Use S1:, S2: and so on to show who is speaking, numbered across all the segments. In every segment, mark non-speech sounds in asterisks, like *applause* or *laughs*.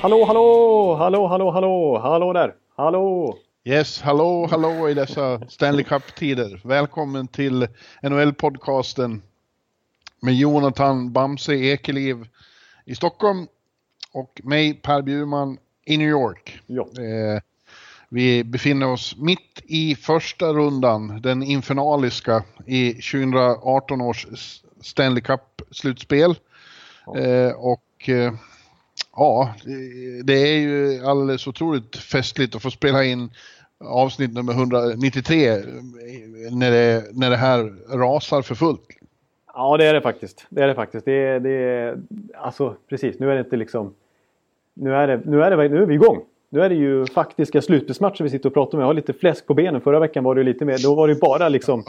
S1: Hallå, hallå, hallå, hallå, hallå, hallå där, hallå.
S2: Yes, hallå, hallå i dessa Stanley Cup-tider. Välkommen till NHL-podcasten med Jonathan Bamse Ekeliv i Stockholm och mig Per Bjurman i New York.
S1: Ja.
S2: Eh, vi befinner oss mitt i första rundan, den infernaliska i 2018 års Stanley Cup-slutspel. Eh, och eh, ja, det är ju alldeles otroligt festligt att få spela in avsnitt nummer 193 eh, när det, när det här rasar för fullt.
S1: Ja, det är det faktiskt. Det är det faktiskt. Det är, det är, alltså precis, nu är det inte liksom... Nu är, det, nu, är det, nu är vi igång. Nu är det ju faktiska slutspelsmatcher vi sitter och pratar om. Jag har lite fläsk på benen. Förra veckan var det lite mer, då var det bara liksom...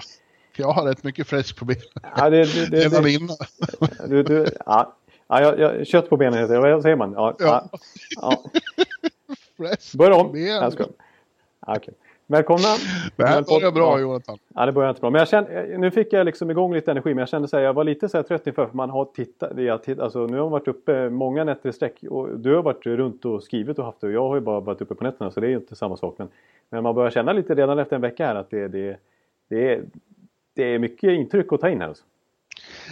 S2: Jag har rätt mycket fläsk på benen.
S1: Ja, det, det, det,
S2: Redan
S1: det,
S2: innan.
S1: du, du, ja, ja, jag, jag, kött på benen heter det. Vad säger man? Ja, ja. ja. Börja om. Jag ska. Ja, okej. Välkomna.
S2: Det här börjar bra. Jonathan.
S1: Ja, det börjar inte bra. Men jag kände, nu fick jag liksom igång lite energi. Men jag kände så här, jag var lite så här trött inför. För man har tittat. Alltså, nu har man varit uppe många nätter i sträck. Och du har varit runt och skrivit och haft det. Och jag har ju bara varit uppe på nätterna. Så det är ju inte samma sak. Men, men man börjar känna lite redan efter en vecka här att det, det, det, är, det är mycket intryck att ta in här. Alltså.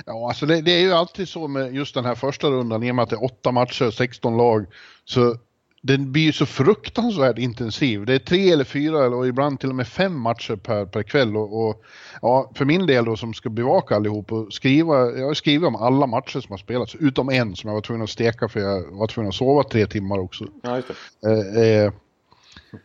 S2: Ja, alltså det, det är ju alltid så med just den här första rundan, i och med att det är åtta matcher, 16 lag, så den blir ju så fruktansvärt intensiv. Det är tre eller fyra eller ibland till och med fem matcher per, per kväll och, och ja, för min del då som ska bevaka allihop och skriva, jag har skrivit om alla matcher som har spelats, utom en som jag var tvungen att steka för jag var tvungen att sova tre timmar också.
S1: Ja.
S2: Eh, eh,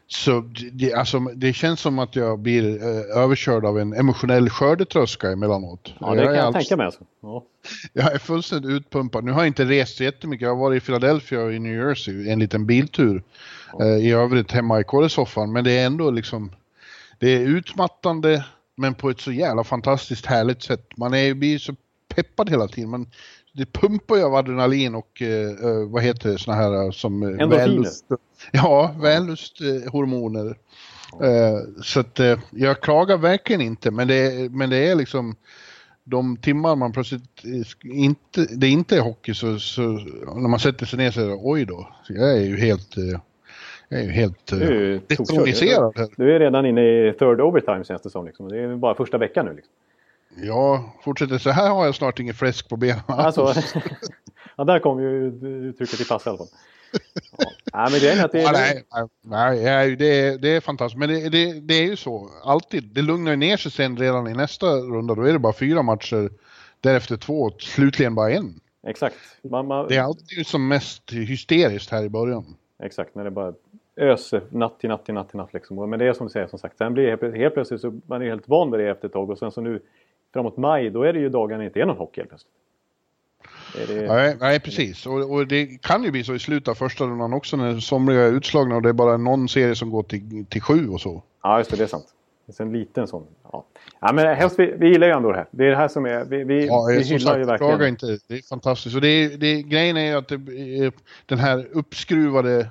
S2: så det, alltså, det känns som att jag blir eh, överkörd av en emotionell skördetröska emellanåt.
S1: Ja, det kan
S2: är
S1: jag
S2: alltså-
S1: tänka mig. Alltså. Ja.
S2: jag är fullständigt utpumpad. Nu har jag inte rest så jättemycket. Jag har varit i Philadelphia och i New Jersey, en liten biltur. Eh, I övrigt hemma i kåresoffan. Men det är ändå liksom, det är utmattande men på ett så jävla fantastiskt härligt sätt. Man är, blir så peppad hela tiden. Man, det pumpar ju av adrenalin och eh, eh, vad heter det, såna här eh, som... eh, vällust- Ja, vällusthormoner. Eh, så att eh, jag klagar verkligen inte men det, men det är liksom de timmar man plötsligt inte, det inte är hockey så, så när man sätter sig ner så är det oj då. Jag är ju helt, jag är ju helt
S1: är ju
S2: detroniserad.
S1: Du är redan inne i third overtime känns det som. Liksom. Det är bara första veckan nu. Liksom.
S2: Ja, fortsätter så här har jag snart ingen fläsk på benen.
S1: Alltså, *laughs* ja, där kom ju uttrycket i pass i alla fall. Ja. Nej, men grejen är att det är...
S2: nej, nej, nej det, är, det är fantastiskt. Men det, det, det är ju så, alltid. Det lugnar ju ner sig sen redan i nästa runda. Då är det bara fyra matcher, därefter två, slutligen bara en.
S1: Exakt. Man, man,
S2: Det är alltid som mest hysteriskt här i början.
S1: Exakt, när det bara öser natt till natt till natt till natt. Liksom. Men det är som du säger, som sagt. Sen blir det helt, helt plötsligt så man är helt van vid det efter ett tag. Och sen så nu framåt maj, då är det ju dagarna inte är någon hockey helt plötsligt. Det,
S2: Nej, nej precis. Och, och det kan ju bli så i slutet av första rundan också när somliga är utslagna och det är bara någon serie som går till, till sju och så.
S1: Ja, just det, det är sant. Det är en liten sån. Ja, ja men helst, vi, vi gillar ju ändå det här. Det är det här som är... Vi, vi,
S2: Ja,
S1: vi hyllar ju
S2: sagt, klaga
S1: verkligen.
S2: inte. Det är fantastiskt. Och det är, det grejen är ju att det, den här uppskruvade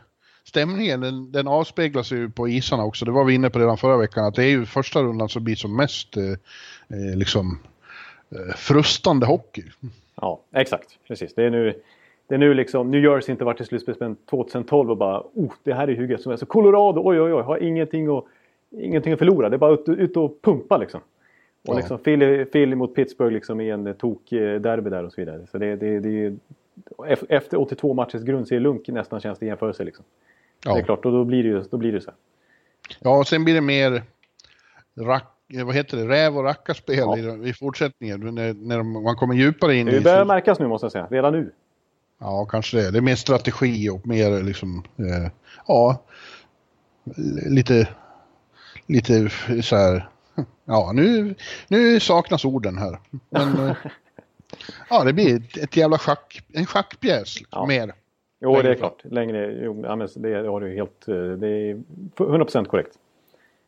S2: stämningen, den, den avspeglas ju på isarna också. Det var vi inne på redan förra veckan, att det är ju första rundan som blir som mest eh, eh, liksom eh, frustande hockey.
S1: Ja, exakt. Precis. Det är nu, det är nu liksom... New Jersey inte varit i slutspel sedan 2012 och bara... Oh, det här är hur gött som helst. Så Colorado, oj, oj, oj, har ingenting att, ingenting att förlora. Det är bara ut, ut och pumpa liksom. Och
S2: Ja.
S1: liksom Philly, Philly mot Pittsburgh liksom i en tok-derby där och så vidare. Så det, det, det Efter 82 matchers grundserielunk nästan känns det i jämförelse liksom. Det är
S2: Ja.
S1: klart, och då blir det ju då blir det så
S2: ja, och sen blir det mer rack, eh, vad heter det, räv och rackarspel
S1: Ja.
S2: i, i fortsättningen. När, när man kommer djupare in
S1: Det
S2: i...
S1: börjar märkas nu måste jag säga, redan nu.
S2: Ja, kanske det. Det är mer strategi och mer liksom, eh, ja, lite, lite så här, *laughs* ja nu, nu saknas orden här. Men, eh, *laughs* Ja, det blir ett, ett jävla schack, en schackpjäs
S1: Ja.
S2: mer.
S1: Jo, det är
S2: Längre
S1: klart. Längre, jo, ja, men det har du helt... eh, Det är 100% korrekt.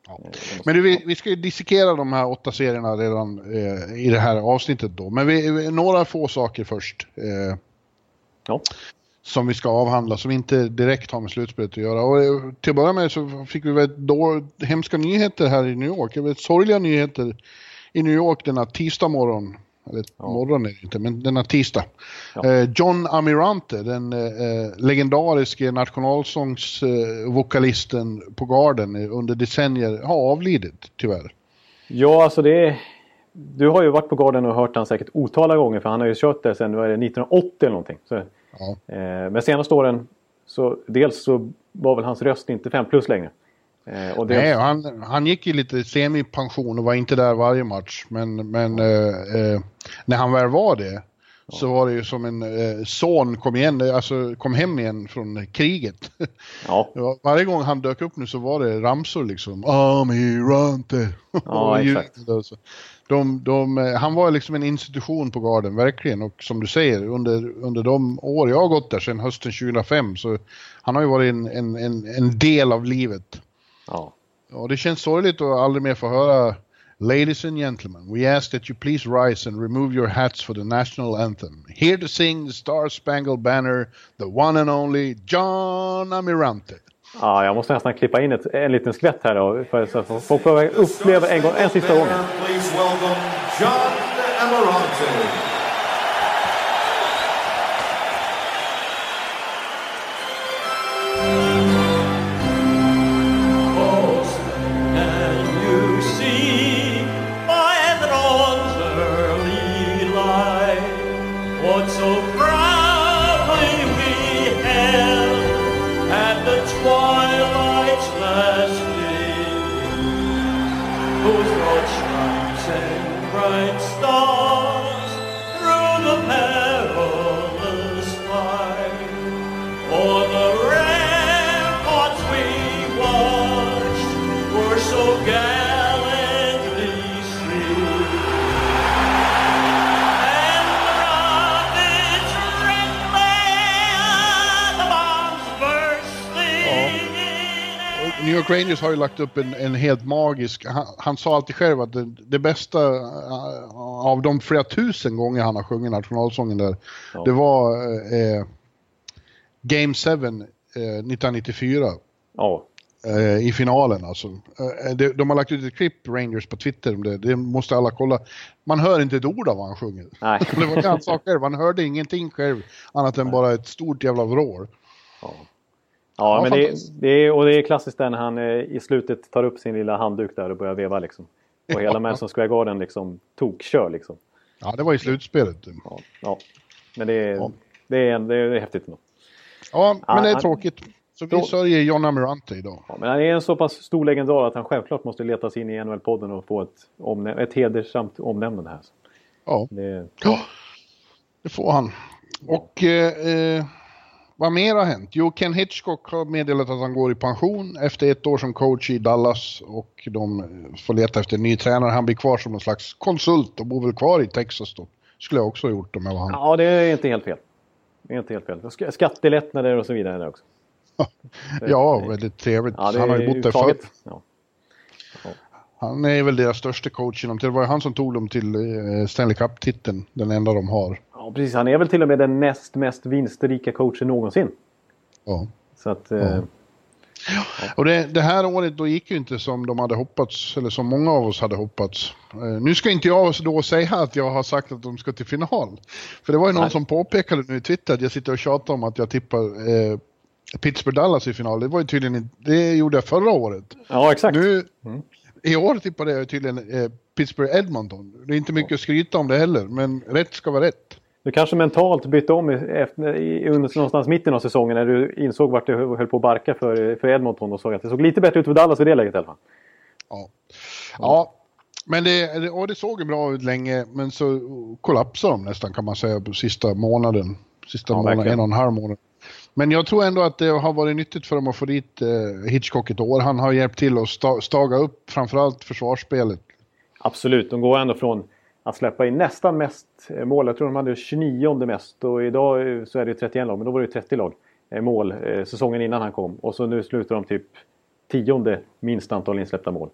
S2: Ja. Men du, vi, vi ska ju dissekera de här åtta serierna redan eh, i det här avsnittet då. Men vi, vi- några få saker först. Eh,
S1: Ja.
S2: som vi ska avhandla som inte direkt har med slutspelet att göra. Och eh, till att börja med så fick vi väldigt då, hemska nyheter här i New York. Väldigt sorgliga nyheter i New York denna tisdag morgon. Eller
S1: Ja.
S2: morgon är det inte, men denna tisdag.
S1: Ja.
S2: Eh, John Amirante, den eh, legendariske nationalsångsvokalisten på Garden eh, under decennier, har avlidit tyvärr.
S1: Ja, alltså det är... Du har ju varit på Garden och hört han säkert otaliga gånger för han har ju kört där sedan vad är det, 1980 eller någonting. Så,
S2: Ja.
S1: eh, men senaste åren så dels så var väl hans röst inte 5 plus längre. Eh, dels,
S2: Nej, han, han gick ju lite semipension och var inte där varje match. Men, men eh, eh, när han väl var det så var det ju som en eh, son kom, igen, alltså, kom hem igen från kriget.
S1: ja, *laughs*
S2: Det var- Varje gång han dök upp nu så var det ramsor liksom. Amirante.
S1: Ja, *laughs*
S2: Och
S1: exakt.
S2: De, de, eh, han var liksom en institution på Garden, verkligen. Och som du säger, under, under de år jag har gått där sedan hösten 2005 så han har ju varit en, en, en, en del av livet.
S1: Ja.
S2: Och det känns sorgligt att aldrig mer få höra Ladies and gentlemen, we ask that you please rise and remove your hats for the national anthem. Here to sing the Star Spangled Banner, the one and only John Amirante.
S1: ja, jag måste nästan klippa in ett, en liten skvätt här då. För så att folk får uppleva en, gång, en sista
S3: welcome John Amarante.
S2: Rangers har ju lagt upp en, en helt magisk, han, han sa alltid själv att det, det bästa eh, av de flera tusen gånger han har sjungit nationalsången där,
S1: Ja.
S2: det var eh, Game 7 eh, 1994.
S1: Ja,
S2: eh, i finalen alltså. De, de har lagt ut ett klipp, Rangers, på Twitter om det. Det måste alla kolla. Man hör inte ett ord av vad han sjunger.
S1: nej. *laughs*
S2: Det var det han sa själv. Han hörde ingenting själv annat än bara ett stort jävla vrål.
S1: Ja,
S2: Ja,
S1: men det, det är, och det är klassiskt där när han eh, i slutet tar upp sin lilla handduk där och börjar veva liksom. Och hela. Madison Square Garden liksom tokkör liksom.
S2: Ja, det var i slutspelet.
S1: Ja, ja. Men det är,
S2: Ja.
S1: det är, det är häftigt ändå.
S2: Ja, men det är tråkigt. Så vi sörjer John Amirante idag.
S1: Ja, men han är en så pass stor legendar att han självklart måste leta sig in i NHL-podden och få ett, omnä- ett hedersamt omnämnande här.
S2: Ja,
S1: Det,
S2: Ja, det får han. Och eh, eh, vad mer har hänt? Jo, Ken Hitchcock har meddelat att han går i pension efter ett år som coach i Dallas och de får leta efter en ny tränare. Han blir kvar som någon slags konsult och bor väl kvar i Texas då. Skulle jag också ha gjort om jag var han.
S1: ja, det är inte helt fel. Det är inte helt fel. Sk- Skattelättnader och så vidare där också. *laughs*
S2: Ja, väldigt trevligt.
S1: Ja,
S2: han har ju bott där förr.
S1: uttaget. Ja.
S2: Han är väl deras största coach det var ju han som tog dem till eh, Stanley Cup-titeln, den enda de har.
S1: Ja, precis. Han är väl till och med den näst mest vinstrika coachen någonsin.
S2: Ja.
S1: Så att... Eh,
S2: Och det, det här året då gick ju inte som de hade hoppats, eller som många av oss hade hoppats. Eh, nu ska inte jag då säga att jag har sagt att de ska till final. För det var ju någon
S1: Nej.
S2: som påpekade nu i Twitter att jag sitter och tjatar om att jag tippar eh, Pittsburgh-Dallas i final. Det var ju tydligen det gjorde jag förra året.
S1: ja, exakt.
S2: Nu,
S1: Mm.
S2: i år tippade jag tydligen eh, Pittsburgh-Edmonton. Det är inte mycket att skryta om det heller, men rätt ska vara rätt.
S1: Du kanske mentalt bytte om efter, i, under någonstans mitten av säsongen när du insåg vart det höll på att barka för, för Edmonton och såg att det såg lite bättre ut för Dallas i det läget i alla fall.
S2: Ja, ja men det, det- och det såg ju bra ut länge, men så kollapsade de nästan kan man säga på sista månaden. Sista
S1: Ja,
S2: månaden,
S1: verkligen.
S2: en och en halv månad. Men jag tror ändå att det har varit nyttigt för dem att få dit eh, Hitchcock ett år. Han har hjälpt till att sta, staga upp framförallt försvarsspelet.
S1: Absolut, de går ändå från att släppa in nästan mest eh, mål. Jag tror de hade 29 mest och idag eh, så är det 31 lag, men då var det 30 lag eh, mål säsongen innan han kom. Och så nu slutar de typ tionde minst antal insläppta mål.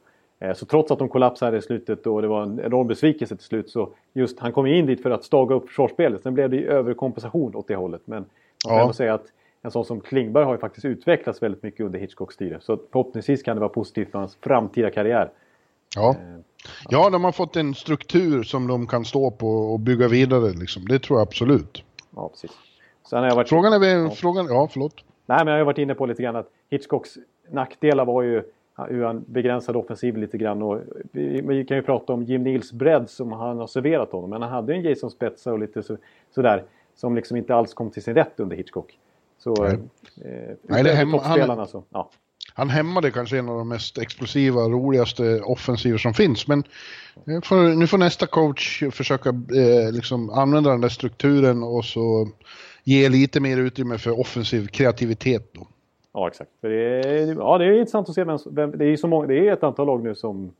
S1: Så trots att de kollapsade i slutet och det var en enorm besvikelse till slut så just han kom in dit för att staga upp försvarsspelet. Sen blev det ju överkompensation åt det hållet. Men man kan
S2: Ja.
S1: ändå säga att en sån som Klingberg har ju faktiskt utvecklats väldigt mycket under Hitchcocks styre. Så förhoppningsvis kan det vara positivt för hans framtida karriär.
S2: Ja. Ja, de har fått en struktur som de kan stå på och bygga vidare. Liksom. Det tror jag absolut.
S1: Ja, precis. Sen har jag varit...
S2: Frågan är väl... Frågan, ja, förlåt.
S1: Nej, men jag har ju varit inne på lite grann att Hitchcocks nackdelar var ju hur han begränsade offensiv lite grann. Och vi, vi kan ju prata om Jim Nils bredd som han har serverat honom. Men han hade ju en Jason Spezza och lite så, sådär. Som liksom inte alls kom till sin rätt under Hitchcock. Så...
S2: Nej.
S1: Eh,
S2: Nej, det är hemma- han-
S1: så, ja.
S2: Han hämmade kanske en av de mest explosiva, roligaste offensiver som finns. Men nu får, nu får nästa coach försöka eh, liksom använda den där strukturen och så ge lite mer utrymme för offensiv kreativitet. Då.
S1: Ja, exakt. För det, är, ja, det är intressant att se vem, vem det, är så många, det är ett antal lag nu som,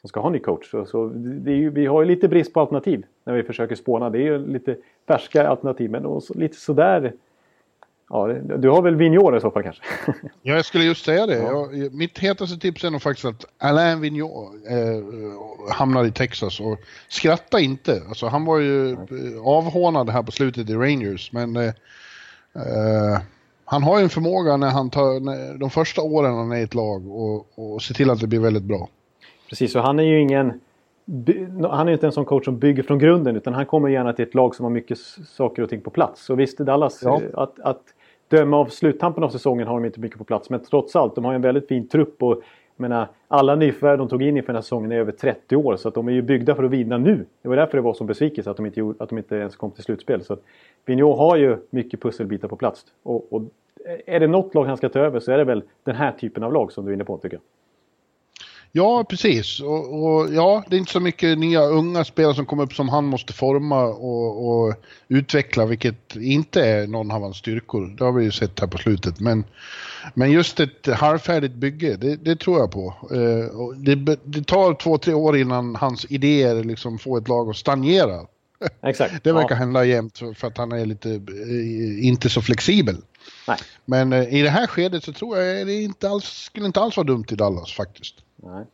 S1: som ska ha ny coach. Så, så det är ju, vi har ju lite brist på alternativ när vi försöker spåna. Det är ju lite färska alternativ, men också lite sådär... Ja, du har väl Vigneault i så fall kanske?
S2: Ja, jag skulle just säga det. Jag, mitt hetaste tips är nog faktiskt att Alain Vigneault eh, hamnar i Texas och skratta inte. Alltså, han var ju eh, avhånad här på slutet i Rangers, men eh, eh, han har ju en förmåga när han tar när, de första åren han är i ett lag och, och se till att det blir väldigt bra.
S1: Precis, och han är ju ingen... Han är ju inte en sån coach som bygger från grunden utan han kommer gärna till ett lag som har mycket saker och ting på plats. Och visst, Dallas,
S2: Ja.
S1: eh, att, att döma av sluttampen av säsongen har de inte mycket på plats. Men trots allt, de har ju en väldigt fin trupp och jag menar, alla nyförvärv de tog in inför den här säsongen är över 30 år. Så att de är ju byggda för att vinna nu. Det var därför det var så besvikelse att de inte, gjorde, att de inte ens kom till slutspel. Så att Vigneault har ju mycket pusselbitar på plats. Och, och är det något lag han ska ta över så är det väl den här typen av lag som du är inne på tycker jag.
S2: Ja, precis. Och, och ja, det är inte så mycket nya unga spelare som kommer upp som han måste forma och, och utveckla, vilket inte är någon av hans styrkor. Det har vi ju sett här på slutet. Men, men just ett halvfärdigt bygge, det, det tror jag på. Eh, det, det tar två, tre år innan hans idéer liksom får ett lag att stagnera.
S1: Exakt. *laughs*
S2: Det verkar
S1: Ja.
S2: hända jämt för, för att han är lite, eh, inte så flexibel.
S1: Nej.
S2: Men eh, i det här skedet så tror jag det inte alls, skulle inte alls vara dumt i Dallas faktiskt.
S1: Nej,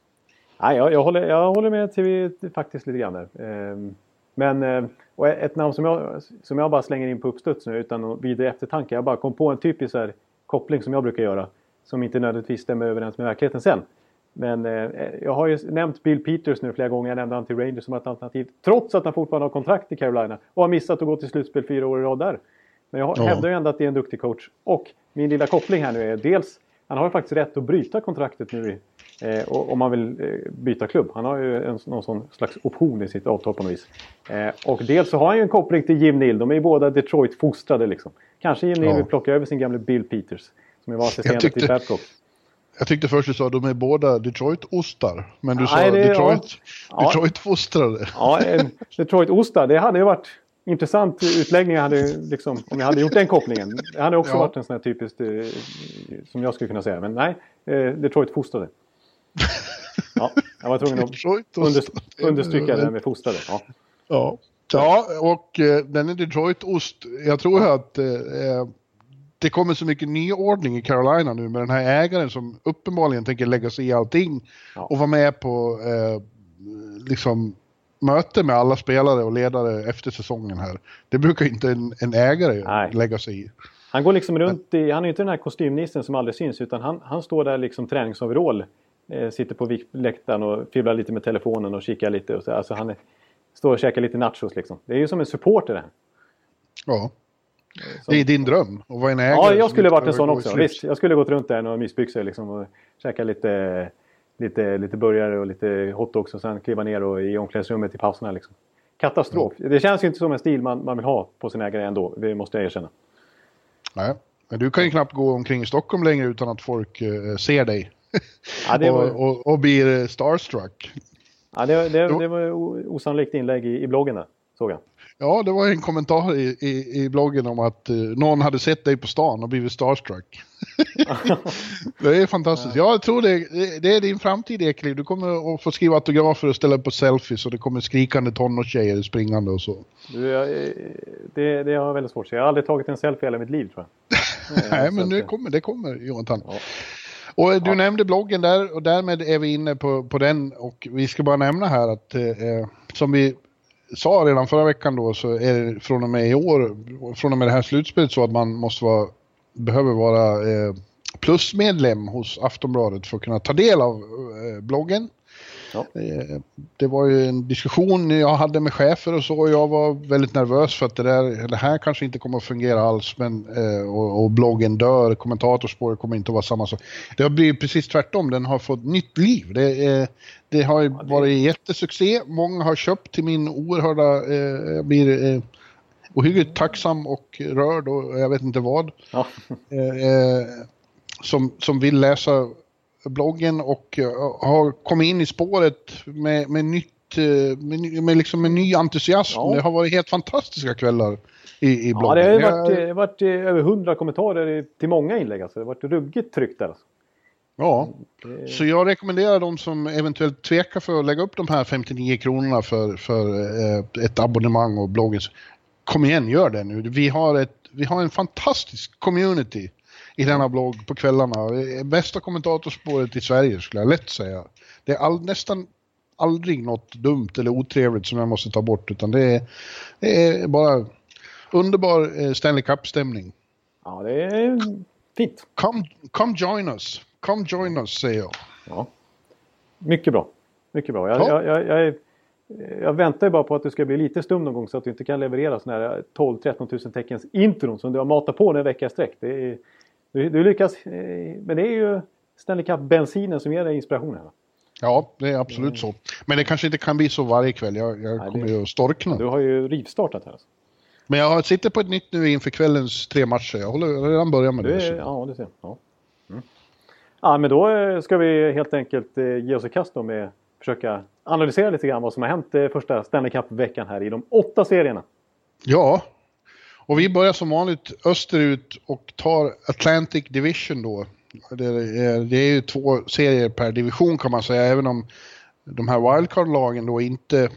S1: Nej jag, jag, håller, jag håller med till, faktiskt lite grann där. Ehm, men eh, och ett namn som jag, som jag bara slänger in på uppstuds nu utan någon vidare eftertanke. Jag bara kom på en typisk här, koppling som jag brukar göra. Som inte nödvändigtvis stämmer överens med verkligheten sen. Men eh, jag har ju nämnt Bill Peters nu flera gånger. Jag nämnde han till Rangers som ett alternativ. Trots att han fortfarande har kontrakt i Carolina. Och har missat att gå till slutspel fyra år i rad där. Men jag
S2: Ja.
S1: hävdar ju ändå att det är en duktig coach. Och min lilla koppling här nu är dels han har ju faktiskt rätt att bryta kontraktet nu eh, om man vill eh, byta klubb. Han har ju en, någon sån slags option i sitt avtal på något vis. Eh, och dels så har han ju en koppling till Jim Neal. De är ju båda Detroit-fostrade liksom. Kanske Jim Neal
S2: Ja.
S1: vill plocka över sin gamle Bill Peters. Som ju var assisterande
S2: tyckte-
S1: till Babcock.
S2: Jag tyckte först du sa att de är båda Detroit-ostar. Men du
S1: Nej,
S2: sa
S1: det-
S2: Detroit,
S1: ja.
S2: Detroit-fostrade.
S1: Ja, Detroit-ostar. Det hade ju varit intressant utläggning hade, ju liksom, om jag hade gjort den kopplingen. Det hade också
S2: Ja.
S1: varit en sån här typiskt eh, som jag skulle kunna säga. Men nej, eh, Detroit-fostrade. *laughs* Ja, jag var tvungen att under, understryka det med fostrade. Ja.
S2: Ja. Ja, och eh, den är Detroit-ost. Jag tror att eh, det kommer så mycket nyordning i Carolina nu med den här ägaren som uppenbarligen tänker lägga sig i allting
S1: Ja.
S2: och vara med på eh, liksom möte med alla spelare och ledare efter säsongen här. Det brukar inte en, en ägare
S1: Nej.
S2: lägga sig i.
S1: Han går liksom runt i, han är inte den här kostymnissen som aldrig syns utan han, han står där liksom träningsoverall. Eh, sitter på läktaren och fibblar lite med telefonen och kikar lite. Och så, alltså han är, står och käkar lite nachos liksom. Det är ju som en supporter det här.
S2: Ja. Det är din dröm att vara en ägare.
S1: Ja, jag skulle varit en sån också. Visst, jag skulle gått runt där i några mysbyxor liksom och käka lite, lite, lite burgare och lite hotdogs och sen kliva ner och i omklädningsrummet i pauserna. Liksom. Katastrof. Det känns ju inte som en stil man, man vill ha på sin ägare ändå. Det måste jag erkänna.
S2: Nej, men du kan ju knappt gå omkring i Stockholm längre utan att folk eh, ser dig. *laughs*
S1: Ja, var,
S2: och, och, och blir eh, starstruck.
S1: ja, det, det, det var osannolikt inlägg i, i bloggen där. Såg jag.
S2: Ja, det var en kommentar i, i, i bloggen om att eh, någon hade sett dig på stan och blivit starstruck. *laughs* det är fantastiskt. Ja, jag tror det, det- det är din framtid Ekliv. Du kommer att få skriva autografer och ställa upp på selfies och det kommer skrikande tonårstjejer springande och så.
S1: Du, jag, eh, det, det har jag väldigt svårt att se. Jag har aldrig tagit en selfie i hela mitt liv tror jag. *laughs*
S2: Nej,
S1: så
S2: men det
S1: eh,
S2: kommer, det kommer Jonathan.
S1: Ja.
S2: Och eh, du nämnde bloggen där och därmed är vi inne på, på den och vi ska bara nämna här att eh, eh, som vi sa redan förra veckan då så är det från och med i år, från och med det här slutspelet så att man måste vara, behöver vara eh, plusmedlem hos Aftonbladet för att kunna ta del av eh, bloggen.
S1: Ja.
S2: Eh, Det var ju en diskussion jag hade med chefer och så och jag var väldigt nervös för att det, där, det här kanske inte kommer att fungera alls men, eh, och, och bloggen dör, kommentatorspåret kommer inte att vara samma sak. Det har blivit precis tvärtom, den har fått nytt liv. Det, det har ju varit jättesuccé, många har köpt till min oerhörda, eh, jag blir ohyggligt tacksam och rörd och jag vet inte vad
S1: Ja.
S2: som, som vill läsa bloggen och eh, har kommit in i spåret med, med nytt eh, med, med, liksom med ny entusiasm.
S1: Ja.
S2: Det har varit helt fantastiska kvällar i, i
S1: Ja,
S2: bloggen.
S1: det har ju
S2: Jag-
S1: varit, eh, varit över hundra kommentarer till många inlägg. Alltså. Det har varit ruggigt tryckt där. Alltså.
S2: ja.
S1: Det-
S2: Så jag rekommenderar de som eventuellt tvekar för att lägga upp de här 59 kronorna för, för ett abonnemang och bloggen. Kom igen, gör det nu. Vi har, ett, vi har en fantastisk community i denna blogg på kvällarna. Bästa kommentatorspåret i Sverige skulle jag lätt säga. Det är all, nästan aldrig något dumt eller otrevligt som jag måste ta bort utan det är, det är bara underbar eh, Stanley Cup-stämning.
S1: Ja, det är fint.
S2: Come, come join us. Come join us säger jag.
S1: Ja. Mycket bra. Mycket bra. Jag,
S2: Ja.
S1: jag, jag, jag, är- jag väntar ju bara på att du ska bli lite stum någon gång så att du inte kan leverera sådana här 12-13 000 teckens intron som du har matat på en vecka i sträck. Det är, du, du lyckas, eh, men det är ju Stanley Cup-bensinen som ger dig inspirationen.
S2: Ja, det är absolut så. Men det kanske inte kan bli så varje kväll. Jag, jag
S1: Nej,
S2: kommer
S1: det-
S2: ju att storkna.
S1: Du har ju rivstartat här. Alltså.
S2: Men jag sitter på ett nytt nu inför kvällens tre matcher. Jag håller redan börjat med
S1: Du
S2: det. Så.
S1: ja, du ser. Ja. Mm. ja, men då eh, ska vi helt enkelt eh, ge oss i kast då med försöka analysera lite grann vad som har hänt första Stanley Cup-veckan här i de åtta serierna.
S2: Ja, och vi börjar som vanligt österut och tar Atlantic Division då. Det är, det är ju två serier per division kan man säga, även om de här wildcard-lagen då inte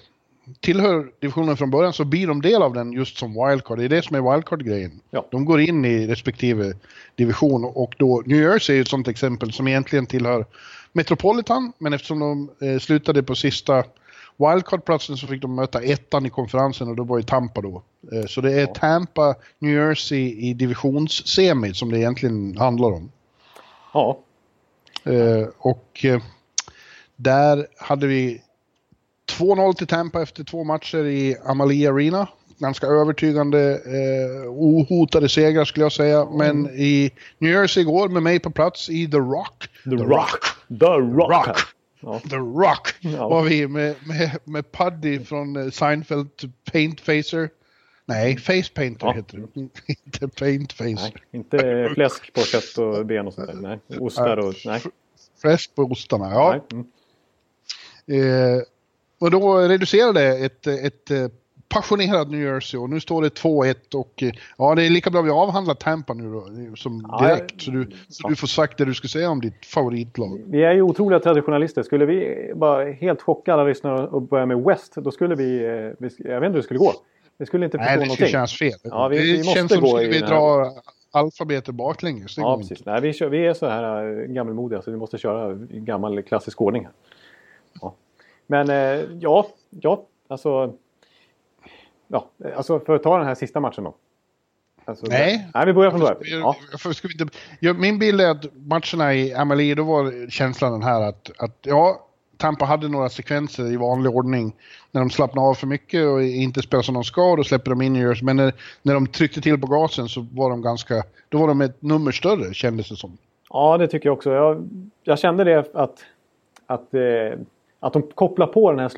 S2: tillhör divisionen från början så blir de del av den just som wildcard. Det är det som är wildcard-grejen.
S1: Ja.
S2: De går in i respektive division och då New Jersey är ett sånt exempel som egentligen tillhör Metropolitan, men eftersom de eh, slutade på sista wildcard-platsen så fick de möta ettan i konferensen och då var ju Tampa då. Eh, så det är Tampa, New Jersey i divisionssemi som det egentligen handlar om.
S1: Ja,
S2: Eh, och eh, där hade vi 2-0 till Tampa efter två matcher i Amalie Arena. Ganska övertygande, eh, ohotade segrar skulle jag säga. Men i New Jersey igår med mig på plats i The Rock.
S1: The, Rock. The Rock.
S2: Rock.
S1: Ja.
S2: The Rock
S1: Ja.
S2: var vi med, med, med Puddy från eh, Seinfeld, Paint Facer. Nej, Face Painter
S1: Ja.
S2: heter det. *laughs* Inte Paint Facer.
S1: Nej, inte fläsk på kött och ben och sånt där. Nej, ostar och... Nej.
S2: Fläsk på ostarna, ja.
S1: Mm.
S2: Eh, och då reducerade ett, ett eh, passionerat New Jersey och nu står det 2-1 och eh, ja det är lika bra vi avhandlar Tampa nu då som
S1: Ja,
S2: direkt. Så du, så du får sagt det du ska säga om ditt favoritlag.
S1: Vi är ju otroliga traditionalister. Skulle vi bara helt chocka alla lyssnare och börja med West, då skulle vi... eh, vi jag vet inte hur det skulle gå. Vi skulle inte förstå
S2: Nej, det
S1: någonting.
S2: kännas fel.
S1: Ja, vi-
S2: det
S1: vi måste
S2: känns som skulle
S1: i
S2: vi
S1: den här-
S2: dra alfabetet baklänges. Det
S1: Ja,
S2: inte.
S1: precis. Nej, vi, kör, vi är så här gammalmodiga så vi måste köra gammal klassisk ordning. Ja. Men eh, ja, ja, alltså... Ja, alltså för att ta den här sista matchen då. Alltså,
S2: Nej.
S1: Nej, vi börjar från början.
S2: Jag-
S1: Ja.
S2: jag- inte, ja, min bild är att matcherna i Amalie, då var känslan den här att, att ja, Tampa hade några sekvenser i vanlig ordning när de slappnade av för mycket och inte spelade som de ska och då släpper de in Jersey. Men när, när de tryckte till på gasen så var de ganska, då var de ett nummer större kändes det som.
S1: ja, det tycker jag också. Jag, jag kände det att, att, eh, att de kopplar på den här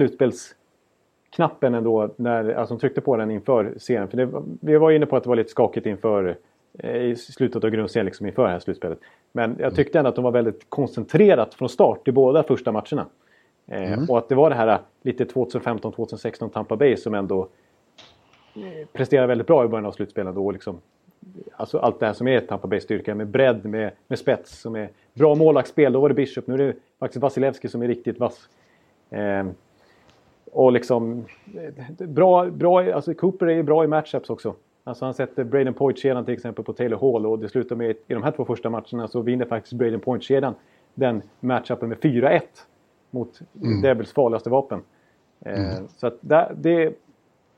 S1: slutspelsknappen ändå när alltså, de tryckte på den inför serien. För det, vi var inne på att det var lite skakigt inför eh, i slutet av grundserien liksom inför det här slutspelet. Men jag tyckte ändå att de var väldigt koncentrerat från start i båda första matcherna. Eh, Och att det var det här lite 2015-2016 Tampa Bay som ändå presterade väldigt bra i början av slutspelet. Då, liksom, alltså allt det här som är Tampa Bay styrka med bredd, med, med spets, som är bra målvaktsspel. Då var det Bishop, nu är det faktiskt Vasilevski som är riktigt vass. Eh, och liksom eh, bra, bra, alltså Cooper är ju bra i matchups också. Alltså han sätter Braden Point-kedjan till exempel på Taylor Hall och det slutar med i de här två första matcherna så vinner faktiskt Braden Point-kedjan den matchupen med 4-1 mot
S2: Mm.
S1: Devils farligaste vapen. Eh, Så att det, det,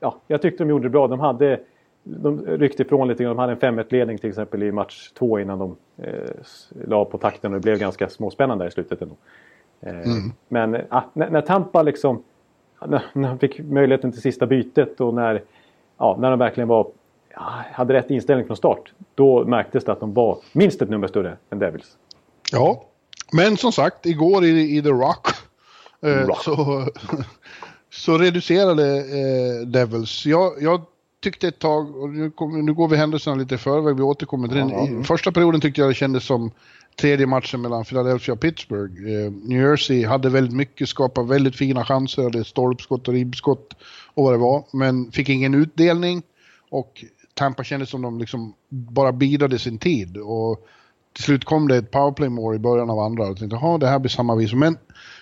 S1: ja, jag tyckte de gjorde det bra. De hade de ryckte ifrån lite grann. De hade en 5-1-ledning till exempel i match två innan de eh, la på takten och det blev ganska småspännande där i slutet ändå. Eh, Men ah, när, när Tampa liksom när, de fick möjligheten till sista bytet och när, ja, när de verkligen var, hade rätt inställning från start. Då märktes det att de var minst ett nummer större än Devils.
S2: Ja, men som sagt, igår i, i The Rock, eh,
S1: Rock.
S2: Så, så reducerade eh, Devils. Jag, jag tyckte ett tag, och nu, kom, nu går vi händelserna lite i förväg, vi återkommer till den. I första perioden tyckte jag det kändes som tredje matchen mellan Philadelphia och Pittsburgh. Eh, New Jersey hade väldigt mycket, skapade väldigt fina chanser, hade stolpskott och ribbskott och vad det var, men fick ingen utdelning. Och Tampa kändes som de liksom bara bidade sin tid. Och till slut kom det ett powerplay-mål i början av andra och tänkte att det här blir samma vis. Men,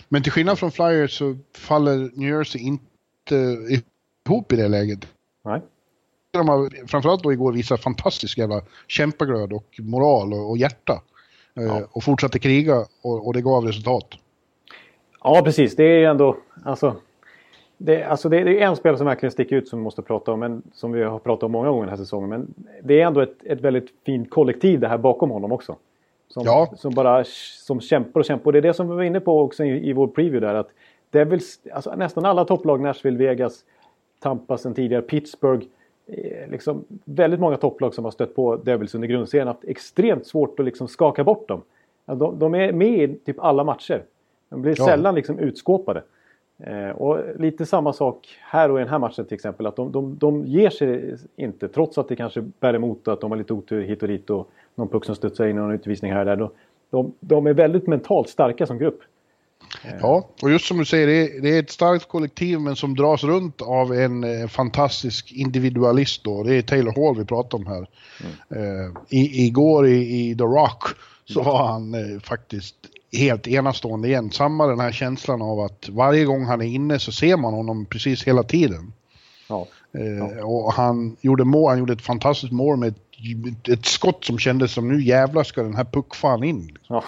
S2: men till skillnad från Flyers så faller New Jersey inte ihop i det läget.
S1: Nej.
S2: De har framförallt då igår visat fantastisk jävla kämpaglöd och moral och, och hjärta. Eh, och fortsatte kriga och, och det gav resultat.
S1: Ja, precis. Det är ju ändå... Alltså, det, alltså det, det är en spelare som verkligen sticker ut som vi måste prata om, men, som vi har pratat om många gånger den här säsongen. Men det är ändå ett, ett väldigt fint kollektiv det här bakom honom också. Som,
S2: Ja.
S1: som bara som kämpar och kämpar. Och det är det som vi var inne på också i, i vår preview där. Att Devils, alltså nästan alla topplag, Nashville, Vegas, Tampa sen tidigare, Pittsburgh. Eh, Liksom väldigt många topplag som har stött på Devils under grundserien haft extremt svårt att liksom skaka bort dem. De, de är med i typ alla matcher. De blir
S2: Ja.
S1: sällan liksom utskåpade. Eh, och lite samma sak här och i den här matchen till exempel. Att de, de, de ger sig inte trots att det kanske bär emot att de har lite otur hit och dit och någon puck som studsar in och någon utvisning här och där. De, de är väldigt mentalt starka som grupp.
S2: Ja, och just som du säger, det är, det är ett starkt kollektiv men som dras runt av en eh, fantastisk individualist då. Det är Taylor Hall vi pratar om här. Eh, i, igår i, i The Rock så var han eh, faktiskt helt enastående igen. Samma den här känslan av att varje gång han är inne så ser man honom precis hela tiden.
S1: Ja.
S2: Eh, Och han gjorde, mål, han gjorde ett fantastiskt mål med ett, ett skott som kändes som nu jävlar ska den här puckfan in.
S1: Ja.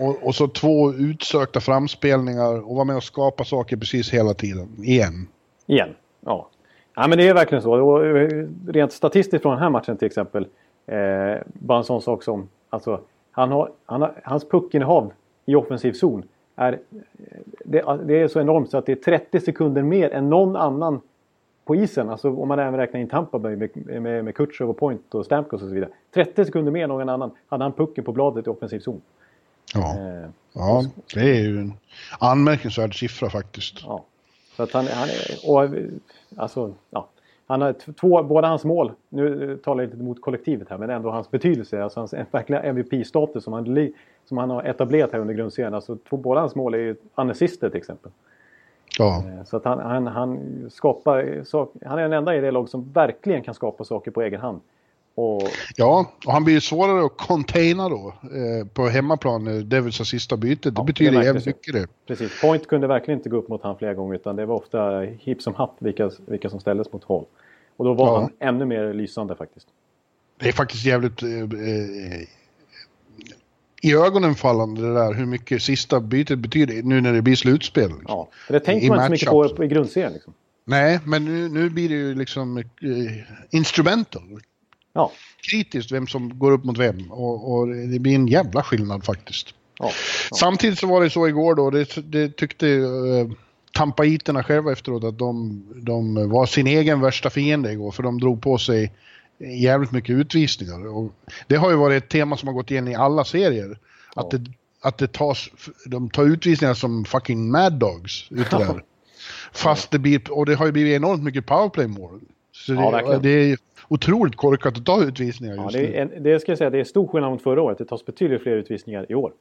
S2: Och, och så två utsökta framspelningar och vara med och skapa saker precis hela tiden. Igen.
S1: Igen. Ja. ja, men det är verkligen så. Och eh, rent statistiskt från den här matchen till exempel. Eh, bara en sån sak som, alltså, han har, han har, hans puckinnehav i offensiv zon är, eh, det, det är så enormt så att det är 30 sekunder mer än någon annan på isen. Alltså om man även räknar in Tampa Bay med, med, med Kutjerov och Point och Stamkos och så vidare. 30 sekunder mer än någon annan hade han pucken på bladet i offensiv zon.
S2: Ja.
S1: Eh,
S2: ja, det är ju en anmärkningsvärd siffra faktiskt.
S1: Ja. Så att han, han är... Och, alltså, ja. Han har två, båda hans mål, nu talar jag inte mot kollektivet här, men ändå hans betydelse, alltså hans verkliga MVP-status som han, som han har etablerat här under grundserien. Alltså, två, båda hans mål är ju unassisted till exempel.
S2: Ja,
S1: Eh, Så att han, han, han skapar, han är den enda i det lag som verkligen kan skapa saker på egen hand. Och,
S2: ja och han blir ju svårare att containa då eh, på hemmaplan, eh, Devils sista bytet. Det
S1: Ja,
S2: betyder
S1: det
S2: jävligt mycket det.
S1: precis, Point kunde verkligen inte gå upp mot han flera gånger utan det var ofta hipp som happ vilka, vilka som ställdes mot Hall. Och då var
S2: Ja.
S1: han ännu mer lysande faktiskt.
S2: Det är faktiskt jävligt eh, eh, i ögonen fallande det där hur mycket sista bytet betyder nu när det blir slutspel. Liksom.
S1: Ja, för det tänker
S2: I
S1: man inte så mycket på i grundserien. Liksom.
S2: Nej, men nu, nu blir det ju liksom eh, instrumental.
S1: Ja,
S2: Kritiskt vem som går upp mot vem och, och det blir en jävla skillnad faktiskt.
S1: ja,
S2: Samtidigt så var det så igår då, det, det tyckte eh, Tampaiterna själva efteråt att de, de var sin egen värsta fiende igår för de drog på sig jävligt mycket utvisningar. Och det har ju varit ett tema som har gått igen i alla serier. Att, det, att det tas, de tar utvisningar som fucking mad dogs ute där. *laughs* Fast det blir, och det har ju blivit enormt mycket powerplay-mål. Så
S1: Ja,
S2: det, det är otroligt korkat att ta utvisningar
S1: ja
S2: just
S1: det,
S2: nu.
S1: är, en- det ska jag säga, det är stor skillnad mot förra året. Det tas betydligt fler utvisningar i år.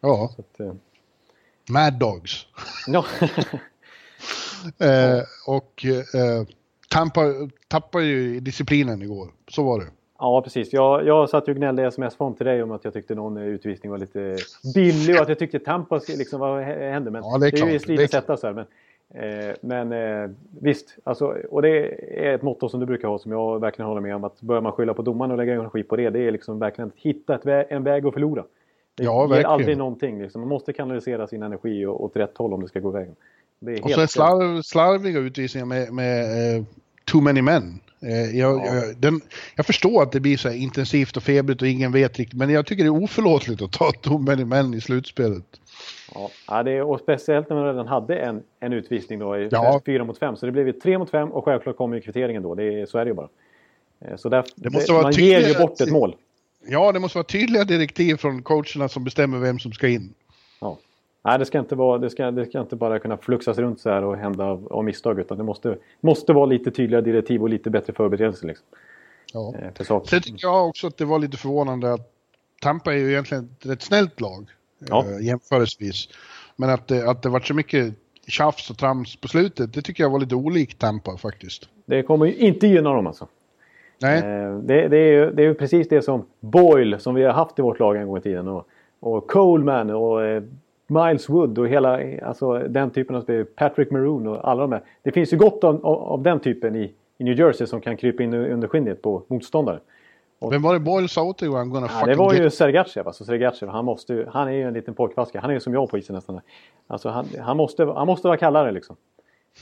S2: Ja,
S1: att, eh,
S2: mad dogs.
S1: ja. *laughs*
S2: Eh, och eh, Tampa tappade ju disciplinen igår. Så var det.
S1: Ja, precis. Jag, jag satt och gnällde i sms-form till dig om att jag tyckte någon utvisning var lite billig och att jag tyckte Tampa, liksom, vad hände? Men
S2: Ja, det är
S1: det är ju
S2: Det är
S1: hetta så här. Men, eh, men eh, visst, alltså, och det är ett motto som du brukar ha som jag verkligen håller med om. Att börjar man skylla på domaren och lägga energi på det, det är liksom verkligen att hitta ett vä en väg att förlora. Det
S2: Ja,
S1: ger
S2: verkligen.
S1: aldrig någonting. Liksom. Man måste kanalisera sin energi åt rätt håll om det ska gå vägen. Det är
S2: Och så är slarv, slarviga utvisningar med, med eh, too many men. Eh, jag,
S1: Ja.
S2: jag, den, jag förstår att det blir så här intensivt och febrigt och ingen vet riktigt, men jag tycker det är oförlåtligt att ta *laughs* too many men i slutspelet.
S1: Ja, det är, och speciellt när man redan hade en, en utvisning då i
S2: Ja.
S1: fyra mot fem. Så det blev ju tre mot fem och självklart kommer ju kvitteringen då. Det är, så är det ju bara. Eh, Så där,
S2: Det måste vara
S1: man ger ju bort ett mål.
S2: Ja, det måste vara tydliga direktiv från coacherna som bestämmer vem som ska in.
S1: Ja. Nej, det ska, inte vara, det, ska, det ska inte bara kunna fluxas runt så här och hända av, av misstag. Utan det måste, måste vara lite tydligare direktiv och lite bättre förberedelse. Liksom,
S2: Ja.
S1: eh, för.
S2: Sen tycker jag också att det var lite förvånande att Tampa är ju egentligen ett rätt snällt lag
S1: Ja.
S2: eh, jämförelsevis. Men att det, att det var så mycket tjafs och trams på slutet, det tycker jag var lite olikt Tampa faktiskt.
S1: Det kommer ju inte gynna dem alltså.
S2: Nej,
S1: Eh, det, det, är ju, det är ju precis det som Boyle, som vi har haft i vårt lag en gång i tiden. Och, och Coleman och eh, Miles Wood och hela alltså, den typen av spel. Patrick Maroon och alla de här. Det finns ju gott av, av, av den typen i, i New Jersey som kan krypa in under skinnet på motståndare.
S2: Vem var det Boyle sa åt dig? I'm gonna
S1: Ja, det var ju. Sergachev. Alltså Sergachev, han, måste, ju- han är ju en liten pojkvaska. Han är ju som jag på isen nästan. Alltså han, han, måste, han måste vara kallare liksom.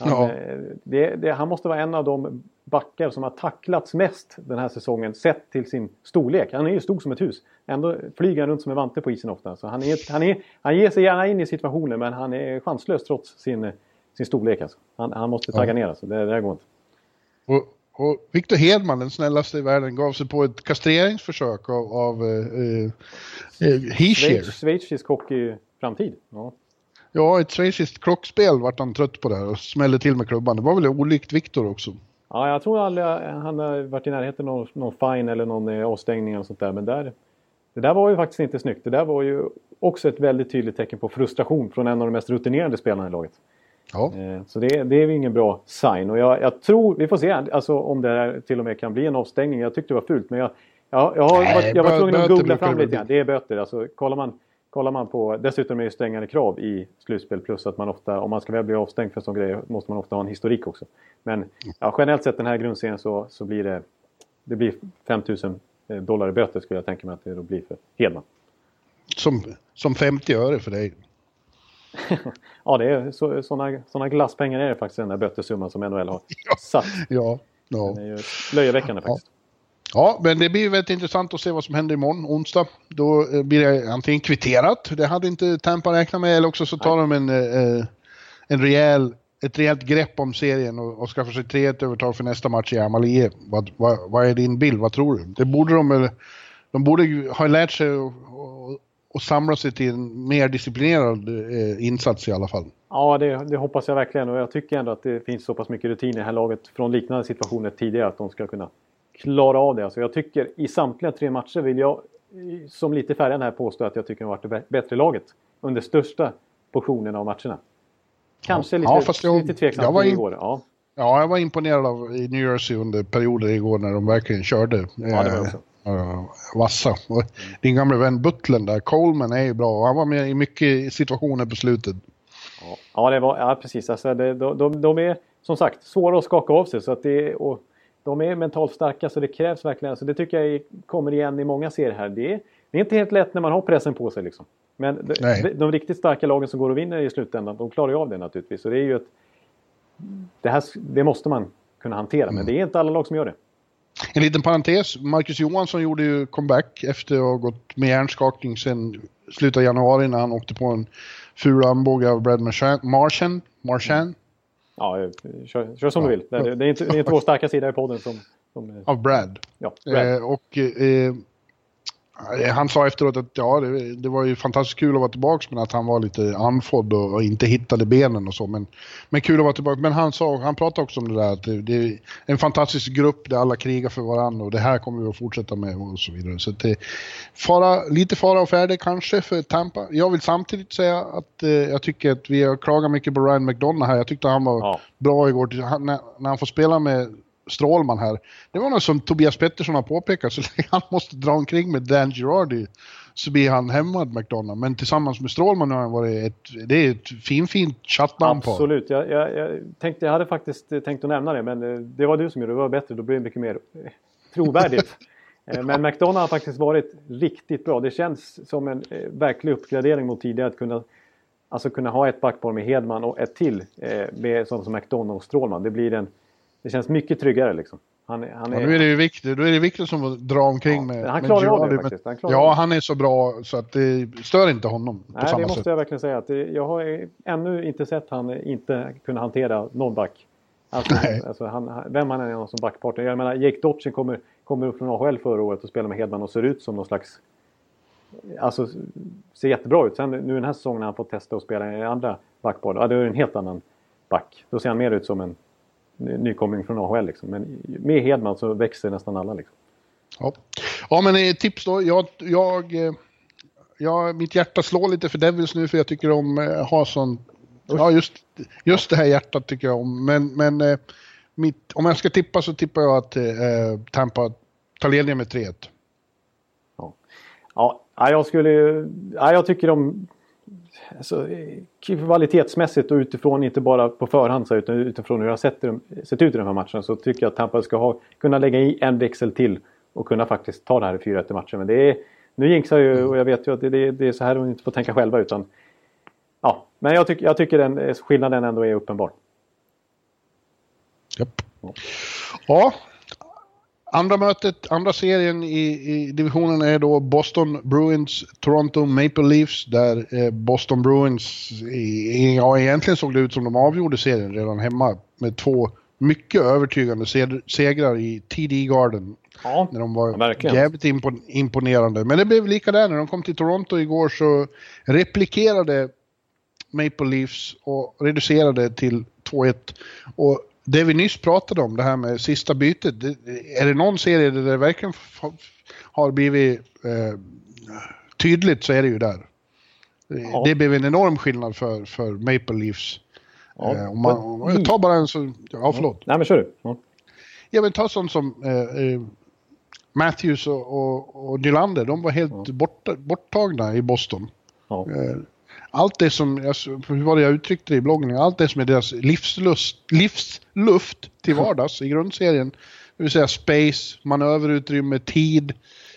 S1: Han,
S2: Ja.
S1: eh, det, det, han måste vara en av de backar som har tacklats mest den här säsongen sett till sin storlek. Han är ju stor som ett hus. Ändå flyger han runt som en vante på isen ofta. Så han, är, han, är, han ger sig gärna in i situationer men han är chanslös trots sin, sin storlek. Alltså. Han, han måste tagga
S2: Ja.
S1: ner alltså. Det, det går inte.
S2: Och, och Victor Hedman, den snällaste i världen, gav sig på ett kastreringsförsök av, av uh, uh, Hischier.
S1: Schweiz, schweizisk hockey-framtid. Ja.
S2: Ja, ett schweiziskt krockspel vart han trött på det här och smällde till med klubban. Det var väl olikt Victor också.
S1: Ja, jag tror aldrig han har varit i närheten av någon, någon fine eller någon eh, avstängning eller sånt där. Men där, det där var ju faktiskt inte snyggt. Det där var ju också ett väldigt tydligt tecken på frustration från en av de mest rutinerade spelarna i laget.
S2: Ja,
S1: Eh, Så det, det är ju ingen bra sign. Och jag, jag tror, vi får se alltså, om det här till och med kan bli en avstängning. Jag tyckte det var fult, men jag, jag, jag, har,
S2: Nej,
S1: jag var tvungen att googla fram lite grann. Det är böter. Alltså, kollar, man, kollar man på, dessutom är det strängare krav i slutspel. Plus att man ofta, om man ska väl bli avstängd för sån grej, måste man ofta ha en historik också. Men ja, generellt sett den här grundserien så, så blir det, det blir 5000 dollar i böter skulle jag tänka mig att det då blir för Hedman.
S2: som, som 50 öre för dig. *laughs*
S1: Ja, det är så, såna, såna glasspengar är det faktiskt den där bötessumman som NHL har satt.
S2: Ja, ja.
S1: Det är ju löjeväckande faktiskt.
S2: ja, men det blir väldigt intressant att se vad som händer imorgon, onsdag. Då eh, blir det antingen kvitterat, det hade inte Tampa räknat med, eller också så tar de en, eh, en rejäl, ett rejält grepp om serien och, och skaffar sig 3-1 övertag för nästa match i Amalie. Vad, vad, vad är din bild? Vad tror du? Det borde de. De borde ha lärt sig och, samla sig till en mer disciplinerad eh, insats i alla fall.
S1: Ja, det, det hoppas jag verkligen. Och jag tycker ändå att det finns så pass mycket rutin i det här laget från liknande situationer tidigare att de ska kunna klara av det. Alltså jag tycker i samtliga tre matcher vill jag som lite färgad här påstå att jag tycker de har varit det bä- bättre laget under största portionen av matcherna. Kanske
S2: Ja.
S1: lite,
S2: Ja, jag-
S1: lite tveksamt
S2: jag in-
S1: igår. Ja,
S2: Ja, jag var imponerad av New Jersey under perioder igår när de verkligen körde.
S1: Ja, det var jag också.
S2: Eh, vassa. Och din gamla vän Butlern där, Coleman är ju bra han var med i mycket situationer på slutet.
S1: ja. ja, det var, ja precis. Alltså det, de, de, de är som sagt svåra att skaka av sig. Så att det, och de är mentalt starka så det krävs verkligen. Så det tycker jag kommer igen i många serier här. Det är, det är inte helt lätt när man har pressen på sig. Liksom. Men de, de, riktigt starka lagen som går och vinner i slutändan, de klarar ju av det naturligtvis. Så det är ju ett, det, här, det måste man kunna hantera, men det är inte alla lag som gör det.
S2: En liten parentes, Marcus Johansson gjorde ju comeback efter att ha gått med hjärnskakning sen slutet av januari när han åkte på en ful armbåge av Brad Marchand. Marchand? Marchand?
S1: Ja, kör, kör som du vill. Det, är- det, är vår starka sida i podden som... som
S2: Av Brad.
S1: ja, Brad.
S2: Eh, och Eh, Han sa efteråt att ja, det, det var ju fantastiskt kul att vara tillbaka men att han var lite andfådd och, och inte hittade benen och så. Men, men kul att vara tillbaka. Men han, sa, han pratade också om det där att det, det är en fantastisk grupp där alla krigar för varandra och det här kommer vi att fortsätta med och så vidare. Så det, fara, lite fara och färdig kanske för Tampa. Jag vill samtidigt säga att eh, jag tycker att vi har klagat mycket på Ryan McDonough här. Jag tyckte han var
S1: Ja.
S2: bra igår. Han, när, när han får spela med Strålman här. Det var något som Tobias Pettersson har påpekat, så *laughs* länge han måste dra omkring med Dan Girardi så blir han hämmad McDonough. Men tillsammans med Strålman har han varit ett, det är ett fin, fint chattnamn på.
S1: Absolut. Jag, jag, jag, tänkte, jag hade faktiskt tänkt att nämna det men eh, det var du som gjorde det. Det var bättre. Då blir det mycket mer eh, trovärdigt. *laughs* Eh, men McDonough har faktiskt varit riktigt bra. Det känns som en verklig uppgradering mot tidigare att kunna Alltså kunna ha ett backpar med Hedman och ett till eh, med sånt som McDonough och Strålman. Det blir en... Det känns mycket tryggare liksom. Han, är- han
S2: Ja, nu är det ju viktigt, då är det viktigt som att dra omkring
S1: Ja,
S2: med
S1: han
S2: med
S1: klarar av det faktiskt. Han klarar
S2: ja, han är så bra så att det stör inte honom på
S1: Nej,
S2: samma
S1: det måste
S2: sätt.
S1: jag verkligen säga. Att jag har ännu inte sett han inte kunna hantera någon back. Alltså, alltså han, vem han än är som backpartner. Jag menar, Jake Dotchen kommer, kommer upp från AHL förra året och spelar med Hedman och ser ut som någon slags... Alltså, ser jättebra ut. Sen nu den här säsongen när han fått testa och spela i andra backpar, ja, då är det en helt annan back. Då ser han mer ut som en nykomling från AHL liksom. Men med Hedman så växer nästan alla liksom.
S2: Ja. ja, men eh, tips då. Jag, jag, eh, jag, mitt hjärta slår lite för Devils nu för jag tycker om eh, ha sån... Ja, just, just det här hjärtat tycker jag om. Men, men mitt, om jag ska tippa så tippar jag att eh, Tampa tar ledningen med 3-1.
S1: Ja, ja jag skulle ja, jag tycker de alltså, eh, kvalitetsmässigt och utifrån, inte bara på förhand så, utan utifrån hur det har sett, dem- sett ut i de här matcherna så tycker jag att Tampa ska ha, kunna lägga i en växel till och kunna faktiskt ta det här i 4-1 i matchen. Men det är, nu jinxar jag ju och jag vet ju att det, det, det är så här de inte får tänka själva utan Ja, men jag, tycker jag tycker den eh, skillnaden ändå är uppenbar.
S2: Japp. Ja, andra mötet, andra serien i, i divisionen är då Boston Bruins, Toronto Maple Leafs där eh, Boston Bruins, i, ja egentligen såg det ut som de avgjorde serien redan hemma med två mycket övertygande se- segrar i TD Garden.
S1: Ja,
S2: När de var
S1: verkligen.
S2: jävligt impon- imponerande. Men det blev lika där när de kom till Toronto igår så replikerade Maple Leafs och reducerade till 2-1. Och det vi nyss pratade om, det här med sista bytet. Det, är det någon serie där det verkligen har blivit eh, tydligt så är det ju där.
S1: Ja.
S2: Det blev en enorm skillnad för, för Maple Leafs.
S1: Ja.
S2: Eh, om man, om jag tar bara en så... Ja, förlåt.
S1: Nej men kör du. Ja.
S2: Ja men ta sånt som eh, eh, Matthews och, och, och Nylander, de var helt borta, borttagna i Boston.
S1: Ja.
S2: Allt det som, alltså, hur var det jag uttryckte det i bloggen, allt det som är deras livslust, livsluft till vardags i grundserien. Det vill säga space, manöverutrymme, tid,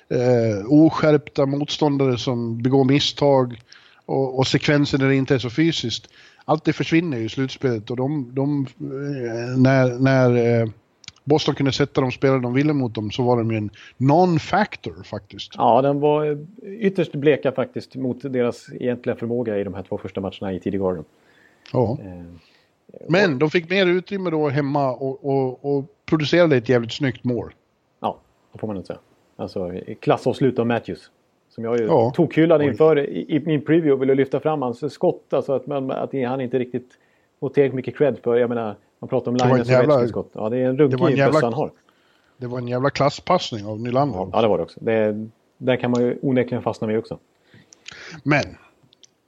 S2: eh, oskärpta motståndare som begår misstag och, och sekvenser där det inte är så fysiskt. Allt det försvinner ju i slutspelet och de, de eh, när, när eh, Boston kunde sätta de spelare de ville mot dem så var de ju en non-factor faktiskt.
S1: Ja, den var ytterst bleka faktiskt mot deras egentliga förmåga i de här två första matcherna i tidig Garden.
S2: Ja.
S1: Eh,
S2: Men de fick mer utrymme då hemma och, och, och producerade ett jävligt snyggt mål.
S1: Ja, det får man inte säga. Alltså klassavslut av Matthews. Som jag ju
S2: Ja.
S1: tokhyllade inför i, i min preview och ville lyfta fram hans skott. Alltså att, man, att han inte riktigt får tillräckligt mycket cred för. Jag menar, man pratar om Linus och
S2: jävla-
S1: skott. Ja, det är en ruggig
S2: jävla-
S1: bössa han har.
S2: Det var en jävla klasspassning av Nylander.
S1: Ja, det var det också. Det, där kan man ju onekligen fastna med också.
S2: Men,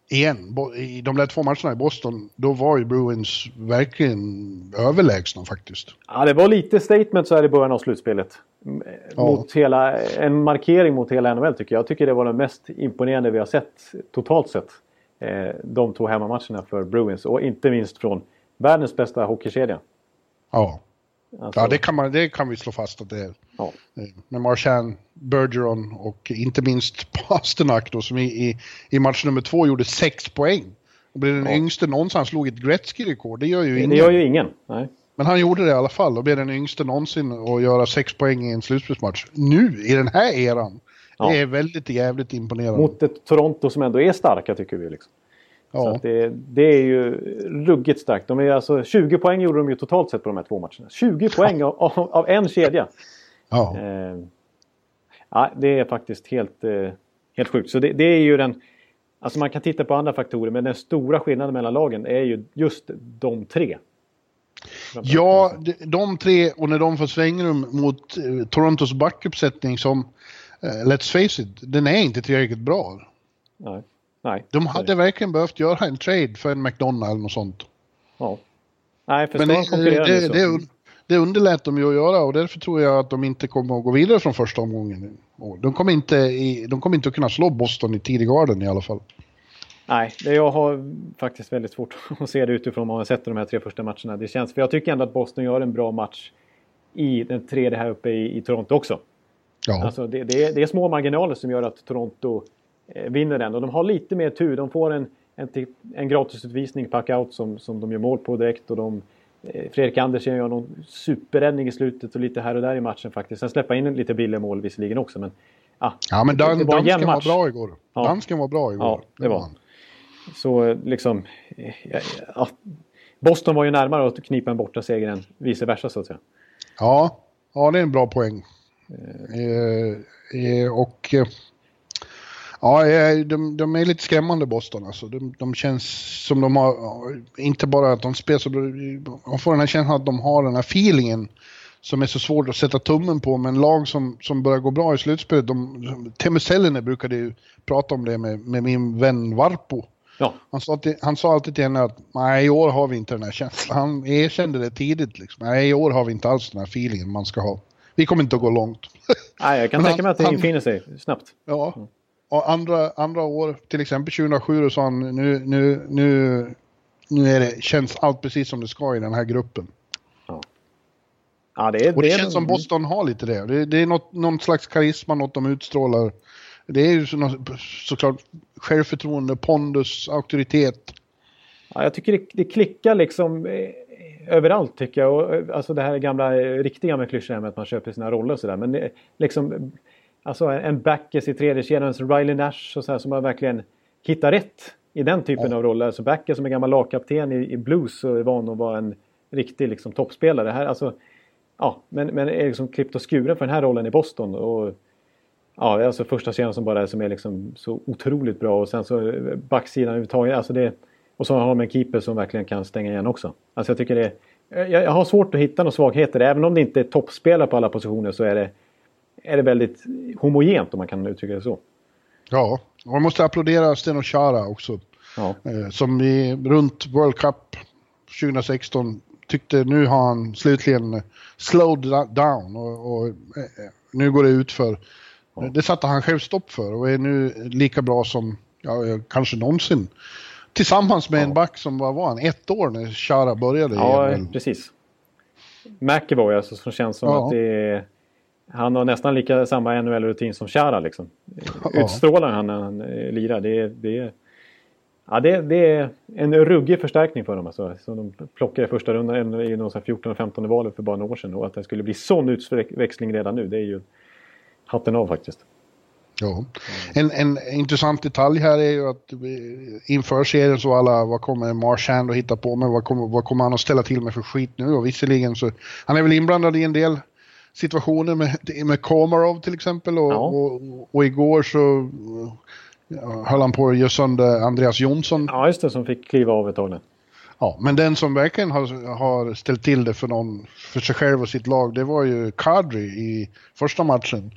S2: igen, i de där två matcherna i Boston, då var ju Bruins verkligen överlägsna faktiskt.
S1: Ja, det var lite statement så här i början av slutspelet. M-
S2: Ja.
S1: Mot hela, en markering mot hela NHL tycker jag. Jag tycker det var det mest imponerande vi har sett totalt sett. Eh, de två hemmamatcherna för Bruins och inte minst från världens bästa hockeykedja.
S2: Ja,
S1: Alltså,
S2: ja det, kan man, det kan vi slå fast att det är.
S1: ja.
S2: Eh, Med Marchand, Bergeron och inte minst *laughs* Pasternak då som i, i, i match nummer två gjorde sex poäng. Och blev den
S1: Ja.
S2: yngste någonsin, han slog ett Gretzky-rekord. Det gör ju ingen.
S1: Det gör ju ingen. Nej.
S2: Men han gjorde det i alla fall och blev den yngste någonsin att göra sex poäng i en slutspelsmatch. Nu, i den här eran.
S1: Ja.
S2: Det är väldigt jävligt imponerande.
S1: Mot ett Toronto som ändå är starka tycker vi. Liksom. Så det, det är ju ruggigt starkt. De är alltså, 20 poäng gjorde de ju totalt sett på de här två matcherna. 20 poäng av, av, av en kedja.
S2: ja.
S1: Eh, ja, det är faktiskt helt, eh, helt sjukt. Så det, det är ju den... Alltså man kan titta på andra faktorer men den stora skillnaden mellan lagen är ju just de tre.
S2: Ja, de, de tre och när de får svängrum mot eh, Torontos backuppsättning som, eh, let's face it, den är inte tillräckligt bra.
S1: Nej. Nej.
S2: De hade verkligen behövt göra en trade för en McDonald eller något sånt.
S1: Ja. Nej, för
S2: Men det, det, det, det underlät de ju att göra och därför tror jag att de inte kommer att gå vidare från första omgången. De kommer inte, i, de kommer inte att kunna slå Boston i tidig garden i alla fall.
S1: Nej, det jag har faktiskt väldigt svårt *laughs* att se det utifrån vad man sett de här tre första matcherna. Det känns, för jag tycker ändå att Boston gör en bra match i den tredje här uppe i, i Toronto också.
S2: Ja,
S1: Alltså det, det, är, det är små marginaler som gör att Toronto vinner den. Och de har lite mer tur. De får en, en, en gratisutvisning, pack-out, som, som de gör mål på direkt. Och de, eh, Fredrik Andersen gör någon superräddning i slutet och lite här och där i matchen faktiskt. Sen släppa in lite billiga mål visserligen också. Men, ah,
S2: ja men dan,
S1: var
S2: dansken var bra igår.
S1: Ja.
S2: Dansken var bra igår.
S1: Ja, det var
S2: han.
S1: Så eh, liksom... eh, ja, ja, Boston var ju närmare att knipa en borta seger än vice versa så att säga.
S2: Ja, ja, det är en bra poäng. Eh, eh, och eh, ja, eh, de, de är lite skrämmande Boston alltså. De, de känns som de har, inte bara att de spelar så, man får den här känslan att de har den här feelingen som är så svårt att sätta tummen på, men lag som, som börjar gå bra i slutspelet, de, Teemu Selänne brukade ju prata om det med, med min vän Varpo.
S1: Ja,
S2: Han sa, till, han sa alltid till henne att nej, i år har vi inte den här känslan. Han erkände det tidigt. Liksom. Nej, i år har vi inte alls den här feelingen man ska ha. Vi kommer inte att gå långt.
S1: Nej, jag kan *laughs* tänka mig att det infinner sig snabbt.
S2: ja. Och andra, andra år, till exempel 2007, då sa han nu, nu, nu, nu är det, känns allt precis som det ska i den här gruppen.
S1: Ja, det, är,
S2: Och det,
S1: är-
S2: känns som Boston har lite det. Det, det är något, någon slags karisma, något de utstrålar. Det är ju så, såklart självförtroende, pondus, auktoritet.
S1: Ja, jag tycker det, det klickar liksom eh, överallt tycker jag. Och, eh, alltså det här gamla eh, riktiga med klyschor med att man köper sina roller och sådär. Men det, liksom, alltså en backes i tredje kedjan Riley Nash och så här, som har verkligen hittat rätt i den typen av roller. Alltså backes som är gammal lagkapten i, i blues och är van att vara en riktig liksom, toppspelare. Här, alltså, ja, men, men är liksom klippt och skuren för den här rollen i Boston. Och, Ja, alltså första kedjan som bara är, som är liksom så otroligt bra och sen så eh, backsidan överhuvudtaget. Alltså det, och så har de en keeper som verkligen kan stänga igen också. Alltså jag tycker det är, jag, jag har svårt att hitta några svagheter. Även om det inte är toppspelare på alla positioner så är det, är det väldigt homogent om man kan uttrycka det så.
S2: Ja, och man måste applådera Steno Chara också.
S1: Ja,
S2: Eh, som i, runt World Cup 2016 tyckte nu har han slutligen eh, slowed down och, och eh, nu går det ut för. Det satte han själv stopp för och är nu lika bra som ja, kanske någonsin. Tillsammans med en back som var, var han, ett år när Chara började.
S1: ja
S2: NHL.
S1: precis. McEvoy alltså som känns som
S2: Ja.
S1: att det är, Han har nästan lika samma NHL-rutin som Chara liksom. Utstrålar han när han eh, lirar. Det är, det är, ja, det, det är en ruggig förstärkning för dem. Alltså, som de plockade i första rundan i någon sån här 14 och 15 valet för bara några år sedan. Och att det skulle bli sån utväxling redan nu. Det är ju hatten av faktiskt.
S2: Ja. En, en intressant detalj här är ju att inför serien så alla, vad kommer Marchand att hitta på med, vad kommer, vad kommer han att ställa till med för skit nu? Och visserligen så, han är väl inblandad i en del situationer med, med Komarov till exempel och,
S1: Ja.
S2: och, och igår så höll han på att göra sönder Andreas Jonsson.
S1: Ja, just det. Som fick kliva av ett tag nu.
S2: Ja, men den som verkligen har, har ställt till det för, någon, för sig själv och sitt lag, det var ju Kadri i första matchen.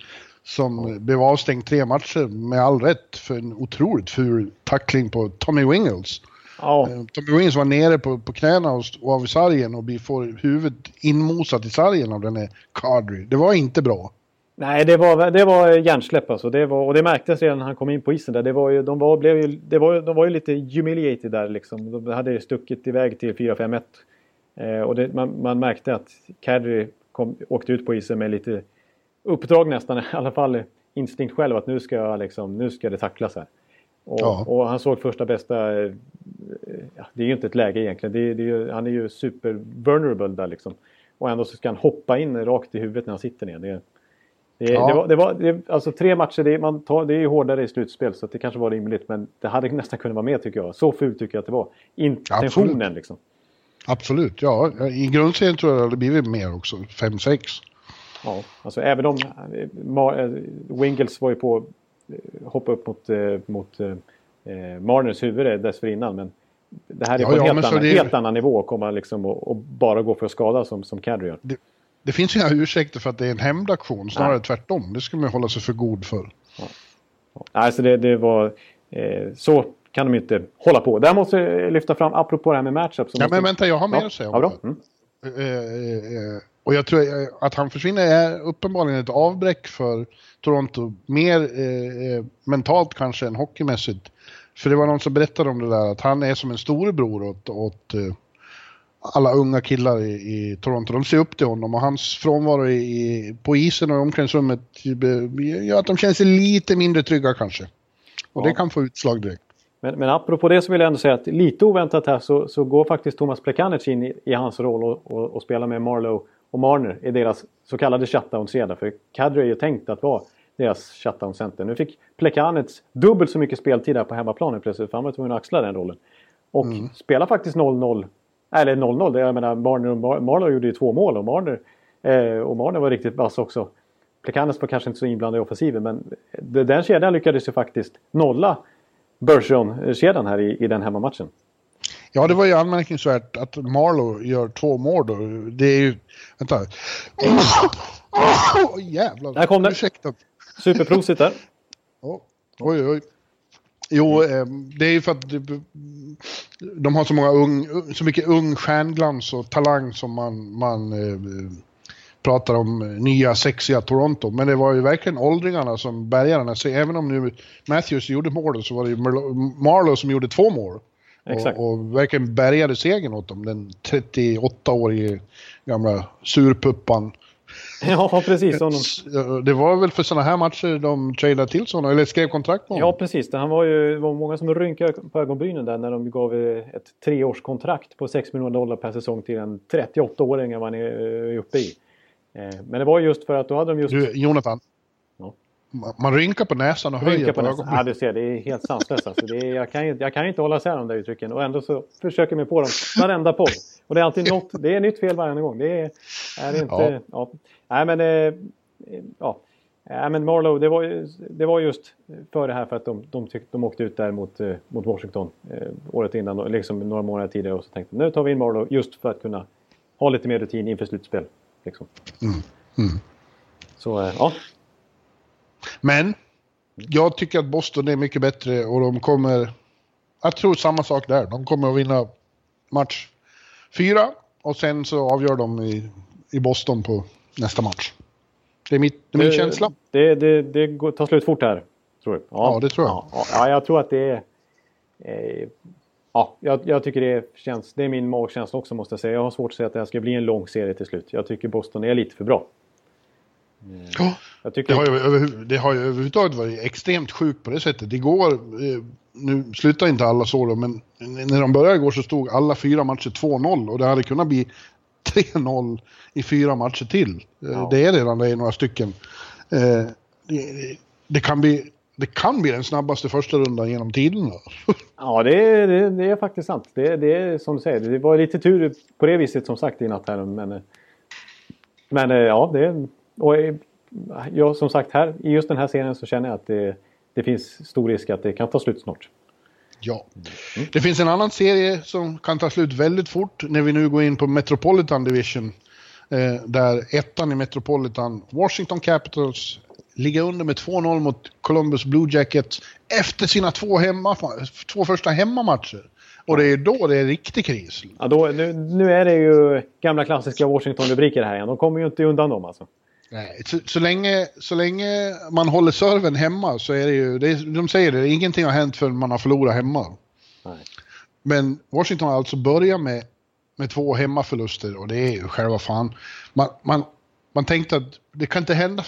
S2: Som blev avstängd tre matcher med all rätt för en otroligt ful tackling på Tommy Wingles.
S1: Ja,
S2: Eh, Tommy Wingles var nere på, på knäna och, och av sargen och vi får huvudet inmosat i sargen av den här Kadri. Det var inte bra.
S1: Nej, det var, det var hjärnsläpp alltså. Det var, och det märktes redan när han kom in på isen där. Det var ju, de, var, blev ju, det var, de var ju lite humiliated där liksom. De hade ju stuckit iväg till 4-5-1. Eh, och det, man, man märkte att Kadri kom, åkte ut på isen med lite uppdrag nästan, i alla fall instinkt själv att nu ska, jag liksom, nu ska det tacklas här. Och,
S2: Ja.
S1: och han såg första bästa, eh, ja, det är ju inte ett läge egentligen. Det, är- det är ju, han är ju super vulnerable där liksom. Och ändå så ska han hoppa in rakt i huvudet när han sitter ner. Det, det,
S2: Ja.
S1: det var, det var det, alltså tre matcher, det, man tar, det är ju hårdare i slutspel så det kanske var rimligt. Men det hade nästan kunnat vara mer tycker jag. Så fult tycker jag att det var. Intentionen
S2: Absolut.
S1: liksom.
S2: Absolut, ja. I grundserien tror jag det hade blivit mer också, 5-6.
S1: Ja, alltså även om eh, eh, Wingles var ju på hoppa upp mot, eh, mot eh, eh, Marners huvud dessförinnan. Men det här är
S2: Ja,
S1: på en
S2: ja,
S1: helt, annan,
S2: det
S1: helt annan nivå att komma liksom och, och bara gå för att skada som, som Cadry gör.
S2: Det finns ju inga ursäkter för att det är en hämndaktion, snarare
S1: Nej.
S2: tvärtom. Det skulle man hålla sig för god för.
S1: Alltså det, det var... Eh, så kan de inte hålla på. Där måste jag lyfta fram, apropå det här med matchup. så
S2: Ja,
S1: måste-
S2: men vänta, jag har mer
S1: ja,
S2: att säga om
S1: ja,
S2: det.
S1: Mm.
S2: Eh, eh, och jag tror eh, att han försvinner är uppenbarligen ett avbräck för Toronto. Mer eh, eh, mentalt kanske än hockeymässigt. För det var någon som berättade om det där att han är som en storebror åt, åt eh, alla unga killar i, i Toronto. De ser upp till honom och hans frånvaro i, i, på isen och i omklädningsrummet gör att de känner sig lite mindre trygga kanske. Och
S1: Ja.
S2: det kan få utslag direkt.
S1: Men, men apropå det så vill jag ändå säga att lite oväntat här så, så går faktiskt Thomas Plekanec in i, i hans roll och, och, och spelar med Marlowe och Marner i deras så kallade shutdown-kedja. För Kadri är ju tänkt att vara deras shutdown-center. Nu fick Plekanec dubbelt så mycket speltid här på hemmaplanen plötsligt för han var tvungen att axla den rollen. Och spelar faktiskt 0-0. Eller 0-0, det- jag menar Marner och Mar- Marlowe gjorde ju två mål och Marner, eh, och Marner var riktigt vass också. Plekanec var kanske inte så inblandad i offensiven men den kedjan lyckades ju faktiskt nolla Bergeron-kedjan här i, i den hemmamatchen.
S2: Ja, det var ju anmärkningsvärt att Marlow gör två mål då. Det är ju... Vänta. Åh, jävlar.
S1: Där kom.
S2: Ursäkta.
S1: Superprosit där.
S2: Ja. Oj, oj. Jo, eh, det är ju för att det- de har så många ung, så mycket ung stjärnglans och talang som man, man eh, pratar om eh, nya sexiga Toronto. Men det var ju verkligen åldringarna som bärgade den serien. Även om nu Matthews gjorde mål så var det ju Marlo- Marlowe som gjorde två mål.
S1: Exakt.
S2: Och, och verkligen bärgade segern åt dem. Den 38-årige gamla surpuppan. *laughs*
S1: Ja, precis. Som de,
S2: Ja, Det var väl för sådana här matcher de tradade till sådana, eller skrev kontrakt med
S1: ja,
S2: honom?
S1: precis. Det han var ju, det var många som rynkade på ögonbrynen där när de gav eh, ett treårskontrakt på 6 miljoner dollar per säsong till en 38-åring man är eh, uppe i. Eh, Men det var just för att då hade de just...
S2: Du, Jonathan.
S1: Ja.
S2: Man, rynkar på näsan och höjer på,
S1: på näsan. Ja,
S2: ögonbrynen.
S1: du ser, det är helt sanslöst. Alltså. Det är, jag, kan, jag kan inte hålla isär de där uttrycken och ändå så försöker jag mig på dem varenda podd. Och det är alltid något, det är nytt fel varje gång. Det är, är inte... Ja. Nej men... Eh, ja. Nej, men Marlowe, det var, det var just för det här för att de, de, tyckte, de åkte ut där mot, eh, mot Washington eh, året innan, och liksom några månader tidigare och så tänkte nu tar vi in Marlowe just för att kunna ha lite mer rutin inför slutspel. Liksom.
S2: mm.
S1: Så eh, ja,
S2: Men jag tycker att Boston är mycket bättre och de kommer... Jag tror samma sak där. De kommer att vinna match fyra och sen så avgör de i, i Boston på nästa match. Det är, mitt, det är min känsla.
S1: Det, det, det går, tar slut fort här, tror du?
S2: Ja, det tror jag.
S1: Ja, ja, jag tror att det är... Eh, ja, jag, jag tycker det känns... Det är min magkänsla också måste jag säga. Jag har svårt att säga att det här ska bli en lång serie till slut. Jag tycker Boston är lite för bra.
S2: Ja.
S1: Tycker...
S2: Det har, ju det har ju överhuvudtaget varit extremt sjukt på det sättet. Igår, eh, nu slutar inte alla så då, men när de började igår så stod alla fyra matcher 2-0 och det hade kunnat bli 3-0 i fyra matcher till. Eh,
S1: Ja.
S2: Det är redan det i några stycken. Eh, det, det, kan bli, det kan bli den snabbaste första rundan genom tiderna. *laughs*
S1: Ja, det är, det, det är faktiskt sant. Det, det är som du säger. Det var lite tur på det viset som sagt i natt här. Men, men ja, det... Och jag, som sagt här, i just den här serien så känner jag att det, det finns stor risk att det kan ta slut snart.
S2: Ja. Det finns en annan serie som kan ta slut väldigt fort när vi nu går in på Metropolitan Division. Eh, där ettan i Metropolitan, Washington Capitals, ligger under med 2-0 mot Columbus Blue Jackets efter sina två, hemma, två första hemmamatcher. Och det är då det är riktig kris.
S1: Ja, då, nu, nu är det ju gamla klassiska Washington-rubriker här igen. De kommer ju inte undan dem alltså.
S2: Nej, så, så, länge, så länge man håller serven hemma så är det ju, det är, de säger det, ingenting har hänt förrän man har förlorat hemma.
S1: Nej.
S2: Men Washington har alltså börjat med, med två hemmaförluster och det är ju själva fan. Man, man, man tänkte att det kan inte hända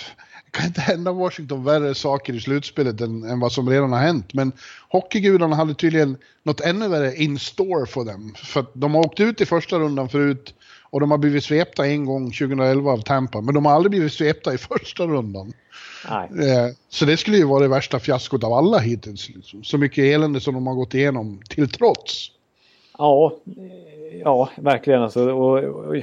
S2: kan inte hända Washington värre saker i slutspelet än, än vad som redan har hänt. Men hockeygudarna hade tydligen något ännu värre in store för dem. För att de har åkt ut i första rundan förut och de har blivit svepta en gång 2011 av Tampa. Men de har aldrig blivit svepta i första rundan.
S1: Nej.
S2: Eh, Så det skulle ju vara det värsta fiaskot av alla hittills. Liksom. Så mycket elände som de har gått igenom till trots.
S1: Ja, eh, ja verkligen alltså. Och, och,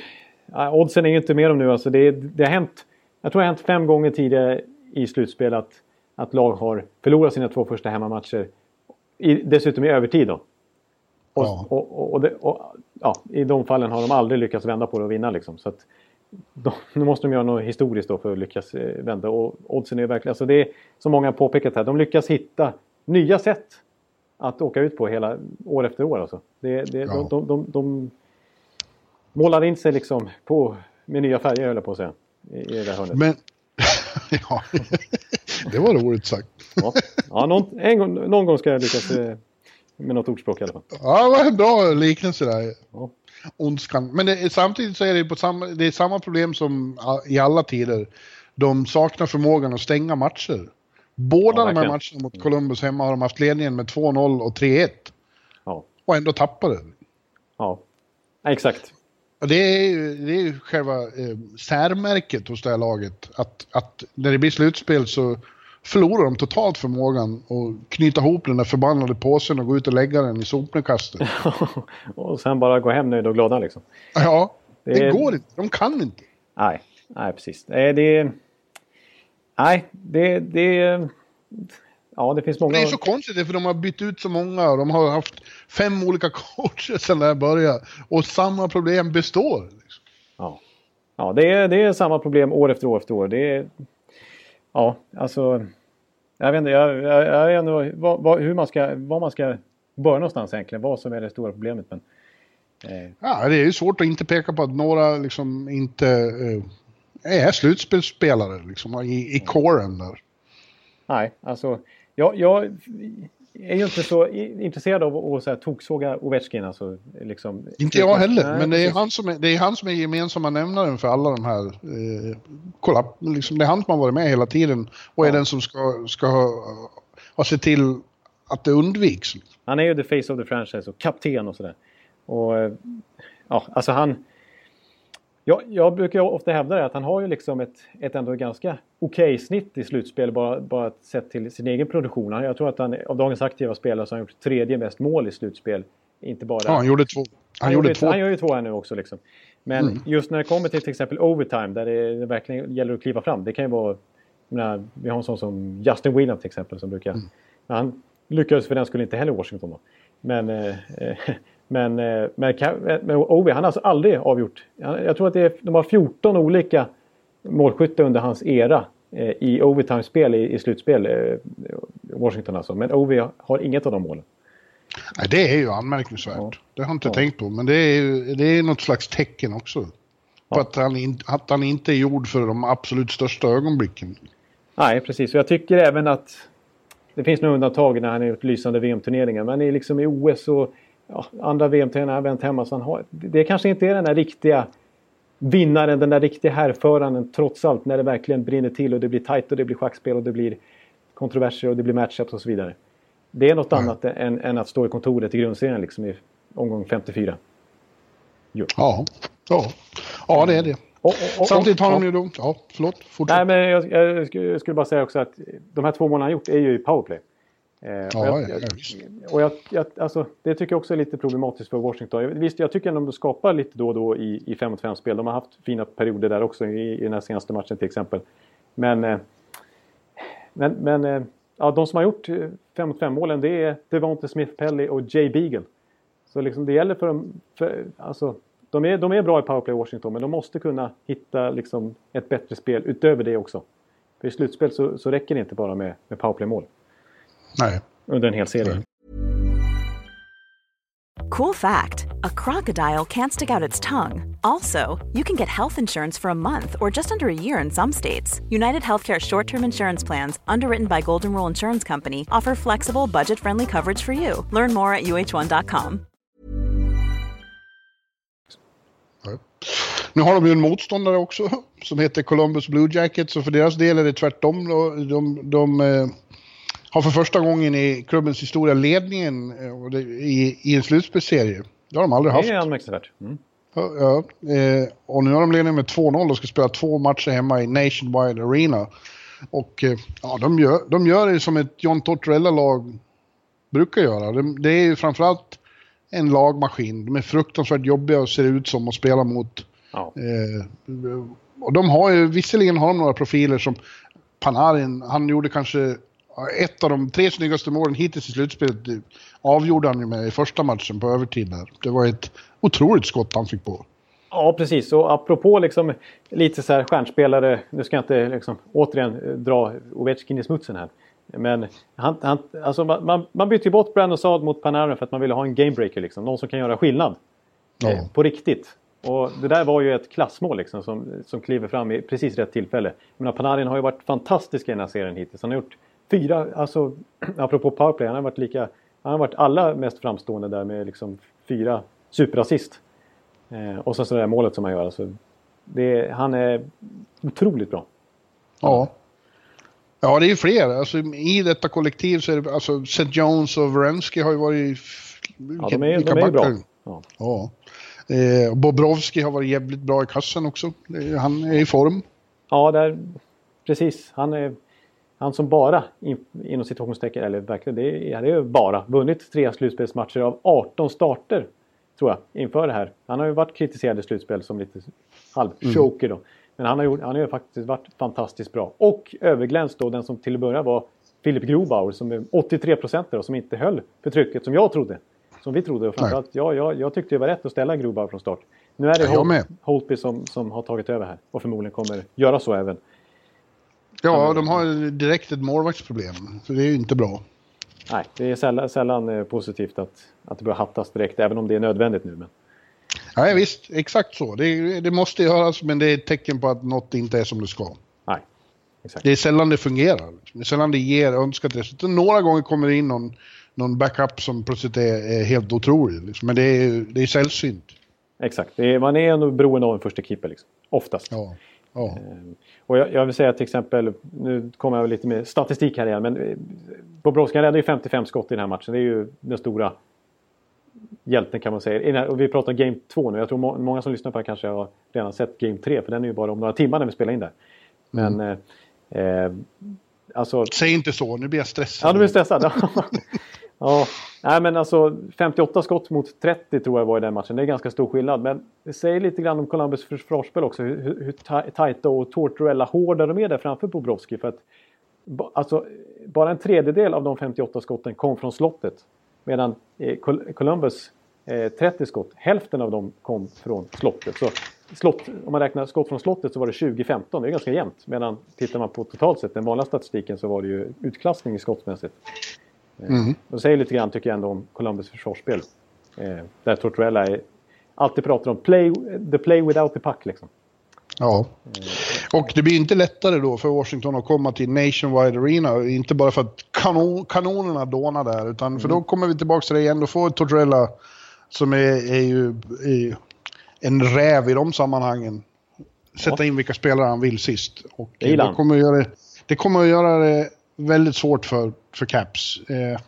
S1: ja, oddsen är ju inte med dem nu alltså. Det, det har hänt. Jag tror det har hänt fem gånger tidigare i slutspel att, att lag har förlorat sina två första hemmamatcher. I, dessutom i övertid då. Och,
S2: Ja.
S1: och, och, och, det, och ja, I de fallen har de aldrig lyckats vända på det och vinna. Liksom. Så att, de, nu måste de göra något historiskt för att lyckas eh, vända. Och oddsen är verkligen... Alltså det är, som många har påpekat här, de lyckas hitta nya sätt att åka ut på hela år efter år. Alltså. Det, det,
S2: Ja.
S1: de, de, de, målar in sig liksom på, med nya färger höll jag på att säga. I, i det hörnet.
S2: Men, *laughs* ja, *laughs* det var roligt sagt.
S1: Ja, ja någon, en gång, någon gång ska jag lyckas eh, med något ordspråk i alla fall.
S2: Ja, var en bra liknelse där.
S1: Ja.
S2: Ondskan. Men det, samtidigt så är det, på samma, det är samma problem som i alla tider. De saknar förmågan att stänga matcher. Båda
S1: Ja,
S2: de här matcherna mot Columbus hemma har de haft ledningen med 2-0 och 3-1.
S1: Ja,
S2: Och ändå tappade.
S1: ja. ja exakt.
S2: Och det är ju det är själva eh, särmärket hos det här laget. Att, att när det blir slutspel så förlorar de totalt förmågan att knyta ihop den där förbannade påsen och gå ut och lägga den i sopnedkastet. *laughs*
S1: och sen bara gå hem nöjda och glada liksom.
S2: Ja, det,
S1: Det
S2: går inte. De kan inte.
S1: Nej, nej precis. Nej, det... Nej, det... det ja, det finns många...
S2: Det är så konstigt det för de har bytt ut så många och de har haft fem olika *laughs* coacher sedan det här började. Och samma problem består. Liksom.
S1: Ja, ja det, är, det är samma problem år efter år efter år. Det är... Ja, alltså... Jag vet inte, jag, jag, jag vet ändå vad, vad, hur man ska, var man ska börja någonstans egentligen. Vad som är det stora problemet. Men, eh,
S2: Ja, det är ju svårt att inte peka på att några liksom inte eh, är slutspelsspelare liksom, i, i coren där.
S1: nej, alltså... Jag, jag är ju inte så intresserad av att så här, toksåga Ovechkin. Alltså, liksom,
S2: Inte jag heller,
S1: Nej,
S2: men det är, han som är, det är han som är gemensamma nämnaren för alla de här eh, kollap, liksom, Det är han som har varit med hela tiden och är
S1: Ja.
S2: den som ska, ska ha, ha sett till att det undviks.
S1: Han är ju the face of the franchise och kapten och sådär. Och eh, ja, alltså han... Jag, jag brukar ofta hävda det att han har ju liksom ett, ett ändå ganska okej snitt i slutspel bara, bara sett till sin egen produktion. Han, jag tror att han av dagens aktiva spelare så har han gjort tredje mest mål i slutspel. Inte bara...
S2: Ja, han gjorde två. Han, gjorde två.
S1: Han gör ju två här nu också liksom. Men
S2: Mm.
S1: just när det kommer till till exempel overtime där det verkligen gäller att kliva fram. Det kan ju vara... Menar, vi har en sån som Justin Williams till exempel som brukar...
S2: Mm.
S1: Han lyckades för den skulle inte heller Washington då. Men, eh, eh, men, eh, men, men Ovi, han har alltså aldrig avgjort. Jag tror att det är, de har 14 olika målskyttar under hans era eh, i overtime-spel i, i slutspel. Eh, Washington alltså. Men Ovi har inget av de målen.
S2: Nej, det är ju anmärkningsvärt.
S1: Ja.
S2: Det har jag inte
S1: Ja.
S2: tänkt på. Men det är ju det är något slags tecken också. På
S1: Ja.
S2: att, han in, att han inte är gjord för de absolut största ögonblicken.
S1: Nej, precis. Och jag tycker även att det finns några undantag när han har gjort lysande VM-turneringar. Men liksom i OS och ja, andra VM-turneringar har vänt hemma. Så han har, det kanske inte är den där riktiga vinnaren, den där riktiga härföraren trots allt. När det verkligen brinner till och det blir tajt och det blir schackspel och det blir kontroverser och det blir matchups och så vidare. Det är något
S2: Nej.
S1: annat än, än att stå i kontoret i grundserien liksom i omgång 54.
S2: Ja, ja. ja det är det.
S1: Och, och, och,
S2: Samtidigt har de ju då... Ja, förlåt. Fortsätt.
S1: Nej, men jag, jag skulle bara säga också att de här två målen han gjort är ju i powerplay. Eh, och
S2: ja,
S1: jag,
S2: ja,
S1: jag, och jag, jag, alltså, det tycker jag också är lite problematiskt för Washington. Visst, jag tycker ändå de skapar lite då och då i, i 5 mot 5-spel. De har haft fina perioder där också i, i den här senaste matchen till exempel. Men, eh, men, men eh, ja, de som har gjort 5 mot 5 målen det är Devonte Smith Pelly och Jay Beagle. Så liksom det gäller för dem, för, alltså, de är, de är bra i powerplay i Washington men de måste kunna hitta liksom, ett bättre spel utöver det också. För i slutspel så, så räcker det inte bara med, med powerplay-mål
S2: Nej.
S1: under en hel serie.
S4: Cool fact a crocodile can't stick out its tongue. Also, you can get health insurance for a month or just under a year in some states. United Healthcare short term insurance plans, underwritten by Golden Rule Insurance Company, offer flexible, budget friendly coverage for you. Learn more at uh1.com.
S2: Ja. Nu har de ju en motståndare också som heter Columbus Blue Jackets och för deras del är det tvärtom. då. De, de, eh, har för första gången i klubbens historia ledningen eh, i, i en slutspelsserie. Det har de aldrig haft.
S1: Det är anmärkningsvärt. Mm.
S2: Ja, ja, eh, och nu har de ledningen med 2-0 och ska spela två matcher hemma i Nationwide Arena. Och eh, ja, de gör, de gör det som ett John Tortorella-lag brukar göra. Det, det är ju framförallt en lagmaskin. De är fruktansvärt jobbiga och ser ut som att spela mot.
S1: Ja.
S2: Eh, och de har ju, visserligen har de några profiler som Panarin, han gjorde kanske ett av de tre snyggaste målen hittills i slutspelet. Avgjorde han ju med i första matchen på övertid där. Det var ett otroligt skott han fick på.
S1: Ja, precis. Och apropå liksom lite så här stjärnspelare. Nu ska jag inte liksom återigen dra Ovechkin i smutsen här. Men han, han, alltså man, man, man bytte ju bort Brandon Saad mot Panarin för att man ville ha en gamebreaker. Liksom. Någon som kan göra skillnad.
S2: Ja.
S1: Eh, på riktigt. Och det där var ju ett klassmål liksom, som, som kliver fram i precis rätt tillfälle. Jag menar, Panarin har ju varit fantastisk i den här serien hittills. Han har gjort fyra, alltså *clears throat* apropå powerplay, han har varit lika... Han har varit alla mest framstående där med liksom fyra superassist. Eh, och så så det där målet som han gör. Alltså, det, han är otroligt bra.
S2: Ja. Ja, det är ju fler. Alltså, I detta kollektiv så är det, alltså, St. Jones och Wrensky har ju varit...
S1: Ja, de är, de är bra. Ja.
S2: Ja. Eh, Bobrovski har varit jävligt bra i kassen också. Han är i form.
S1: Ja, där, precis. Han är han som bara, in, inom citationstecken, eller verkligen, det är, det är bara vunnit tre slutspelsmatcher av 18 starter. Tror jag, inför det här. Han har ju varit kritiserad i slutspel som lite halv-choker då. Men han har, gjort, han har ju faktiskt varit fantastiskt bra. Och överglänst då den som till att börja var Filip Grobauer som är 83 procentare och som inte höll för trycket som jag trodde. Som vi trodde. Och framförallt, ja, jag, jag tyckte det var rätt att ställa Grobauer från start. Nu är det
S2: jag
S1: Hol-. Holtby som, som har tagit över här. Och förmodligen kommer göra så även.
S2: Ja, de har direkt ett målvaktsproblem. Så det är ju inte bra.
S1: Nej, det är sällan, sällan eh, positivt att, att det börjar hattas direkt. Även om det är nödvändigt nu. Men,
S2: Nej, visst. Exakt så. Det, det måste göras, men det är ett tecken på att något inte är som det ska.
S1: nej, exakt.
S2: Det är sällan det fungerar. Det är sällan det ger önskat resultat. Några gånger kommer det in någon, någon backup som plötsligt är, är helt otrolig. Liksom. Men det är, det är sällsynt.
S1: Exakt. Det är, man är ändå beroende av en första keeper. Liksom. Oftast.
S2: Ja. Ja.
S1: Och jag, jag vill säga till exempel, nu kommer jag lite med statistik här igen, men eh, Bobrovski han räddade ju 55 skott i den här matchen. Det är ju den stora hjälten kan man säga. Här, och vi pratar Game 2 nu. Jag tror må, många som lyssnar på det här kanske har redan sett Game 3, för den är ju bara om några timmar när vi spelar in där. Men
S2: Mm.
S1: eh, eh, alltså...
S2: Säg inte så, nu blir jag stressad.
S1: Ja, du blir stressad. *laughs* *laughs* ja, nej men alltså 58 skott mot 30 tror jag var i den matchen. Det är ganska stor skillnad. Men det säger lite grann om Columbus försvarsspel också. Hur, hur, tajta och Tortorella hårda de är där framför Bobrovski. För att, alltså, bara en tredjedel av de 58 skotten kom från slottet. Medan eh, Columbus eh, 30 skott, hälften av dem kom från slottet. Så slott, om man räknar skott från slottet så var det 20-15. Det är ganska jämnt. Medan tittar man på totalt sett den vanliga statistiken så var det ju utklassning i skottmässigt.
S2: Mm.
S1: Det säger lite grann tycker jag ändå om Columbus försvarsspel. Eh, där Tortorella är, alltid pratar om play, the play without the puck. Liksom.
S2: Ja. Och det blir inte lättare då för Washington att komma till Nationwide Arena. Inte bara för att kanon, kanonerna dånar där, utan för då kommer vi tillbaka till det igen. Då får Tortorella, som är, är ju är en räv i de sammanhangen, sätta in vilka spelare han vill sist. Och
S1: Det
S2: kommer, att göra, det kommer att göra det väldigt svårt för, för Caps. Eh,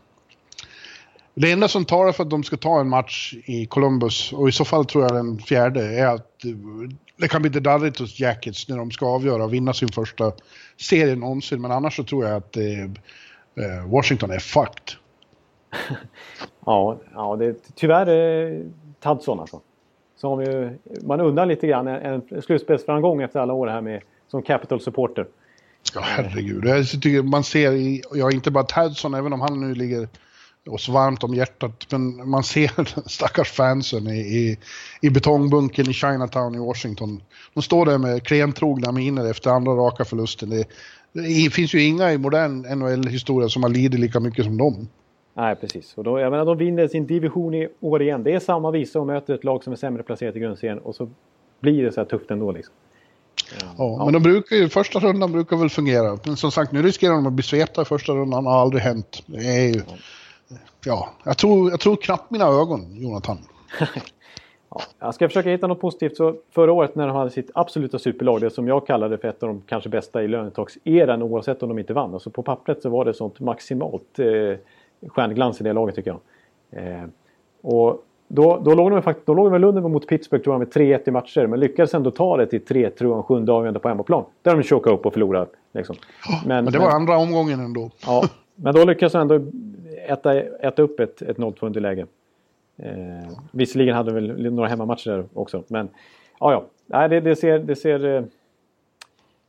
S2: det enda som talar för att de ska ta en match i Columbus, och i så fall tror jag den fjärde, är att eh, det kan bli lite darrigt hos Jackets när de ska avgöra och vinna sin första serie någonsin. Men annars så tror jag att eh, eh Washington är fucked. *laughs*
S1: Ja, ja det, tyvärr eh, är Tadson alltså. Så har ju, man undrar lite grann en, en slutspelsframgång efter alla år här med som Capital supporter.
S2: Ja, herregud. Jag tycker man ser, i, ja inte bara Tadson, även om han nu ligger oss varmt om hjärtat, men man ser den *laughs* stackars fansen i, i, i betongbunken i Chinatown i Washington. De står där med klentrogna miner efter andra raka förlusten. Det, det finns ju inga i modern NHL-historia som har lidit lika mycket som dem.
S1: Nej, precis. Och då, jag menar, de vinner sin division i år igen. Det är samma visa och möter ett lag som är sämre placerat i grundserien och så blir det så här tufft ändå. Liksom.
S2: Ja, Men de brukar ju, första rundan brukar väl fungera. Men som sagt, nu riskerar de att bli svepta i första rundan. Det har aldrig hänt. Det är ju... Ja, jag tror, jag tror knappt mina ögon, Jonathan. *laughs*
S1: Ja, jag ska försöka hitta något positivt. Så förra året när de hade sitt absoluta superlag, det som jag kallade för ett av de kanske bästa i lönetagseran oavsett om de inte vann. Alltså på pappret så var det sånt maximalt eh, stjärnglans i det laget tycker jag. Eh, och då, då låg de faktiskt, då låg de under mot Pittsburgh tror jag med 3-1 i matcher. Men lyckades ändå ta det till 3 tror jag, sjunde avgörande på hemmaplan. Där de chokade upp och förlorade. Liksom.
S2: Men det var andra omgången ändå.
S1: Ja, men då lyckas de ändå äta, äta upp ett, ett 0-2 underläge. Eh, visserligen hade de väl några hemmamatcher där också. Men ja, ja. Nej, det, det, ser, det, ser, eh,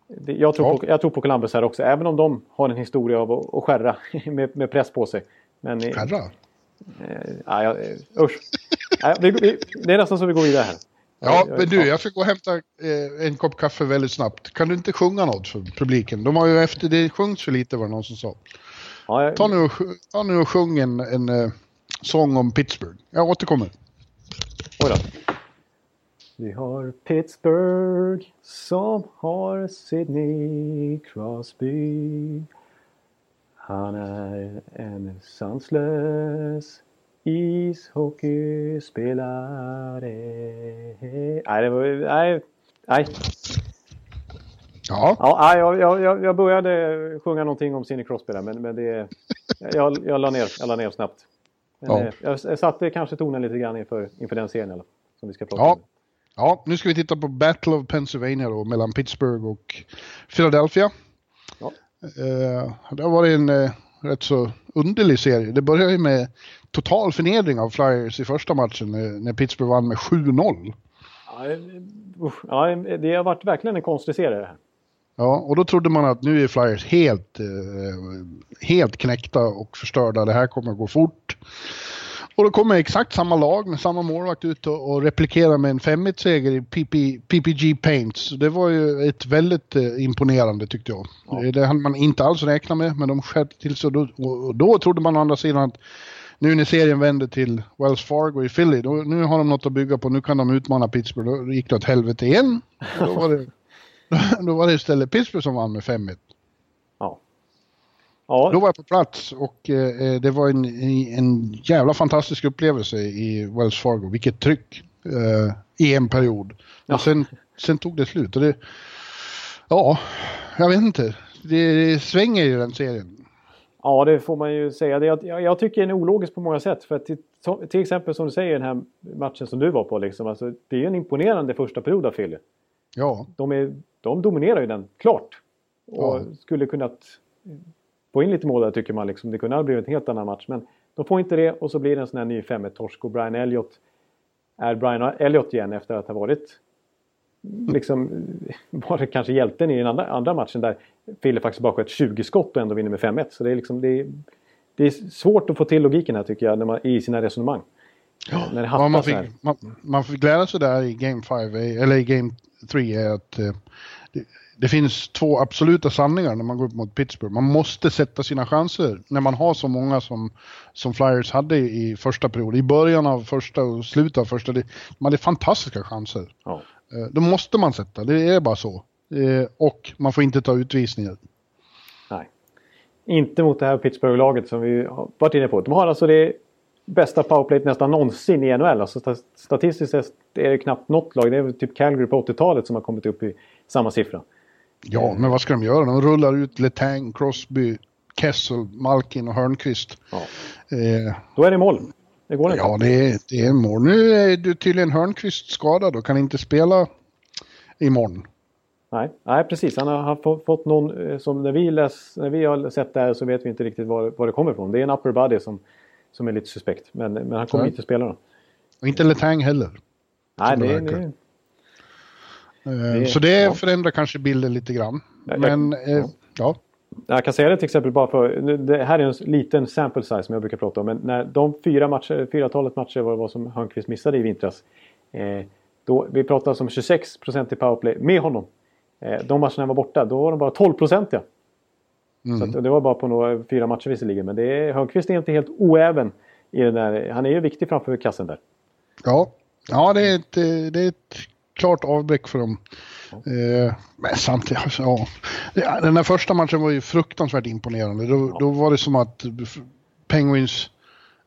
S1: det, jag, tror
S2: Ja.
S1: på, jag tror på Columbus här också, även om de har en historia av att, att skärra *laughs* med, med press på sig. Men eh, ja, jag- eh, usch. Nej, vi, vi, det är nästan så vi går vidare här.
S2: Ja, men du, jag ska gå och hämta eh, en kopp kaffe väldigt snabbt. Kan du inte sjunga något för publiken? De har ju efter, det sjungs för lite var det någon som sa.
S1: Ja, jag,
S2: Ta nu och, ta nu och sjung en, en eh, sång om Pittsburgh. Jag återkommer.
S1: Oj då. Vi har Pittsburgh som har Sidney Crosby. Han är en sanslös ishockeyspelare. Nej, det var... Nej. Nej.
S2: Ja,
S1: Ja, jag, jag, jag- började sjunga någonting om Sidney Crosby där, men, men det... Jag, jag, la ner, jag la ner snabbt. Men,
S2: Ja.
S1: eh, jag, satte kanske tonen lite grann inför, inför den serien eller, som vi ska prata
S2: Ja.
S1: om.
S2: ja, nu ska vi titta på Battle of Pennsylvania då, mellan Pittsburgh och Philadelphia.
S1: Ja.
S2: Eh, det har varit en eh, rätt så underlig serie. Det började ju med total förnedring av Flyers i första matchen när, Pittsburgh vann med 7-0.
S1: Ja, eh, usch, ja, det har varit verkligen en konstig serie det här.
S2: Ja, och då trodde man att nu är Flyers helt, eh, helt knäckta och förstörda. Det här kommer att gå fort. Och då kommer exakt samma lag med samma målvakt ut och, och replikera med en 5-1-seger i PP, PPG Paints. Så Det var ju ett väldigt eh, imponerande tyckte jag. Det, det hade man inte alls räknat med, men de skärpte till sig. Då, och, och då trodde man å andra sidan att nu när serien vände till Wells Fargo i Philly, då, nu har de något att bygga på, nu kan de utmana Pittsburgh. Då gick det åt helvete igen. *laughs* Då var det, *laughs* då var det istället Pittsburgh som vann med 5-1.
S1: Ja.
S2: Då var jag på plats och eh, det var en, en jävla fantastisk upplevelse i Wells Fargo. Vilket tryck eh, i en period.
S1: Ja.
S2: Och sen, sen tog det slut. Och det, ja, jag vet inte. Det, det svänger ju den serien.
S1: ja, det får man ju säga. Det, jag, jag tycker den är ologisk på många sätt. För till, till exempel som du säger den här matchen som du var på. Liksom, alltså, det är ju en imponerande första period av Philly.
S2: Ja,
S1: De, är, de dominerar ju den, klart. Och
S2: Ja.
S1: skulle kunnat få in lite mål där tycker man. Liksom. Det kunde ha blivit en helt annan match. Men de får inte det och så blir det en sån här ny 5-1-torsk. Och Brian Elliott är Brian Elliott igen efter att ha varit liksom *laughs* var kanske hjälten i den andra, andra matchen där Fille faktiskt bara sköt 20 skott och ändå vinner med 5-1. Så det är liksom det är, det är svårt att få till logiken här tycker jag när man, i sina resonemang. När det
S2: ja man, fick, man, man fick lära sig där i Game 5, eller i Game 3, är att eh, det, finns två absoluta sanningar när man går upp mot Pittsburgh. Man måste sätta sina chanser när man har så många som, som Flyers hade i första perioden. I början av första och slutet av första. Det, de hade fantastiska chanser.
S1: Ja.
S2: Eh, Då måste man sätta, det är bara så. Eh, Och man får inte ta utvisningar.
S1: Nej. Inte mot det här Pittsburgh-laget som vi har varit inne på. De har alltså det bästa powerplayet nästan någonsin i NHL. Alltså sta- statistiskt sett är det knappt något lag. Det är typ Calgary på 80-talet som har kommit upp i samma siffra.
S2: Ja, men vad ska de göra? De rullar ut Letang, Crosby, Kessel, Malkin och Hörnqvist.
S1: Ja.
S2: Eh,
S1: Då är det mål. Det går inte.
S2: Ja, det är, det är mål. Nu är du tydligen Hörnqvist skadad och kan inte spela imorgon.
S1: Nej, nej, precis. Han har, fått, fått någon eh, som när vi, läs, när vi har sett det här så vet vi inte riktigt var, var det kommer ifrån. Det är en upper body som, som är lite suspekt. Men, men han kommer
S2: Ja.
S1: inte spela då.
S2: Och inte Letang heller.
S1: Nej,
S2: det
S1: det, Det-
S2: så det
S1: ja.
S2: förändrar kanske bilden lite grann.
S1: Ja, jag-
S2: Men eh, ja.
S1: Jag kan säga det till exempel bara för, det här är en liten sample size som jag brukar prata om. Men när de fyra matcher, fyratalet matcher var det vad som Hörnqvist missade i vintras. Eh, då, vi pratar om 26% i powerplay med honom. Eh, de matcherna var borta, då var de bara 12-procentiga. Så att, det var bara på några, fyra matcher visserligen. Men det är, Hörnqvist är inte helt oäven i den där. Han är ju viktig framför kassen där.
S2: Ja, ja det, är ett, eh, det är ett klart avbräck för dem. Eh, men samtidigt, alltså, ja. Den här första matchen var ju fruktansvärt imponerande. Då, då var det som att Penguins,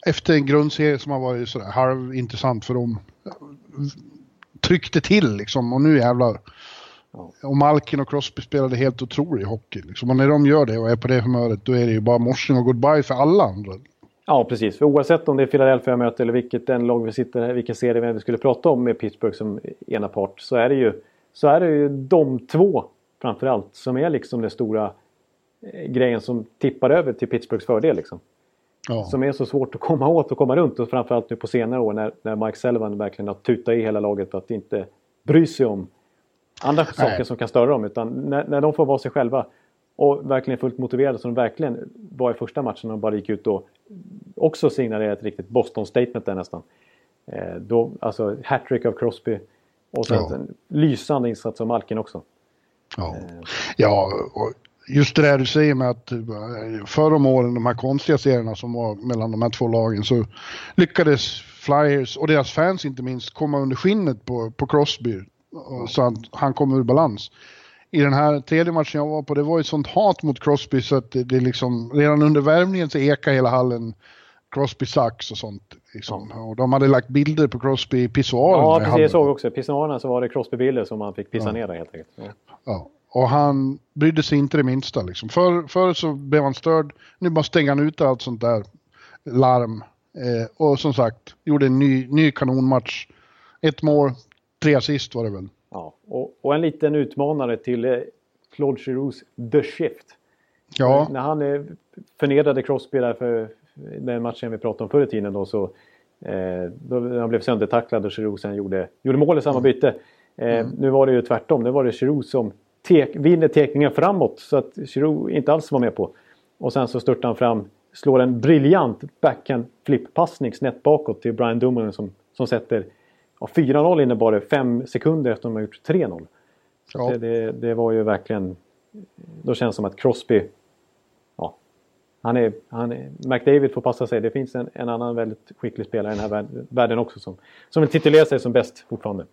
S2: efter en grundserie som har varit sådär halvintressant för dem, tryckte till liksom och nu jävlar. Och Malkin och Crosby spelade helt otrolig hockey. Liksom. Och när de gör det och är på det humöret då är det ju bara morsning och goodbye för alla andra.
S1: Ja, precis. För oavsett om det är Philadelphia jag möter eller vilket den lag vi sitter här, vilken serie vi skulle prata om med Pittsburgh som ena part så är det ju, så är det ju de två framförallt som är liksom den stora eh, grejen som tippar över till Pittsburghs fördel. Liksom.
S2: Ja.
S1: Som är så svårt att komma åt och komma runt och framförallt nu på senare år när, när Mike Sullivan verkligen har tutat i hela laget att inte bry sig om andra saker
S2: Nej.
S1: som kan störa dem. Utan när, när de får vara sig själva och verkligen fullt motiverade som de verkligen var i första matchen och bara gick ut och också signalerade ett riktigt Boston-statement där nästan. Eh, då, alltså hattrick av Crosby och sen
S2: Ja.
S1: en lysande insats av Malkin också.
S2: Ja, ja och just det där du säger med att eh, förra om åren, de här konstiga serierna som var mellan de här två lagen, så lyckades Flyers och deras fans inte minst komma under skinnet på, på Crosby och så att han kom ur balans. I den här tredje matchen jag var på, det var ju sånt hat mot Crosby så att det, det liksom, redan under värmningen så ekade hela hallen Crosby sax och sånt. Liksom. Och de hade lagt bilder på Crosby i pissoaren.
S1: Ja, precis. Jag såg också. Pissoarerna så var det Crosby-bilder som man fick pissa ner där helt enkelt. Ja.
S2: Ja. Och han brydde sig inte det minsta. Liksom. Förr, förr så blev han störd, nu bara stänger han ut allt sånt där larm. Eh, och som sagt, gjorde en ny, ny kanonmatch. Ett mål, tre assist var det väl.
S1: Ja, och, och en liten utmanare till eh, Claude Giroux The Shift.
S2: Ja,
S1: När han eh, förnedrade Crosby där för den matchen vi pratade om förr i tiden då så eh, då han blev söndertacklad och Giroux sen gjorde, gjorde mål i samma byte. Eh, Nu var det ju tvärtom. Nu var det Giroux som tek, vinner tekningen framåt så att Giroux inte alls var med på. Och sen så störtar han fram, slår en briljant backhand flip-passning snett bakåt till Brian Dumoulin som, som sätter ja, 4-0 innebar det fem sekunder efter att de har gjort 3-0.
S2: ja.
S1: Det, det, det var ju verkligen... Då känns det som att Crosby... Ja, han är, han är, McDavid får passa sig. Det finns en, en annan väldigt skicklig spelare i den här värld- världen också som, som vill titulera sig som bäst fortfarande.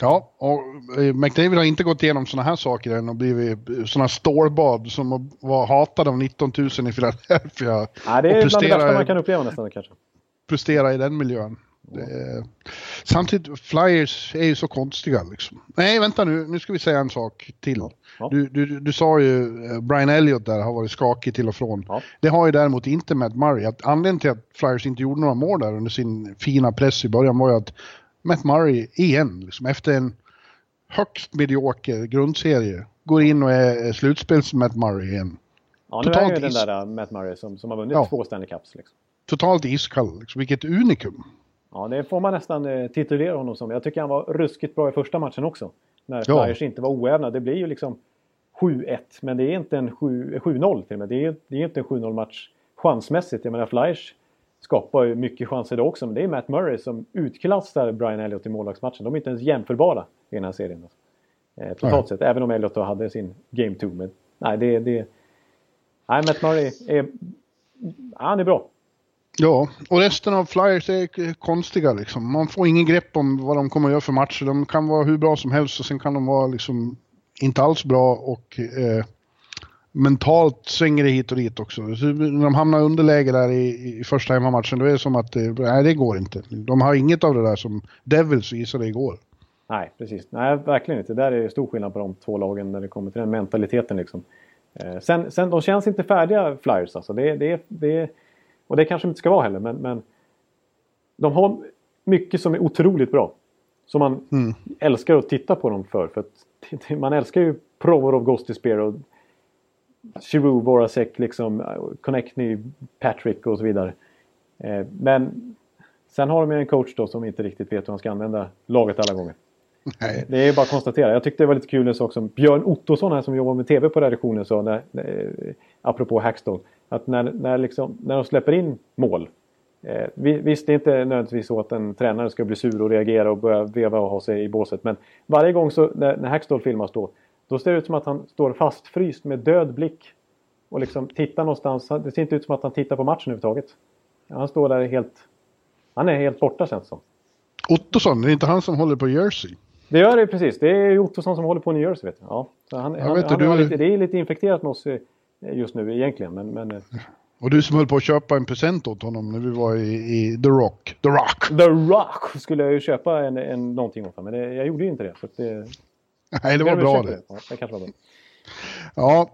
S2: ja. Och eh, McDavid har inte gått igenom såna här saker än och blivit såna stålbad som var hatade av 19 000 i Philadelphia.
S1: Ja, det är bland det värsta man kan uppleva nästan kanske.
S2: prestera i den miljön. Är... Samtidigt, Flyers är ju så konstiga liksom. Nej, vänta nu, nu ska vi säga en sak till.
S1: Ja.
S2: Du, du, du sa ju eh, Brian Elliott där har varit skakig till och från.
S1: Ja.
S2: Det har ju däremot inte Matt Murray. Att anledningen till att Flyers inte gjorde några mål där under sin fina press i början var ju att Matt Murray igen, liksom, efter en högst medioker grundserie, går in och är är slutspels-Matt Murray igen.
S1: Ja, nu är
S2: Totalt
S1: ju den där uh, Matt Murray som, som har vunnit
S2: Ja.
S1: två Stanley Cups. Liksom.
S2: Totalt iskall, liksom. vilket unikum.
S1: Ja, det får man nästan eh, titulera honom som. Jag tycker han var ruskigt bra i första matchen också. När
S2: Ja.
S1: Flyers inte var oävna. Det blir ju liksom 7-1, men det är inte en 7 7-0 till och med. Det är, det är inte en 7-0 match chansmässigt. Jag menar Flyers skapar ju mycket chanser då också, men det är Matt Murray som utklassar Brian Elliott i målvaktsmatchen. De är inte ens jämförbara i den här serien. Alltså. Eh, totalt
S2: Nej.
S1: sett, även om Elliott då hade sin Game 2. Men nej, det, det... Nej, Matt Murray är... Han är bra.
S2: Ja, och resten av Flyers är konstiga liksom. Man får ingen grepp om vad de kommer att göra för matcher. De kan vara hur bra som helst och sen kan de vara liksom inte alls bra och eh, mentalt svänger det hit och dit också. Så när de hamnar i underläge där i, i första hemmamatchen då är det som att det, nej, det går inte. De har inget av det där som Devils visade igår.
S1: Nej, precis. Nej, verkligen inte. Där är det stor skillnad på de två lagen när det kommer till den mentaliteten. Liksom. Eh, sen, sen, de känns inte färdiga, Flyers. Alltså. Det, det, det, och det kanske inte ska vara heller, men, men de har mycket som är otroligt bra. Som man
S2: Mm.
S1: älskar att titta på dem för. för att, man älskar ju Provorov, Ghosty Spear och Giroux, Voracek, liksom, Connectney, Patrick och så vidare. Eh, men sen har de ju en coach då som inte riktigt vet hur han ska använda laget alla gånger.
S2: Nej.
S1: Det är bara att konstatera. Jag tyckte det var lite kul en sak som Björn Ottosson här som jobbar med TV på redaktionen sa, när, när, apropå Hackstall, att när, när, liksom, när de släpper in mål. Eh, vi- visst, det är inte nödvändigtvis så att en tränare ska bli sur och reagera och börja veva och ha sig i båset. Men varje gång så, när, när Hackstall filmas då, då ser det ut som att han står fastfryst med död blick. Och liksom tittar någonstans. Det ser inte ut som att han tittar på matchen överhuvudtaget. Han står där helt... Han är helt borta känns det som.
S2: Ottosson, det är inte han som håller på Jersey?
S1: Det gör det precis. Det är Ottosson som håller på New Jersey. Vet du. Ja, så han, han,
S2: vet
S1: han
S2: du
S1: lite, det är lite infekterat med oss eh, just nu egentligen. Men, men eh,
S2: Och du som höll på att köpa en present åt honom när vi var i, i The Rock. The Rock!
S1: The Rock skulle jag ju köpa en, en, någonting åt honom. Men det, jag gjorde ju inte det. Det
S2: Nej, det var bra det.
S1: Ja, det kanske var bra.
S2: Ja,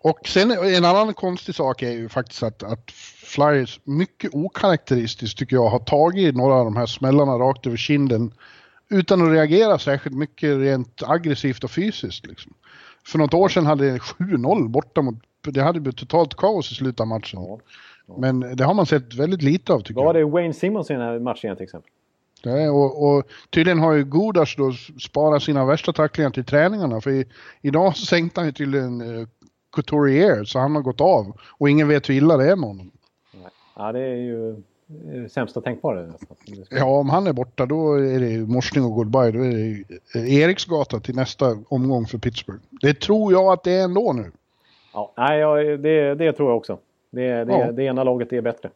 S2: och sen en annan konstig sak är ju faktiskt att, att Flyers mycket okaraktäristiskt tycker jag har tagit några av de här smällarna rakt över kinden utan att reagera särskilt mycket rent aggressivt och fysiskt. Liksom. För något år sedan hade det 7-0 borta mot, det hade blivit totalt kaos i slutet av matchen.
S1: Ja.
S2: Men det har man sett väldigt lite av tycker
S1: Vad var
S2: jag.
S1: det Wayne Simmons i den här matchen till exempel?
S2: Det och, och tydligen har ju Godas då sparat sina värsta tacklingar till träningarna. För i, idag så sänkte han ju tydligen uh, Couturier så han har gått av. Och ingen vet hur illa det är med honom.
S1: Ja, det är ju eh, sämsta tänkbara.
S2: Ja, om han är borta då är det morsning och goodbye. Då är det eh, Eriksgata till nästa omgång för Pittsburgh. Det tror jag att det är ändå nu.
S1: Ja, nej, det, det tror jag också. Det, det,
S2: Ja.
S1: det ena laget är bättre.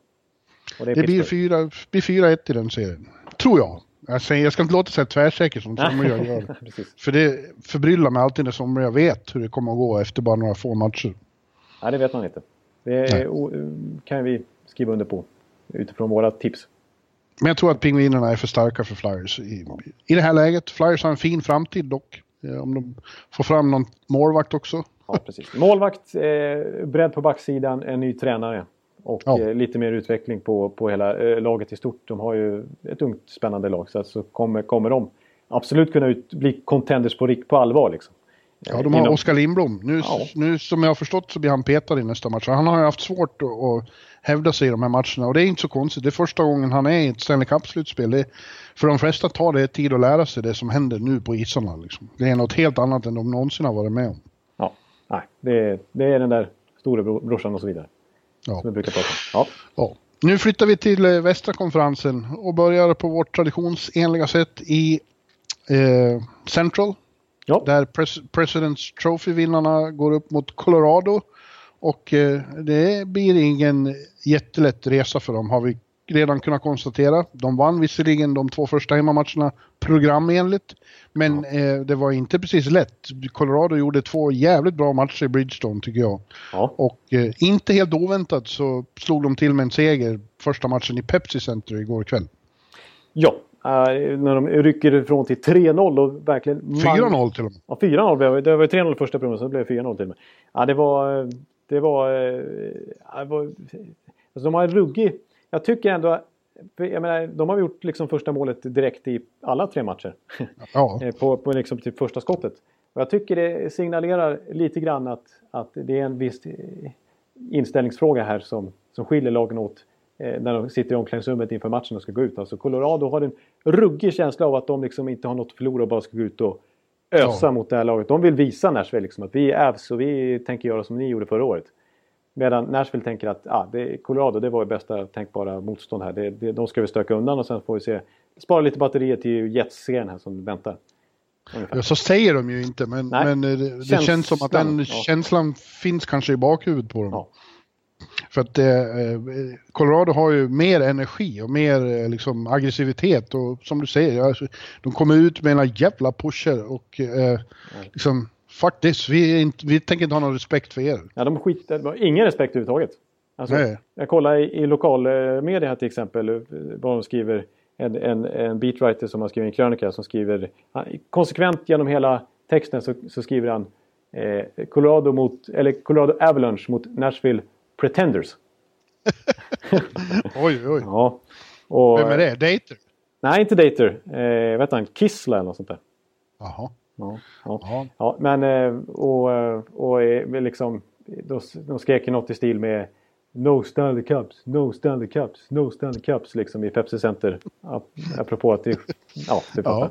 S1: Och är
S2: Det blir
S1: Pittsburgh.
S2: 4 blir 4-1 i den serien. Tror jag. Jag, säger, jag ska inte låta så här tvärsäker som *laughs* somliga gör. *laughs* För det förbryllar mig alltid när somliga vet hur det kommer att gå efter bara några få matcher.
S1: Nej, det vet man inte. Det är, o- kan vi skriva under på utifrån våra tips.
S2: Men jag tror att pingvinerna är för starka för Flyers i, i det här läget. Flyers har en fin framtid dock. Eh, Om de får fram någon målvakt också.
S1: Ja, precis. Målvakt, eh, bredd på backsidan, en ny tränare. Och
S2: Ja.
S1: eh, lite mer utveckling på, på hela eh, laget i stort. De har ju ett ungt spännande lag. Så, att så kommer, kommer de absolut kunna ut, bli contenders på, på allvar. Liksom.
S2: Ja, de har
S1: Inom-
S2: Oskar Lindblom. Nu,
S1: Ja.
S2: nu som jag har förstått så blir han petad i nästa match. Han har ju haft svårt att, att hävda sig i de här matcherna och det är inte så konstigt. Det är första gången han är i ett Stanley Cup-slutspel. Det- För de flesta tar det tid att lära sig det som händer nu på isarna. Liksom. Det är något helt annat än de någonsin har varit med om.
S1: Ja, nej, det, det är den där storebrorsan och så vidare.
S2: Ja.
S1: Som vi brukar prata om. Ja.
S2: Ja. Nu flyttar vi till eh, västra konferensen och börjar på vårt traditionsenliga sätt i eh, Central.
S1: Ja.
S2: Där pres- Presidents Trophy-vinnarna går upp mot Colorado. Och eh, det blir ingen jättelätt resa för dem har vi redan kunnat konstatera. De vann visserligen de två första hemmamatcherna programenligt. Men eh, det var inte precis lätt. Colorado gjorde två jävligt bra matcher i Bridgestone tycker jag.
S1: Ja.
S2: Och eh, inte helt oväntat så slog de till med en seger första matchen i Pepsi Center igår kväll.
S1: ja. Eh, när de rycker ifrån till 3-0 och verkligen...
S2: 4-0 till och med.
S1: Ja, 4-0 blev det. Det var ju 3-0 första perioden, så det blev 4-0 till och med. Ja, det var... Det var... eh, det var alltså de har en ruggig... Jag tycker ändå... Jag menar, de har gjort liksom första målet direkt i alla tre matcher. *laughs*
S2: Ja,
S1: Eh, på, på liksom typ första skottet. Och jag tycker det signalerar lite grann att, att det är en viss eh, inställningsfråga här som, som skiljer lagen åt när de sitter i omklädningsrummet inför matchen och ska gå ut. Alltså Colorado har en ruggig känsla av att de liksom inte har något att förlora och bara ska gå ut och ösa
S2: Ja.
S1: mot det här laget. De vill visa Nashville liksom att vi är Avs och vi tänker göra som ni gjorde förra året. Medan Nashville tänker att ah, det, Colorado det var bästa tänkbara motstånd här. Det, det, de ska vi stöka undan och sen får vi se. Spara lite batterier till Jets-serien här som väntar. Ungefär.
S2: Ja, så säger de ju inte, men, men eh, det, det känns som att den
S1: ja.
S2: känslan finns kanske i bakhuvudet på dem.
S1: Ja.
S2: För att eh, eh, Colorado har ju mer energi och mer eh, liksom, aggressivitet och som du säger, alltså, de kommer ut med en jävla pusher och eh, liksom, fuck this, vi, inte, vi tänker inte ha någon respekt för er.
S1: Ja, de skiter, ingen respekt överhuvudtaget. Alltså,
S2: Nej.
S1: jag kollar i, i lokalmedia här till exempel eh, vad de skriver. En, en, en beatwriter som har skrivit en krönika som skriver han, konsekvent genom hela texten så, så skriver han eh, Colorado, mot, eller Colorado Avalanche mot Nashville Pretenders.
S2: Oj, oj. *laughs*
S1: Ja. Och,
S2: Vem är det? Dater?
S1: Nej, inte Dater. Eh, vet han? Kissla eller något sånt där.
S2: Jaha.
S1: Ja, ja.
S2: Ja.
S1: ja men och, och, och eh, liksom, de, skrek ju något i stil med No Stanley Cups, No Stanley Cups, No Stanley Cups liksom i Pepsi Center. Ap- Apropå att det, ja, det
S2: Ja.
S1: fattar.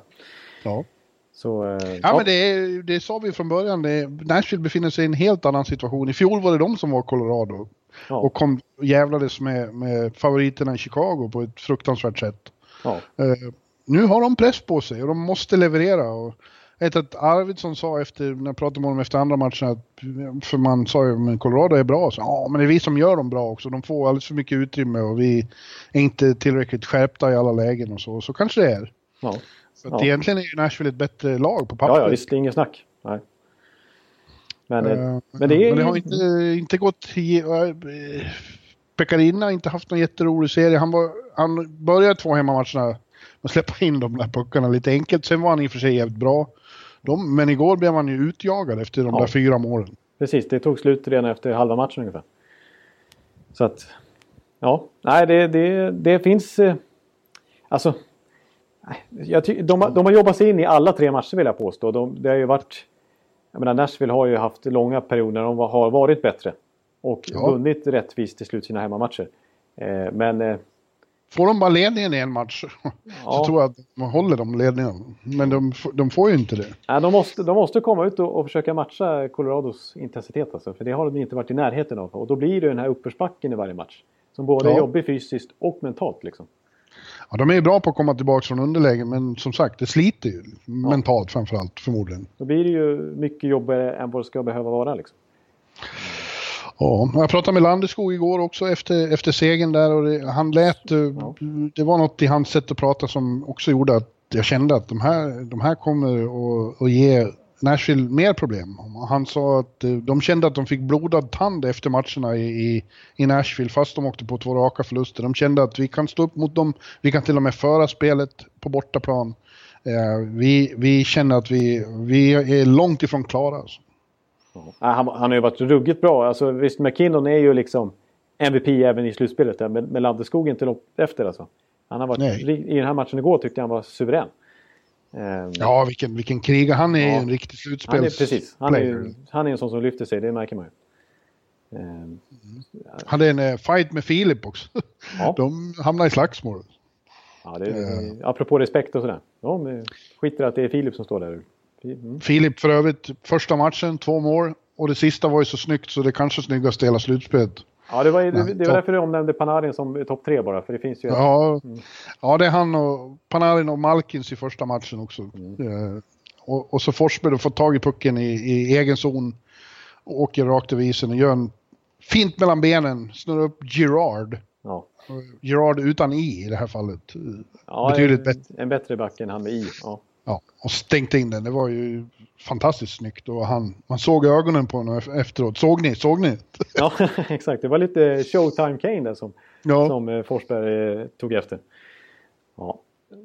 S2: Ja.
S1: Så, eh,
S2: Ja, men det, det sa vi från början. Det, Nashville befinner sig i en helt annan situation. I fjol var det de som var Colorado.
S1: Ja,
S2: Och kom och jävlades med, med favoriterna i Chicago på ett fruktansvärt sätt.
S1: ja,
S2: Eh, nu har de press på sig och de måste leverera. Och jag vet att Arvidsson sa efter, när jag pratade med honom efter andra matchen, att, för man sa ju att Colorado är bra, så ja men det är vi som gör dem bra också. De får alldeles för mycket utrymme och vi är inte tillräckligt skärpta i alla lägen och så. Så kanske det är.
S1: ja.
S2: Att
S1: Ja.
S2: egentligen är ju Nashville ett bättre lag på pappret.
S1: ja, ja visst, det är inget snack. Nej. Men, Eh, men det är
S2: men det har inte, inte gått... eh, Pekarina har inte haft någon jätterolig serie. Han, var, han började två hemmamatcherna med släppa in de där puckarna lite enkelt. Sen var han i och för sig jävligt bra. De, men igår blev han ju utjagad efter de
S1: Ja.
S2: där fyra målen.
S1: Precis, det tog slut redan efter halva matchen ungefär. Så att, ja, nej det, det, det finns... Eh, alltså, jag ty, de, de har jobbat sig in i alla tre matcher vill jag påstå. De, det har ju varit... Jag menar Nashville har ju haft långa perioder när de har varit bättre. Och
S2: Ja.
S1: vunnit rättvist till slut sina hemmamatcher. Eh, men eh,
S2: Får de bara ledningen i en match *laughs* så
S1: Ja.
S2: tror jag att man håller de ledningen. Men de, de får ju inte det.
S1: Nej, de, måste, de måste komma ut och, och försöka matcha Colorados intensitet. Alltså, för det har de inte varit i närheten av. Och då blir det den här uppförsbacken i varje match. Som både är
S2: Ja.
S1: jobbig fysiskt och mentalt. Liksom.
S2: Ja, de är ju bra på att komma tillbaka från underläge men som sagt det sliter ju mentalt framförallt förmodligen.
S1: Då blir det ju mycket jobbigare än vad det ska behöva vara. Liksom.
S2: Ja, jag pratade med Landeskog igår också efter, efter segern där och det, han lät, eh, det var något i hans sätt att prata som också gjorde att jag kände att de här, de här kommer att, att ge Nashville mer problem. Han sa att eh, de kände att de fick blodad tand efter matcherna i, i, Nashville fast de åkte på två raka förluster. De kände att vi kan stå upp mot dem, vi kan till och med föra spelet på bortaplan. Eh, vi, vi känner att vi, vi är långt ifrån klara. Alltså.
S1: Han, han har ju varit ruggigt bra. Alltså, visst, McKinnon är ju liksom MVP även i slutspelet. Där, men, men Landeskog är inte långt efter. Alltså. Han har varit,
S2: Nej.
S1: I den här matchen igår tyckte jag han var suverän. Ehm,
S2: Ja, vilken, vilken krigare. Han är
S1: Ja.
S2: en riktig
S1: han är,
S2: slutspels
S1: precis. Han är, ju- han är en sån som lyfter sig, det märker man ju. Ehm,
S2: hade en eh, fight med Filip också.
S1: Ja. *laughs*
S2: De hamnade i slagsmål.
S1: ja, det, är- Apropå respekt och sådär. De eh, skiter att det är Filip som står där. Mm.
S2: Filip för övrigt, första matchen, två mål. Och det sista var ju så snyggt så det kanske snyggaste i hela slutspelet.
S1: Ja, det var, det, det var
S2: topp.
S1: därför jag omnämnde Panarin som topp tre bara. För det finns ju...
S2: Ja, ja, det är han och Panarin och Malkins i första matchen också. Eh, och, och så Forsberg fått tag i pucken i, i egen zon. Och åker rakt över isen och gör en fint mellan benen, snurrar upp Girard.
S1: Ja.
S2: Girard utan i i det här fallet.
S1: Ja,
S2: Betydligt
S1: en,
S2: bättre.
S1: en bättre back än han med i. Ja.
S2: Ja, och stängt in den. Det var ju fantastiskt snyggt. Och han, man såg ögonen på honom efteråt. Såg ni? Såg ni?
S1: ja, *laughs* exakt. Det var lite Showtime Kane där som,
S2: Ja.
S1: som eh, Forsberg eh, tog efter. Ja.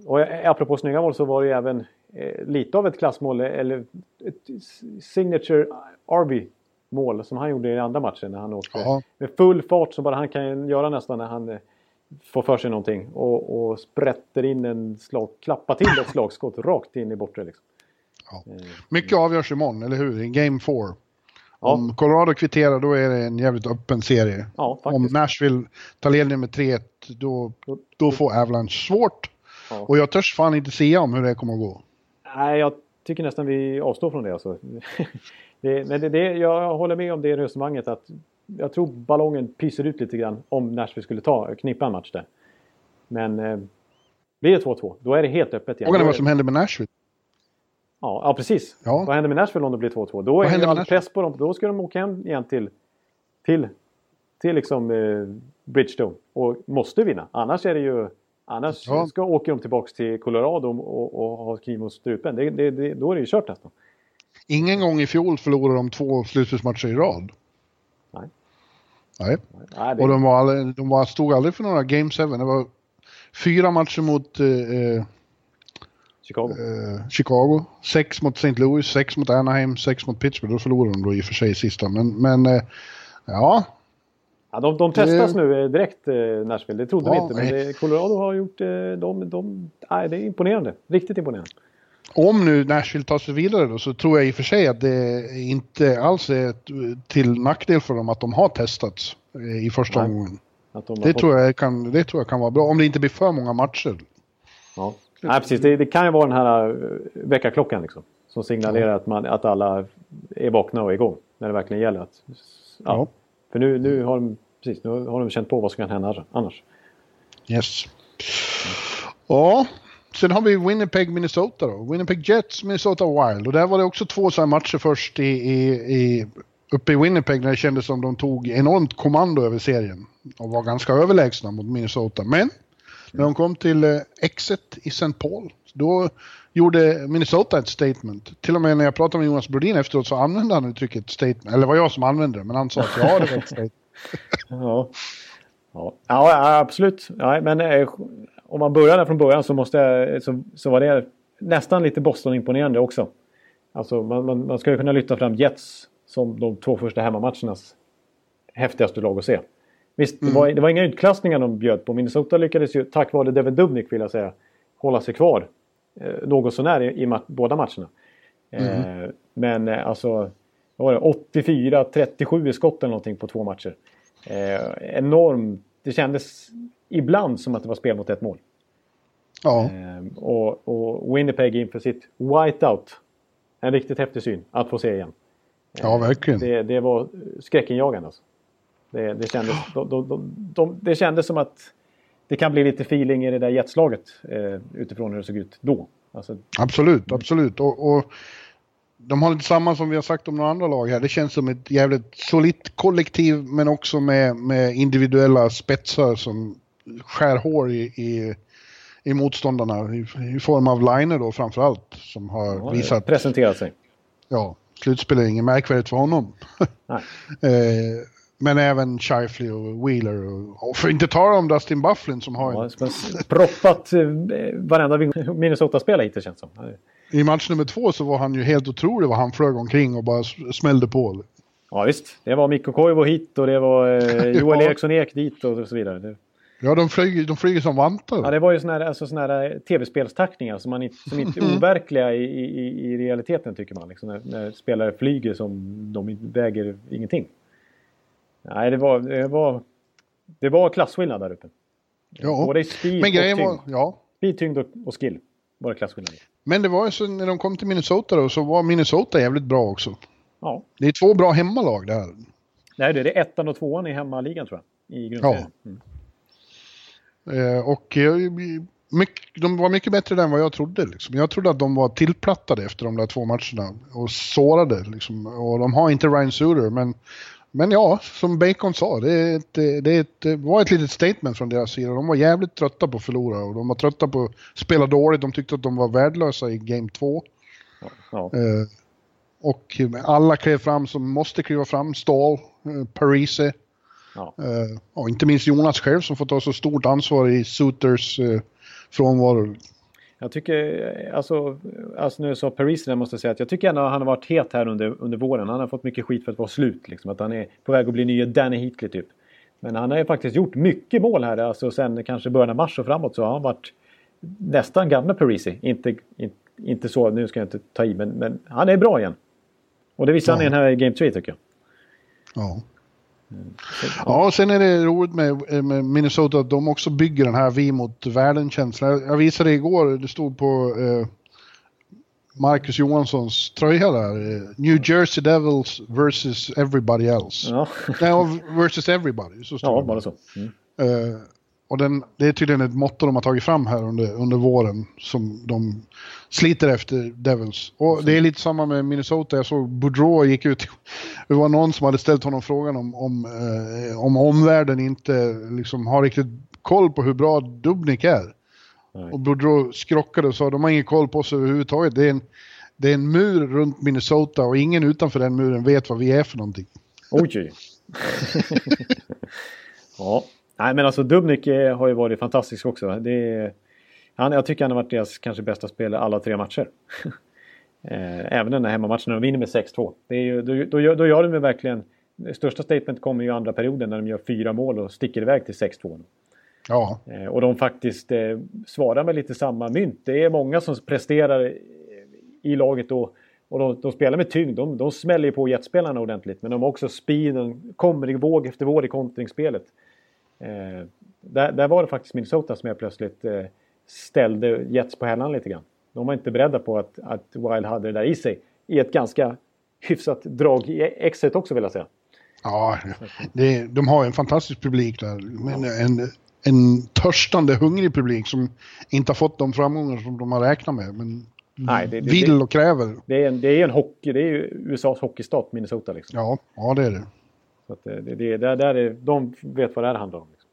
S1: Och eh, apropå snygga mål så var det ju även eh, lite av ett klassmål, eller ett signature RB-mål som han gjorde i andra matchen när han åkte
S2: Ja.
S1: med full fart som bara han kan göra nästan när han får för sig någonting och, och sprätter in en slag, klappar till ett slagskott rakt in i bortre. Liksom.
S2: Ja. Mycket avgörs imorgon, eller hur? I Game 4.
S1: Ja.
S2: Om Colorado kvitterar då är det en jävligt öppen serie.
S1: Ja,
S2: Om. Nashville tar ledningen med 3-1 då, då får Avalanche svårt. Och jag törs fan inte säga om hur det kommer att gå.
S1: Nej, jag tycker nästan vi avstår från det. Alltså. *laughs* det, men det, det, jag håller med om det resonemanget att jag tror ballongen pyser ut lite grann om Nashville skulle ta, knippa en match där. Men eh, blir det 2-2, då är det helt öppet igen.
S2: Frågan är vad som händer med Nashville.
S1: Ja, ja precis.
S2: Ja.
S1: Vad händer med Nashville om det blir 2-2? Då är det all press på dem. Då ska de åka hem igen till, till, till liksom, eh, Bridgestone och måste vinna. Annars är det ju... Annars
S2: Ja.
S1: ska åker de tillbaka till Colorado och, och ha kniv mot strupen. Det, det, det, då är det ju kört nästan.
S2: Ingen gång i fjol förlorade de två slutspelsmatcher i rad.
S1: Nej.
S2: Nej.
S1: Det,
S2: Och de, var aldrig, de var, stod aldrig för några Game 7. Det var fyra matcher mot eh, eh,
S1: Chicago.
S2: eh, Chicago, sex mot St. Louis, sex mot Anaheim, sex mot Pittsburgh. Då förlorade de då i och för sig sista. Men, men eh, ja,
S1: Ja, de, de testas nu eh, direkt, eh, Nashville. Det trodde vi
S2: Ja,
S1: inte. Men
S2: nej.
S1: det, Colorado har gjort... eh, De, de, nej, det är imponerande. Riktigt imponerande.
S2: Om nu Nashville tar sig vidare då så tror jag i och för sig att det inte alls är till nackdel för dem att de har testats eh, i första
S1: Nej.
S2: omgången.
S1: De
S2: Det
S1: fått-
S2: tror, jag kan, det tror jag kan vara bra, om det inte blir för många matcher.
S1: Ja. Nej, precis. Det, det kan ju vara den här uh, väckarklockan liksom. Som signalerar att, man, att alla är vakna och igång. När det verkligen gäller. Att, ja.
S2: Ja.
S1: För nu, nu, har de, precis, nu har de känt på vad som kan hända annars.
S2: Yes. Ja, sen har vi Winnipeg, Minnesota då. Winnipeg Jets, Minnesota Wild. Och där var det också två sådana matcher först i, i, i, uppe i Winnipeg när det kändes som de tog enormt kommando över serien. Och var ganska överlägsna mot Minnesota. Men när de kom till eh, exit i St. Paul, då gjorde Minnesota ett statement. Till och med när jag pratade med Jonas Brodin efteråt så använde han uttrycket statement. Eller det var jag som använde det, men han sa att ja, det var ett statement. *laughs*
S1: Ja, ja. ja absolut. Ja, men eh, om man börjar där från början så, måste jag, så, så var det nästan lite Boston-imponerande också. Alltså man, man, man ju kunna lyfta fram Jets som de två första hemmamatchernas häftigaste lag att se. Visst, det, var, det var inga utklassningar de bjöd på. Minnesota lyckades ju, tack vare Devin Dubnik vill jag säga, hålla sig kvar eh, något sånär i, i ma båda matcherna. Eh, men eh, alltså, vad var det, 84-37 i skott eller någonting på två matcher. Eh, enorm, det kändes ibland som att det var spel mot ett mål.
S2: Ja,
S1: Eh, och, och Winnipeg inför sitt whiteout. En riktigt häftig syn att få se igen.
S2: ja verkligen.
S1: Det, det var skräckinjagande. Alltså. Det, det, kändes, de, de, de, de, det kändes som att det kan bli lite feeling i det där jetslaget eh, utifrån hur det såg ut då. Alltså,
S2: Absolut, absolut. Och, och de har lite samma som vi har sagt om några andra lag här. Det känns som ett jävligt solitt kollektiv men också med, med individuella spetsar som skär hår i, i, i motståndarna i, i form av Liner då framförallt som har
S1: ja,
S2: visat,
S1: presenterat sig.
S2: ja, slutspel är inget märkvärdigt för honom. *laughs* Eh, men även Shifley och Wheeler och, och för inte tala om Dustin Bufflin som har
S1: Ja, har proppat eh, varenda Minnesota-spelare hittills känns som.
S2: i match nummer två så var han ju helt otrolig vad han flög omkring och bara smällde på.
S1: Ja visst, det var Mikko Koivu hit och det var eh, *laughs* Joel
S2: Ja.
S1: Eriksson Ek dit och så vidare.
S2: Ja, de flyger, de flyger som vantar.
S1: ja, det var ju såna här, alltså, såna här tv-spelstackningar som, man inte, som inte är overkliga i, i, i realiteten tycker man. Liksom, när, när spelare flyger som de väger ingenting. Nej, det var, det var, det var klasskillnad där uppe.
S2: Ja.
S1: Både i speed
S2: Men grejen
S1: och
S2: var,
S1: tyngd.
S2: ja.
S1: Speed, tyngd och, och skill var det klasskillnad. i.
S2: Men det var ju så när de kom till Minnesota då så var Minnesota jävligt bra också.
S1: Ja,
S2: Det är två bra hemmalag där.
S1: Nej, det är ettan och tvåan i hemmaligan tror jag. I grundserien. Mm.
S2: Eh, och eh, mycket, de var mycket bättre än vad jag trodde. Liksom. Jag trodde att de var tillplattade efter de där två matcherna och sårade. Liksom. Och de har inte Ryan Suter, men, men ja, som Bacon sa, det, är ett, det, är ett, det var ett litet statement från deras sida. De var jävligt trötta på att förlora och de var trötta på att spela dåligt. De tyckte att de var värdelösa i Game 2.
S1: Ja.
S2: Eh, och alla klev fram som måste kliva fram. Stahl, eh, Parise
S1: Ja.
S2: eh, och inte minst Jonas själv som får ta så stort ansvar i Suters eh, frånvaro.
S1: Jag tycker, eh, alltså, alltså nu sa Paris där måste jag säga att jag tycker ändå att han har varit het här under, under våren. Han har fått mycket skit för att vara slut. Liksom, att han är på väg att bli nya Danny Heatley typ. Men han har ju faktiskt gjort mycket mål här. Alltså sen kanske början av mars och framåt så har han varit nästan gamla Parisi. Inte, inte, inte så, nu ska jag inte ta i, men, men han är bra igen. Och det visar han i
S2: Ja.
S1: den här Game 3 tycker jag.
S2: Ja. Ja, och sen är det roligt med, med Minnesota att de också bygger den här vi mot världen-känslan. Jag- visade igår, det stod på eh, Marcus Johanssons tröja där. eh, New Jersey Devils versus everybody else.
S1: Ja,
S2: Nej, versus everybody. Så står
S1: ja
S2: det.
S1: bara så. Mm.
S2: Eh, och den, det är tydligen ett motto de har tagit fram här under, under våren som de sliter efter Devils. Och det är lite samma med Minnesota. Jag såg Boudreau gick ut. *laughs* Det var någon som hade ställt honom frågan om, om, eh, om omvärlden inte liksom har riktigt koll på hur bra Dubnik är.
S1: Nej.
S2: Och Boudreau skrockade och sa de har ingen koll på oss överhuvudtaget. Det är en, det är en mur runt Minnesota och ingen utanför den muren vet vad vi är för någonting.
S1: Oj, *laughs* ja, nej men alltså Dubnik eh, har ju varit fantastisk också. Är, han, jag tycker han har varit deras kanske bästa spelare alla tre matcher. *laughs* Eh, Även den här hemmamatchen när de vinner med 6-2. Det är ju, då, då, gör- då gör de ju verkligen... Det största statement kommer ju andra perioden när de gör fyra mål och sticker iväg till 6-2.
S2: Ja,
S1: Eh, Och de faktiskt eh, svarar med lite samma mynt. Det är många som presterar i- i laget då. Och de, de spelar med tyngd. De, de smäller ju på jetspelarna ordentligt. Men de har också speeden. Kommer i våg efter våg i kontringsspelet. Eh, där, där var det faktiskt Minnesota som jag plötsligt eh, ställde Jets på hällan lite grann. De var inte beredda på att, att Wild hade det där i sig. I ett ganska hyfsat drag i exet också vill jag säga.
S2: Ja, det, de har en fantastisk publik där. Men en, en törstande, hungrig publik som inte har fått de framgångar som de har räknat med. Men
S1: Nej, det- det-
S2: vill och kräver.
S1: Det är en, det är en hockey. Det är ju USAs hockeystat Minnesota liksom.
S2: Ja, ja det är det.
S1: Så att det, det, det, där, är, de vet vad det här handlar om. Liksom.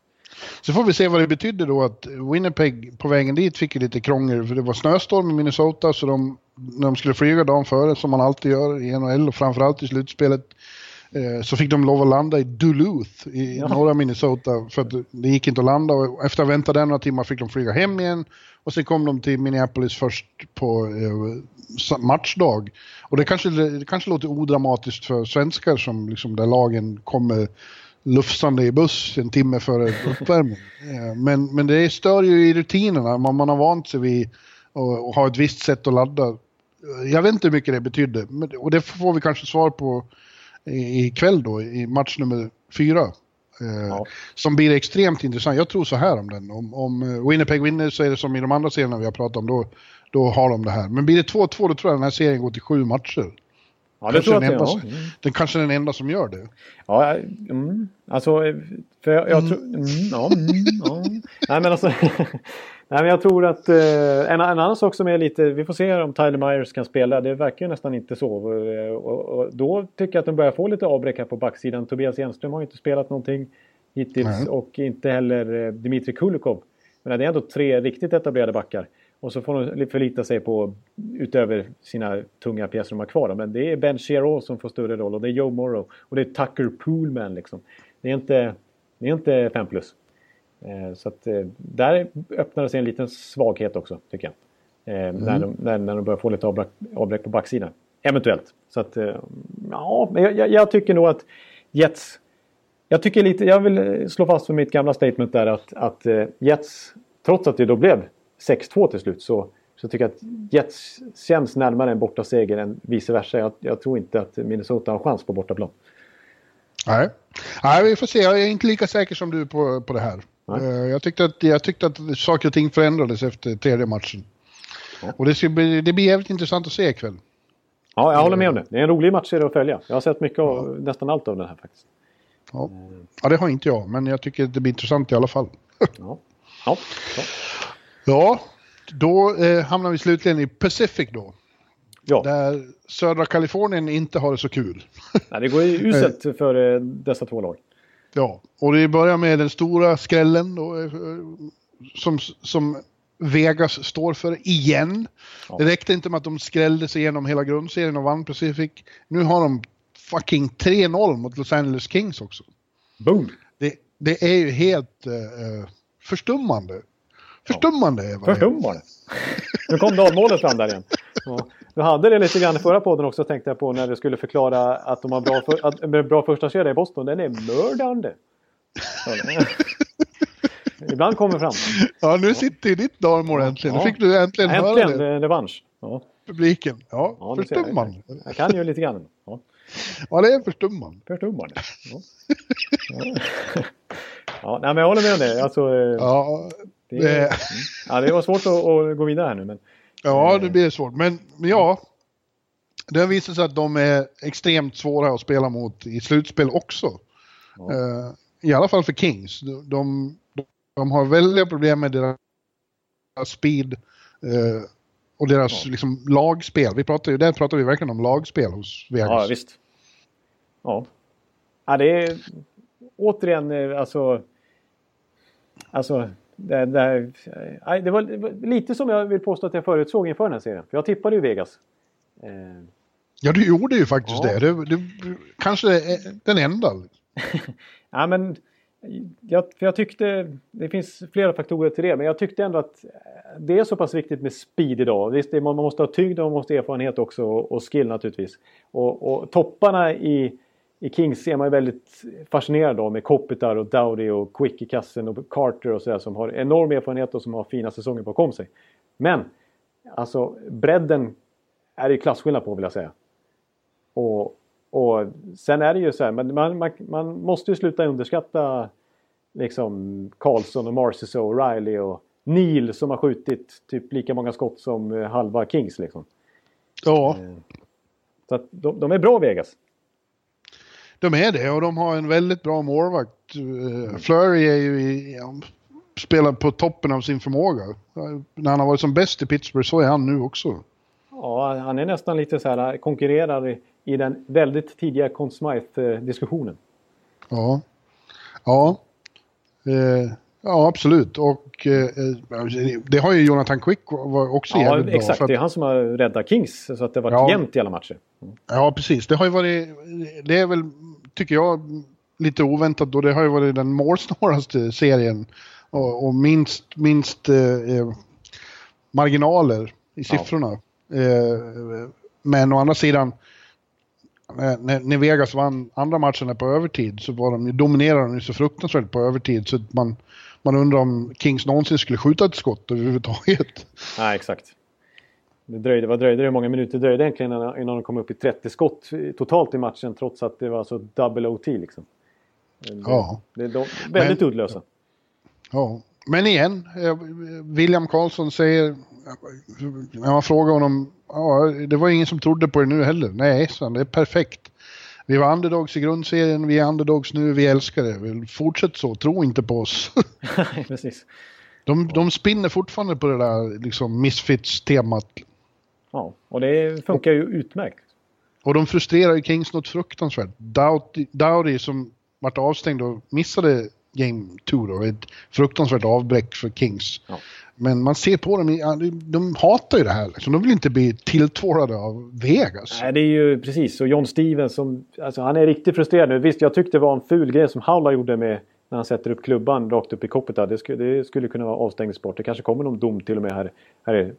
S2: Så får vi se vad det betyder då att Winnipeg på vägen dit fick ju lite krångel för det var snöstorm i Minnesota så de, när de skulle flyga dagen före som man alltid gör i NHL och framförallt i slutspelet eh, så fick de lov att landa i Duluth i
S1: Ja.
S2: norra Minnesota för att det gick inte att landa och efter att ha väntat där några timmar fick de flyga hem igen och sen kom de till Minneapolis först på eh, matchdag. Och det kanske, det kanske låter odramatiskt för svenskar som liksom där lagen kommer lufsande i buss en timme före uppvärmning. *laughs* Eh, Men, men det stör ju i rutinerna. Man, man har vant sig vid och, och har ett visst sätt att ladda. Jag vet inte hur mycket det betydde. Men, och det får vi kanske svar på ikväll då i match nummer fyra. Eh,
S1: Ja.
S2: Som blir extremt intressant. Jag tror så här om den. Om, om eh, Winnipeg vinner så är det som i de andra serierna vi har pratat om, då, då har de det här. Men blir det 2-2 då tror jag den här serien går till sju matcher.
S1: Ja, det tror jag
S2: den,
S1: det
S2: enda,
S1: är. Ja. Mm.
S2: den kanske är den enda som gör det.
S1: Ja, mm, alltså, för jag, jag tror... Mm, ja, mm, ja. Nej, men alltså... *laughs* nej, men jag tror att eh, en, en annan sak som är lite... Vi får se om Tyler Myers kan spela. Det verkar ju nästan inte så. Och, och, och då tycker jag att de börjar få lite avbräck här på backsidan. Tobias Jennström har ju inte spelat någonting hittills
S2: Nej.
S1: och inte heller eh, Dmitri Kulikov. Men det är ändå tre riktigt etablerade backar. Och så får de förlita sig på, utöver sina tunga pjäser de har kvar. då. Men det är Ben Chiro som får större roll och det är Joe Morrow. Och det är Tucker Poolman liksom. Det är inte, det är inte 5 plus. Eh, så att eh, där öppnar det sig en liten svaghet också, tycker jag. Eh, när, de, när, när de börjar få lite avbräck, avbräck på backsidan. Eventuellt. Så att, ja, men jag, jag, tycker nog att Jets... Jag tycker lite, jag vill slå fast för mitt gamla statement där att, att Jets, trots att det då blev 6-2 till slut, så, så tycker jag att Jets känns närmare en bortaseger än vice versa. Jag, jag tror inte att Minnesota har chans på bortaplan.
S2: Nej. Nej, vi får se. Jag är inte lika säker som du på, på det här.
S1: Nej.
S2: Eh, Jag tyckte, att, jag tyckte att saker och ting förändrades efter tredje matchen.
S1: Ja.
S2: Och det, ska bli, det blir jävligt intressant att se ikväll.
S1: Ja, jag håller med om det. Det är en rolig match att följa. Jag har sett mycket av, nästan allt av den här faktiskt.
S2: Ja. ja, det har inte jag, men jag tycker att det blir intressant i alla fall. *laughs*
S1: Ja, ja, ja.
S2: Ja, då eh, hamnar vi slutligen i Pacific då.
S1: ja.
S2: Där södra Kalifornien inte har det så kul.
S1: Nej, det går ju uselt *laughs* för eh, dessa två lag.
S2: Ja, och det börjar med den stora skrällen då, eh, som, som Vegas står för igen.
S1: Ja.
S2: Det räckte inte med att de skrällde sig igenom hela grundserien och vann Pacific. Nu har de fucking 3-0 mot Los Angeles Kings också.
S1: Boom!
S2: Det, det är ju helt eh, eh, förstummande. Förstummande är vad.
S1: Förstummande. Nu kom dalmålet fram där igen. Ja. Du hade det lite grann i förra podden också tänkte jag på när du skulle förklara att de har bra, för, att, bra första kedja i Boston. Den är mördande. Ja, Ibland kommer fram.
S2: Ja, nu sitter ju ditt dalmål äntligen. Nu
S1: Ja.
S2: fick du äntligen, höra
S1: Äntligen
S2: det.
S1: eh, revansch. Ja,
S2: Publiken. Ja,
S1: ja, ser, jag,
S2: förstummande.
S1: jag kan ju lite grann. Ja,
S2: Ja, det är förstummande.
S1: förstummande. Ja. Ja. *laughs* Ja, nej, men jag håller med om det. Alltså, eh,
S2: Ja,
S1: det, *laughs* ja, det var svårt att, att gå vidare här nu. Men,
S2: Ja, det blir svårt. Men, men ja, det har visat sig att de är extremt svåra att spela mot i slutspel också.
S1: Ja.
S2: Eh, I alla fall för Kings. De, de, de har väldiga problem med deras speed eh, och deras
S1: Ja.
S2: liksom, lagspel. Vi pratar där pratar vi verkligen om lagspel hos Vegas.
S1: Ja, visst. Ja. ja, det är återigen eh, alltså... Alltså, det, det, nej, det, var, det var lite som jag vill påstå att jag förutsåg inför den här serien. För jag tippade ju Vegas. Eh,
S2: Ja, du gjorde ju faktiskt
S1: Ja.
S2: det. det, det kanske den enda. *laughs*
S1: ja, men jag, jag tyckte, det finns flera faktorer till det, men jag tyckte ändå att det är så pass viktigt med speed idag. Visst, man måste ha tyngd och man måste ha erfarenhet också och, och skill naturligtvis. Och, och topparna i, i Kings är man ju väldigt fascinerad av med Kopitar och Dowdy och Quick i kassen och Carter och sådär som har enorm erfarenhet och som har fina säsonger bakom sig. Men alltså bredden är det ju klasskillnad på vill jag säga. Och, och sen är det ju så här, men man, man, man måste ju sluta underskatta liksom Karlsson och Marciso och Riley och Neil som har skjutit typ lika många skott som eh, halva Kings liksom.
S2: Ja,
S1: Så att de, de är bra Vegas.
S2: De är det och de har en väldigt bra målvakt. Eh, Flurry är ju i, ja, spelar på toppen av sin förmåga. När han har varit som bäst i Pittsburgh så är han nu också.
S1: Ja, han är nästan lite så här konkurrerar i, i den väldigt tidiga Conn Smythe-diskussionen.
S2: Ja. Ja. Eh, ja, absolut. Och eh, det har ju Jonathan Quick också
S1: Ja,
S2: jävligt bra.
S1: exakt.
S2: för att-
S1: Det är han som har räddat Kings så att det har varit
S2: Ja.
S1: jämnt i alla matcher.
S2: Ja, precis. Det har ju varit, det är väl, tycker jag, lite oväntat då. Det har ju varit den målsnålaste *laughs* serien och, och minst, minst eh, eh, marginaler i siffrorna. Eh, men å andra sidan, eh, när, när Vegas vann andra matcherna på övertid så var de dominerade de ju så fruktansvärt på övertid så att man, man undrar om Kings någonsin skulle skjuta ett skott överhuvudtaget.
S1: Nej, exakt. Det dröjde, vad dröjde det? Hur många minuter dröjde det egentligen innan, innan de kom upp i 30 skott totalt i matchen trots att det var så double OT liksom?
S2: Ja.
S1: Det de, väldigt
S2: Men-
S1: uddlösa.
S2: Ja, men igen, eh, William Karlsson säger, när man frågar honom, ja, det var ingen som trodde på det nu heller. Nej, så det är perfekt. Vi var underdogs i grundserien, vi är underdogs nu, vi älskar det. Fortsätt så, tro inte på oss. *laughs* *laughs*
S1: Precis.
S2: De, de spinner fortfarande på det där liksom misfits-temat.
S1: Ja, och det funkar ju utmärkt.
S2: Och de frustrerar ju Kings något fruktansvärt. Dowdy som vart avstängd och missade Game 2 då, ett fruktansvärt avbräck för Kings.
S1: Ja.
S2: Men man ser på dem, de, de hatar ju det här. Liksom. De vill inte bli tilltvålade av Vegas.
S1: Nej, det är ju precis. Och John Stevens som, alltså han är riktigt frustrerad nu. Visst, jag tyckte det var en ful grej som Howla gjorde med när han sätter upp klubban rakt upp i koppet där. Det skulle, det skulle kunna vara avstängningssport. Det kanske kommer någon dom till och med här, här är-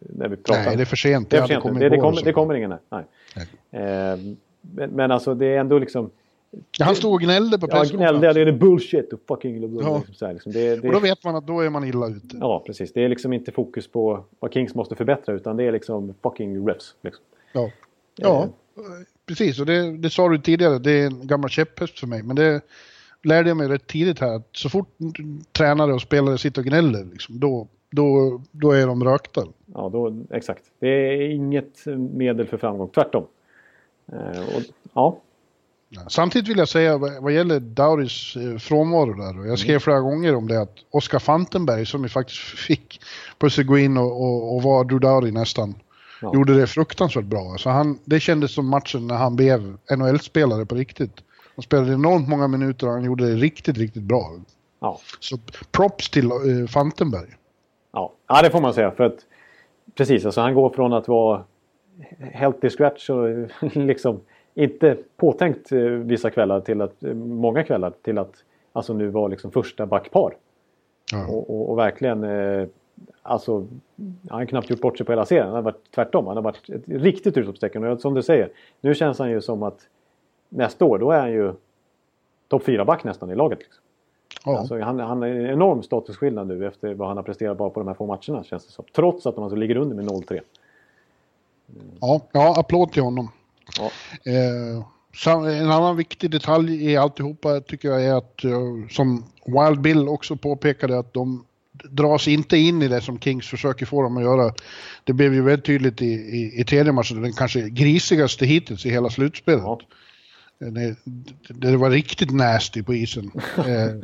S1: när vi pratar.
S2: Nej, det är för sent.
S1: Det, är för sent. det, det, kommer, det kommer ingen. Nej. Eh, men, men alltså det är ändå liksom...
S2: Ja, Han stod och gnällde på
S1: Ja, gnällde
S2: presskonferensen.
S1: det är bullshit och fucking...
S2: Ja.
S1: Liksom, så här, liksom. det, det,
S2: Och då vet man att då är man illa ute.
S1: Ja, precis. Det är liksom inte fokus på vad Kings måste förbättra utan det är liksom fucking refs. Liksom.
S2: Ja, ja precis. Och det, det sa du tidigare, det är en gammal käpphäst för mig. Men det lärde jag mig rätt tidigt här. Att så fort tränare och spelare sitter och gnäller, liksom, då, då, då är de rökta.
S1: Ja, då, exakt. Det är inget medel för framgång, tvärtom. Eh, och, ja,
S2: Samtidigt vill jag säga vad gäller Dowdys eh, frånvaro där. Och jag skrev flera gånger om det att Oskar Fantenberg som ju faktiskt *laughs* fick på sig gå in och, och, och vara Drew Dowdy nästan.
S1: Ja.
S2: Gjorde det fruktansvärt bra. Så han, det kändes som matchen när han blev NHL-spelare på riktigt. Han spelade enormt många minuter och han gjorde det riktigt, riktigt bra.
S1: ja,
S2: Så props till uh, Fantenberg.
S1: ja. ja, det får man säga. För att, precis, alltså han går från att vara healthy scratch och *laughs* liksom inte påtänkt eh, vissa kvällar till att, eh, många kvällar till att alltså nu vara liksom första backpar.
S2: Ja.
S1: Och, och, och verkligen, eh, alltså, han har knappt gjort bort sig på hela serien. Han har varit tvärtom. Han har varit ett riktigt utropstecken. Och som du säger, nu känns han ju som att nästa år, då är han ju topp 4-back nästan i laget. Liksom.
S2: Ja.
S1: Alltså, han, han är en enorm statusskillnad nu efter vad han har presterat bara på de här få matcherna känns det som. Trots att de alltså ligger under med 0-3.
S2: Ja, ja, applåd till honom.
S1: Ja.
S2: Eh, en annan viktig detalj i alltihopa tycker jag är att, eh, som Wild Bill också påpekade, att de dras inte in i det som Kings försöker få dem att göra. Det blev ju väldigt tydligt i, i, i tredje matchen, den kanske grisigaste hittills i hela slutspelet.
S1: Ja.
S2: Eh, Det, var riktigt nasty på isen. *laughs* Eh,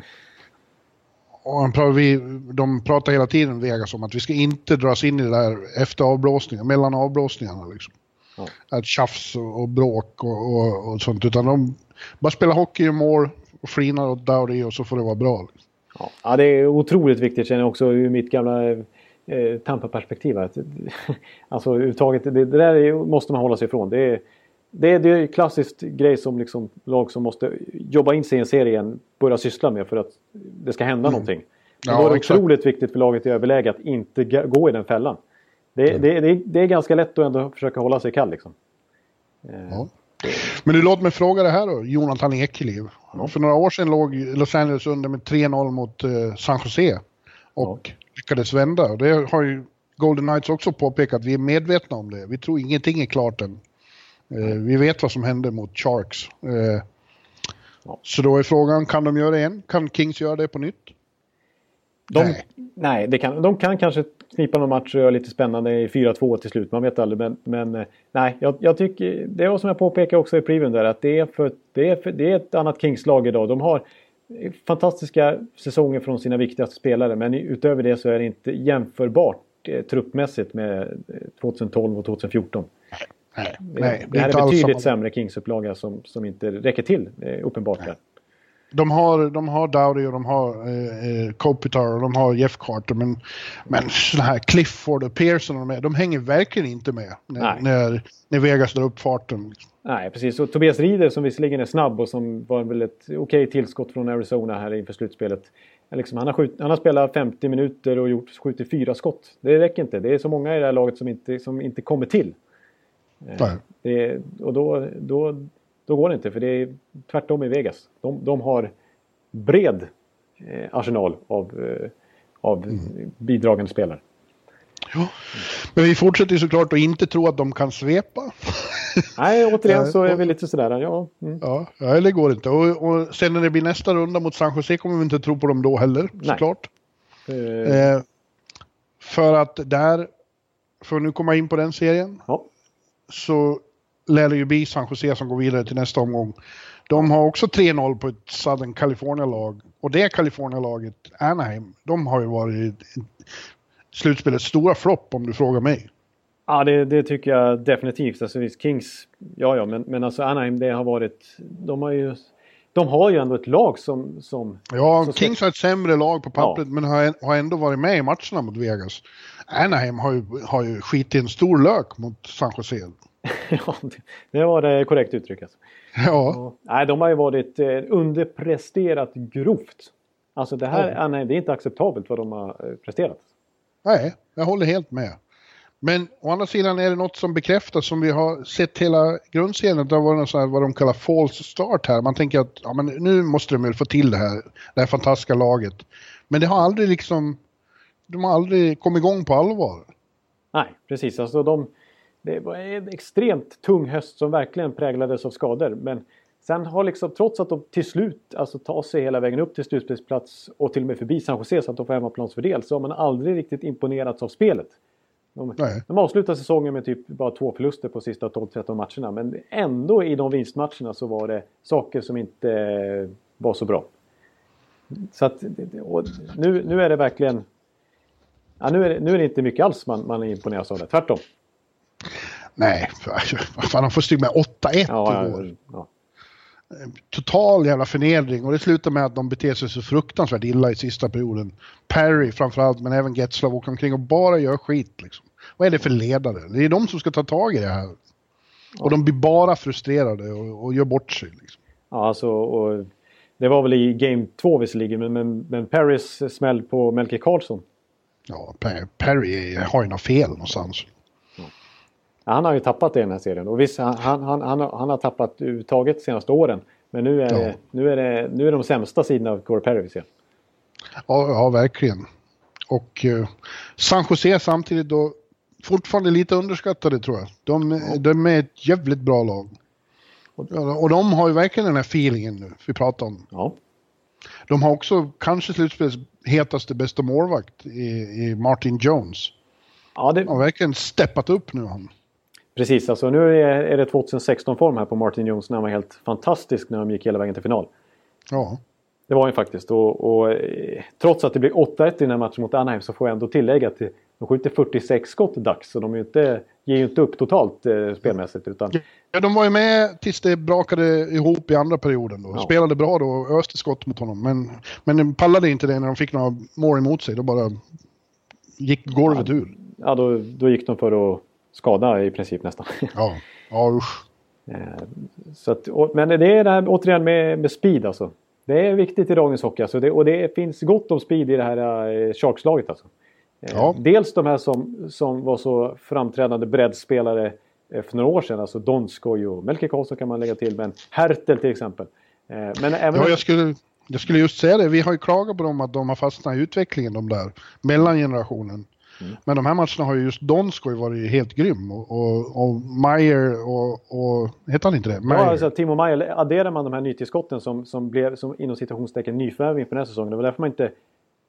S2: och han pratar, vi, de pratar hela tiden, Vegas, om att vi ska inte dras in i det där efter avblåsningen, mellan avblåsningarna. Liksom.
S1: Ja.
S2: Att tjafs och, och bråk och, och, och sånt. Utan de bara spelar hockey i mål och flinar åt Dowdy och så får det vara bra. Liksom.
S1: Ja. ja, det är otroligt viktigt känner jag också ur mitt gamla eh, Tampa-perspektiv. *laughs* Alltså överhuvudtaget, det, det där är, måste man hålla sig ifrån. Det är, det är, det är klassiskt grej som liksom, lag som måste jobba in sig i en serie igen börjar syssla med för att det ska hända någonting.
S2: Ja,
S1: då är det
S2: exakt.
S1: otroligt viktigt för laget i överläge att inte gå i den fällan. Det, det, det, det är ganska lätt att ändå försöka hålla sig kall. Liksom. Eh,
S2: Ja. Men du, låt mig fråga det här då, Jonathan Ekeliv. För några år sedan låg Los Angeles under med 3-0 mot eh, San Jose och lyckades vända. Det har ju Golden Knights också påpekat, vi är medvetna om det. Vi tror ingenting är klart än. Eh, vi vet vad som hände mot Sharks. Eh,
S1: Ja.
S2: Så då är frågan, kan de göra det igen? Kan Kings göra det på nytt?
S1: De,
S2: Nej.
S1: nej, det kan, de kan kanske knipa någon match och göra lite spännande i 4-2 till slut. Man vet aldrig. Men, men eh, nej, jag, jag tycker det var som jag påpekade också i previewn där att det är, för, det är, för, det är ett annat Kings-lag idag. De har fantastiska säsonger från sina viktigaste spelare men utöver det så är det inte jämförbart eh, truppmässigt med eh, 2012 och 2014.
S2: Nej,
S1: Det,
S2: nej,
S1: det här
S2: inte
S1: är
S2: alls
S1: betydligt
S2: samma.
S1: sämre Kings-upplaga som, som inte räcker till eh, uppenbart.
S2: De har, de har Dowdy och de har eh, eh, Kopitar och de har Jeff Carter men, men sådana här Clifford och Pearson och de, här, de hänger verkligen inte med när,
S1: Nej.
S2: när, när Vegas drar upp farten.
S1: Nej, precis. Och Tobias Rieder som visserligen är snabb och som var väl ett okej tillskott från Arizona här inför slutspelet. Liksom, han, har skjut, han har spelat 50 minuter och gjort skjutit fyra skott. Det räcker inte. Det är så många i det här laget som inte, som inte kommer till. Eh. Det, och då, då, då går det inte, för det är tvärtom i Vegas. De, de har bred eh, arsenal av, eh, av
S2: Mm.
S1: bidragande spelare.
S2: Men vi fortsätter såklart att inte tro att de kan svepa.
S1: Nej, återigen *laughs* så är vi lite sådär, ja. Mm.
S2: Ja, ja det går inte. Och, och sen när det blir nästa runda mot San Jose kommer vi inte tro på dem då heller, såklart.
S1: Eh,
S2: Eh, för att där, att nu komma in på den serien,
S1: ja.
S2: Så lär det ju bli San Jose som går vidare till nästa omgång. De har också 3-0 på ett Southern California-lag. Och det California-laget, Anaheim, de har ju varit slutspelets stora flopp om du frågar mig.
S1: Ja, det, det tycker jag definitivt. Alltså visst, Kings, ja ja, men, men alltså Anaheim, det har varit... De har ju, de har ju ändå ett lag som... som
S2: Ja,
S1: ska-
S2: Kings har ett sämre lag på pappret men har, har ändå varit med i matcherna mot Vegas. Anaheim har ju, har ju skitit en stor lök mot San Jose. *laughs*
S1: ja, det, var det korrekt uttryck. Alltså.
S2: Ja,
S1: Ja. Nej, de har ju varit eh, underpresterat grovt. Alltså det här,
S2: Ja.
S1: Anaheim, det är inte acceptabelt vad de har eh, presterat.
S2: nej, jag håller helt med. Men å andra sidan är det något som bekräftas som vi har sett hela grundserien. Det varit något så här, vad de kallar false start här. Man tänker att ja, men nu måste de väl få till det här, det här fantastiska laget. Men det har aldrig liksom, de har aldrig kommit igång på allvar.
S1: Nej, precis. Alltså de, det var en extremt tung höst som verkligen präglades av skador. Men sen har liksom, trots att de till slut alltså, tar sig hela vägen upp till slutspelsplats och till och med förbi San Jose så att de får hemmaplansfördel så har man aldrig riktigt imponerats av spelet. De,
S2: Nej.
S1: de avslutar säsongen med typ bara två förluster på sista 12-13 matcherna. Men ändå i de vinstmatcherna så var det saker som inte eh, var så bra. Så att, nu, nu är det verkligen... Ja, nu, är det, nu är det inte mycket alls man, man är imponerad av det. Tvärtom.
S2: Nej, vad *laughs* fan, de får stryk med 8-1
S1: Ja,
S2: igår.
S1: ja, ja.
S2: total jävla förnedring och det slutar med att de beter sig så fruktansvärt illa i sista perioden. Perry framförallt, men även Getzlav åker omkring och bara gör skit. Liksom. Vad är det för ledare? Det är de som ska ta tag i det här. Och de blir bara frustrerade och, och gör bort sig. Liksom.
S1: Ja, alltså, och det var väl i Game 2 visserligen, men, men, men Paris smäll på Melker Karlsson.
S2: Ja, Per- Perry har ju något fel någonstans.
S1: Ja, han har ju tappat det i den här serien. Och visst, han, han, han, han, har, han har tappat överhuvudtaget de senaste åren. Men nu är,
S2: Ja.
S1: det, nu är, det, nu är de sämsta sidorna av Corey Perry vi ser.
S2: Ja, ja verkligen. Och eh, San Jose samtidigt då fortfarande lite underskattade tror jag. De, de är ett jävligt bra lag. Ja, Och de har ju verkligen den här feelingen nu vi pratar om.
S1: Ja.
S2: De har också kanske slutspelets hetaste bästa målvakt i, i Martin Jones.
S1: Ja, det,
S2: Han har verkligen steppat upp nu han.
S1: precis. Alltså, nu är, är det 2016-form här på Martin Jones när han var helt fantastisk när de gick hela vägen till final.
S2: Ja.
S1: Det var han faktiskt. Och, och, eh, trots att det blir 8-1 i den här matchen mot Anaheim så får jag ändå tillägga att de skjuter 46 skott dags. Så de är inte, ger ju inte upp totalt eh, spelmässigt. Utan,
S2: ja, de var ju med tills det brakade ihop i andra perioden då.
S1: Ja.
S2: Spelade bra då och öste skott mot honom. Men, men de pallade inte det när de fick några mål emot sig. Då bara gick golvet ur.
S1: ja, då, då gick de för att skada i princip nästan.
S2: Ja, ja usch. *laughs*
S1: Eh, så att, men det är det här återigen med, med speed alltså. Det är viktigt i dagens hockey alltså. det, och det finns gott om speed i det här eh, Sharks-laget alltså. Eh,
S2: Ja.
S1: Dels de här som, som var så framträdande breddspelare eh, för några år sedan. Alltså Donskoj och Melker Karlsson kan man lägga till. Men Hertel till exempel. Eh, men även
S2: Ja, jag skulle, jag skulle just säga det. Vi har ju klagat på dem att de har fastnat i utvecklingen, de där. Mellangenerationen.
S1: Mm.
S2: Men de här matcherna har ju just Donskoj varit helt grym. Och, och, och Meyer och, och... Heter han inte det?
S1: Ja,
S2: Meyer.
S1: alltså, Timo Meyer, adderar man de här nytillskotten som, som blev som inom citationstecken nyförvärv inför den här säsongen. Det var därför man inte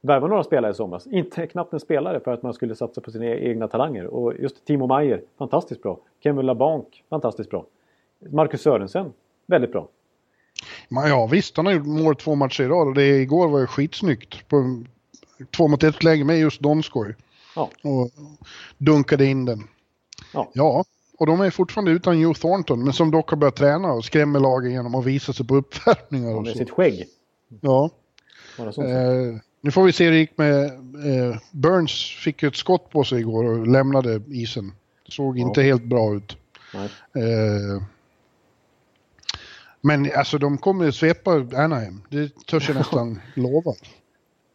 S1: värvade några spelare i somras. Inte knappt en spelare för att man skulle satsa på sina e- egna talanger. Och just Timo Meyer, fantastiskt bra. Kevin LaBanc, fantastiskt bra. Marcus Sörensen, väldigt bra.
S2: Ja visst, han har gjort mål två matcher i rad och det igår var ju skitsnyggt. På två mot ett läge med just Donskoj.
S1: Ja.
S2: Och dunkade in den.
S1: Ja.
S2: ja, och de är fortfarande utan Joe Thornton, men som dock har börjat träna och skrämmer lagen genom att visa sig på uppvärmningar och
S1: Med sitt skägg.
S2: Ja. Eh, nu får vi se hur det gick med eh, Burns fick ju ett skott på sig igår och lämnade isen. Såg inte helt bra ut. Eh, men alltså de kommer ju svepa Anaheim. Det törs jag *laughs* nästan lova.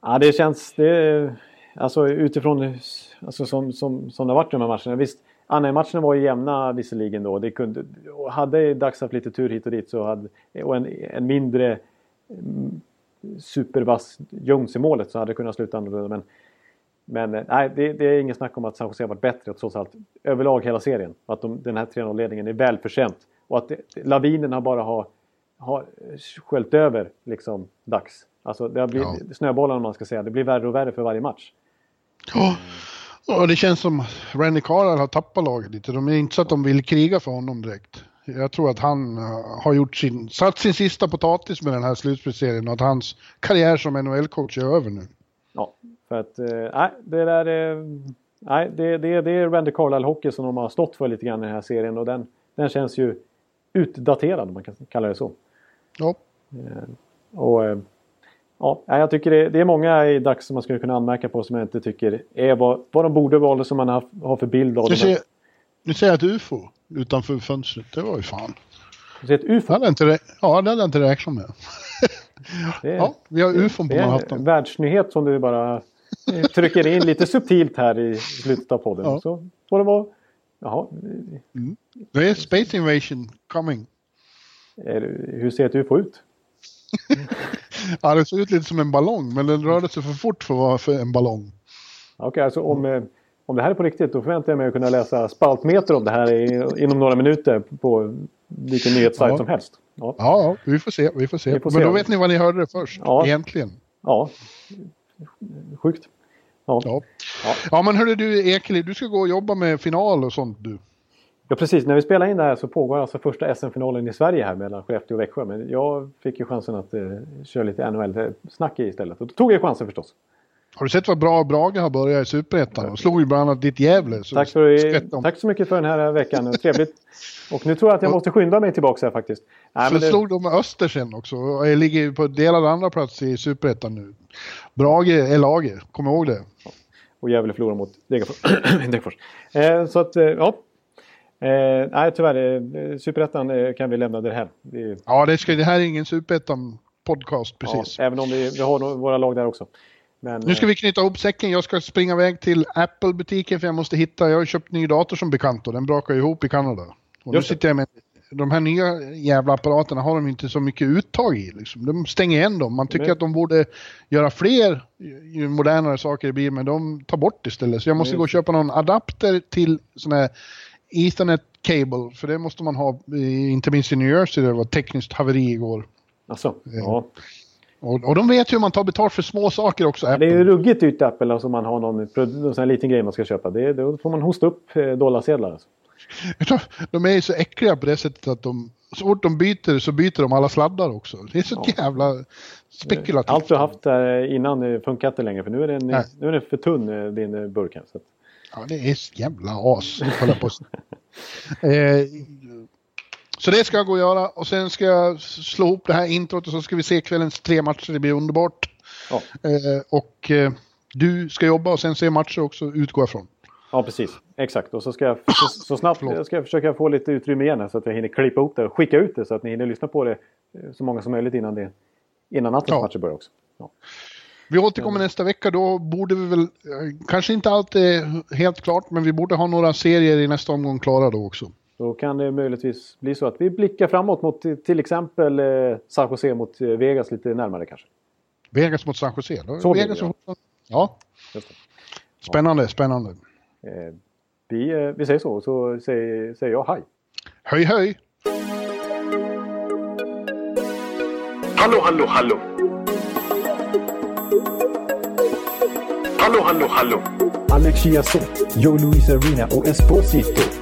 S1: Ja, det känns... Det, alltså utifrån alltså, som, som, som det har varit de här matcherna. Visst, Anaheim-matcherna var ju jämna visserligen då. Det kunde, hade Dags haft lite tur hit och dit så hade, och en, en mindre supervass Jones i målet så hade det kunnat sluta annorlunda. Men Men eh, nej, det, det är ingen snack om att San Jose har varit bättre trots allt. Överlag hela serien. Att de, den här 3-0-ledningen är välförtjänt. Och att det, lavinen har bara har, har sköljt över liksom dags. Alltså det har blivit,
S2: Ja.
S1: snöbollen om man ska säga. Det blir värre och värre för varje match.
S2: Ja, och det känns som Randy Carlisle har tappat laget lite. De är inte så att de vill kriga för honom direkt. Jag tror att han eh, har gjort sin, satt sin sista potatis med den här slutspelsserien och att hans karriär som NHL-coach är över nu.
S1: Ja, för att eh, nej, det där är... Nej, det, det, det är Randy Carlisle Hockey som de har stått för lite grann i den här serien och den, den känns ju utdaterad om man kan kalla det så.
S2: Ja,
S1: Och, eh, ja, jag tycker det, det är många i dags som man skulle kunna anmärka på som jag inte tycker är vad, vad de borde vara eller som man har, har för bild av dem.
S2: ser, nu ser jag ett UFO utanför fönstret. Det var ju fan.
S1: Du ser ett UFO.
S2: Det hade inte, ja, det hade jag inte räknat med.
S1: Är, *laughs*
S2: Ja, vi har UFOn på
S1: det är en
S2: Manhattan.
S1: världsnyhet som du bara eh, trycker in lite subtilt här i slutet av podden.
S2: Ja.
S1: Så får det vara... Jaha,
S2: Det är Space Invasion coming.
S1: hur ser ett UFO ut? *laughs*
S2: Ja, det såg ut lite som en ballong, men den rörde sig för fort för att vara för en ballong.
S1: Okej, alltså om, eh, om det här är på riktigt då förväntar jag mig att kunna läsa spaltmeter om det här i, inom några minuter på vilken nyhetssajt
S2: Ja.
S1: som helst. Ja,
S2: Ja, vi får se. Vi får se.
S1: Vi får
S2: Men
S1: se.
S2: då vet ni vad ni hörde det först,
S1: Ja.
S2: egentligen.
S1: ja. sjukt. Ja.
S2: Ja.
S1: Ja.
S2: men hörru du Ekeli, du ska gå och jobba med final och sånt du.
S1: ja, precis. När vi spelar in det här så pågår alltså första SM-finalen i Sverige här mellan Skellefteå och Växjö. Men jag fick ju chansen att eh, köra lite NHL-snack i istället. Och då tog jag chansen förstås.
S2: Har du sett vad bra Brage har börjat i Superettan? De slog ju bland annat ditt Gävle. Så
S1: Tack, för, tack så mycket för den här veckan. Trevligt. Och nu tror jag att jag måste skynda mig tillbaka här faktiskt. Nej,
S2: Så
S1: det,
S2: slog de Öster sen också. Och jag ligger på delad andra plats i Superettan nu. Brage är laget, kom ihåg det.
S1: Och Gävle förlorar mot *coughs* Degerfors. Eh, så att, eh, ja. Eh, nej, tyvärr. Eh, Superettan eh, kan vi lämna det här. Vi,
S2: Ja, det, ska, det här är ingen Superettan podcast
S1: ja,
S2: precis.
S1: även om vi, vi har våra lag där också. Men,
S2: Nu ska vi knyta ihop säcken. Jag ska springa iväg till Apple-butiken för jag måste hitta, jag har köpt ny dator som bekant och den brakar ihop i Kanada. Och nu sitter jag med, de här nya jävla apparaterna har de inte så mycket uttag i. Liksom. De stänger igen dem. Man tycker
S1: Men-
S2: att de borde göra fler ju modernare saker det blir, men de tar bort istället. Så jag måste
S1: Men-
S2: gå och köpa någon adapter till sån här Ethernet cable, för det måste man ha, inte minst i New Jersey där det var tekniskt haveri igår.
S1: alltså, ja.
S2: Och, och de vet ju hur man tar betalt för små saker också,
S1: Det
S2: Apple.
S1: är ju ruggigt dyrt Apple alltså, om man har någon, någon sån här liten grej man ska köpa. Det, då får man hosta upp eh, dollarsedlar. Alltså.
S2: De är ju så äckliga på det sättet att de, så fort de byter så byter de alla sladdar också. Det är så jävla spekulativt.
S1: Allt du har haft där innan eh, funkar inte längre för nu är den,
S2: Nej.
S1: nu är den för tunn eh, din eh, burk. Här, så att,
S2: Ja, det är jävla as, *laughs* eh, Så det ska jag gå och göra och sen ska jag slå ihop det här introt och så ska vi se kvällens tre matcher. Det blir underbart.
S1: ja.
S2: Eh, och eh, du ska jobba och sen se matcher också, utgår jag från.
S1: ja, precis. Exakt. Och så ska jag så, så snabbt
S2: Förlåt.
S1: ska jag försöka få lite utrymme igen här, så att jag hinner klippa ihop det och skicka ut det så att ni hinner lyssna på det eh, så många som möjligt innan, det, innan nattens
S2: Ja.
S1: matcher börjar också. Ja.
S2: Vi återkommer nästa vecka. Då borde vi väl, eh, kanske inte allt är helt klart, men vi borde ha några serier i nästa omgång klara då också.
S1: Då kan det möjligtvis bli så att vi blickar framåt mot till- exempel eh, San Jose mot eh, Vegas lite närmare kanske.
S2: Vegas mot San Jose. Då,
S1: Så
S2: Vegas
S1: det, ja.
S2: mot- ja.
S1: Just det.
S2: Spännande, spännande.
S1: Eh, vi, eh, vi säger så, så säger, säger jag hej.
S2: Höj, höj!
S5: Hallå, hallå, hallå. Hallå, hallå, hallå.
S6: Alex Chiazot, Joe Luis Arena och Esposito.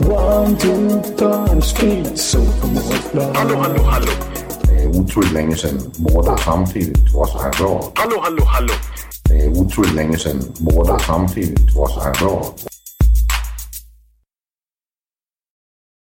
S6: One, two, time, street, supermålsplan.
S7: Hallå, hallå, hallå.
S2: Det er utroligt længe siden mor, der samtidig også har råd.
S7: Hallå, hallå, hallå.
S2: Det er utroligt længe siden mor, der samtidig også har råd.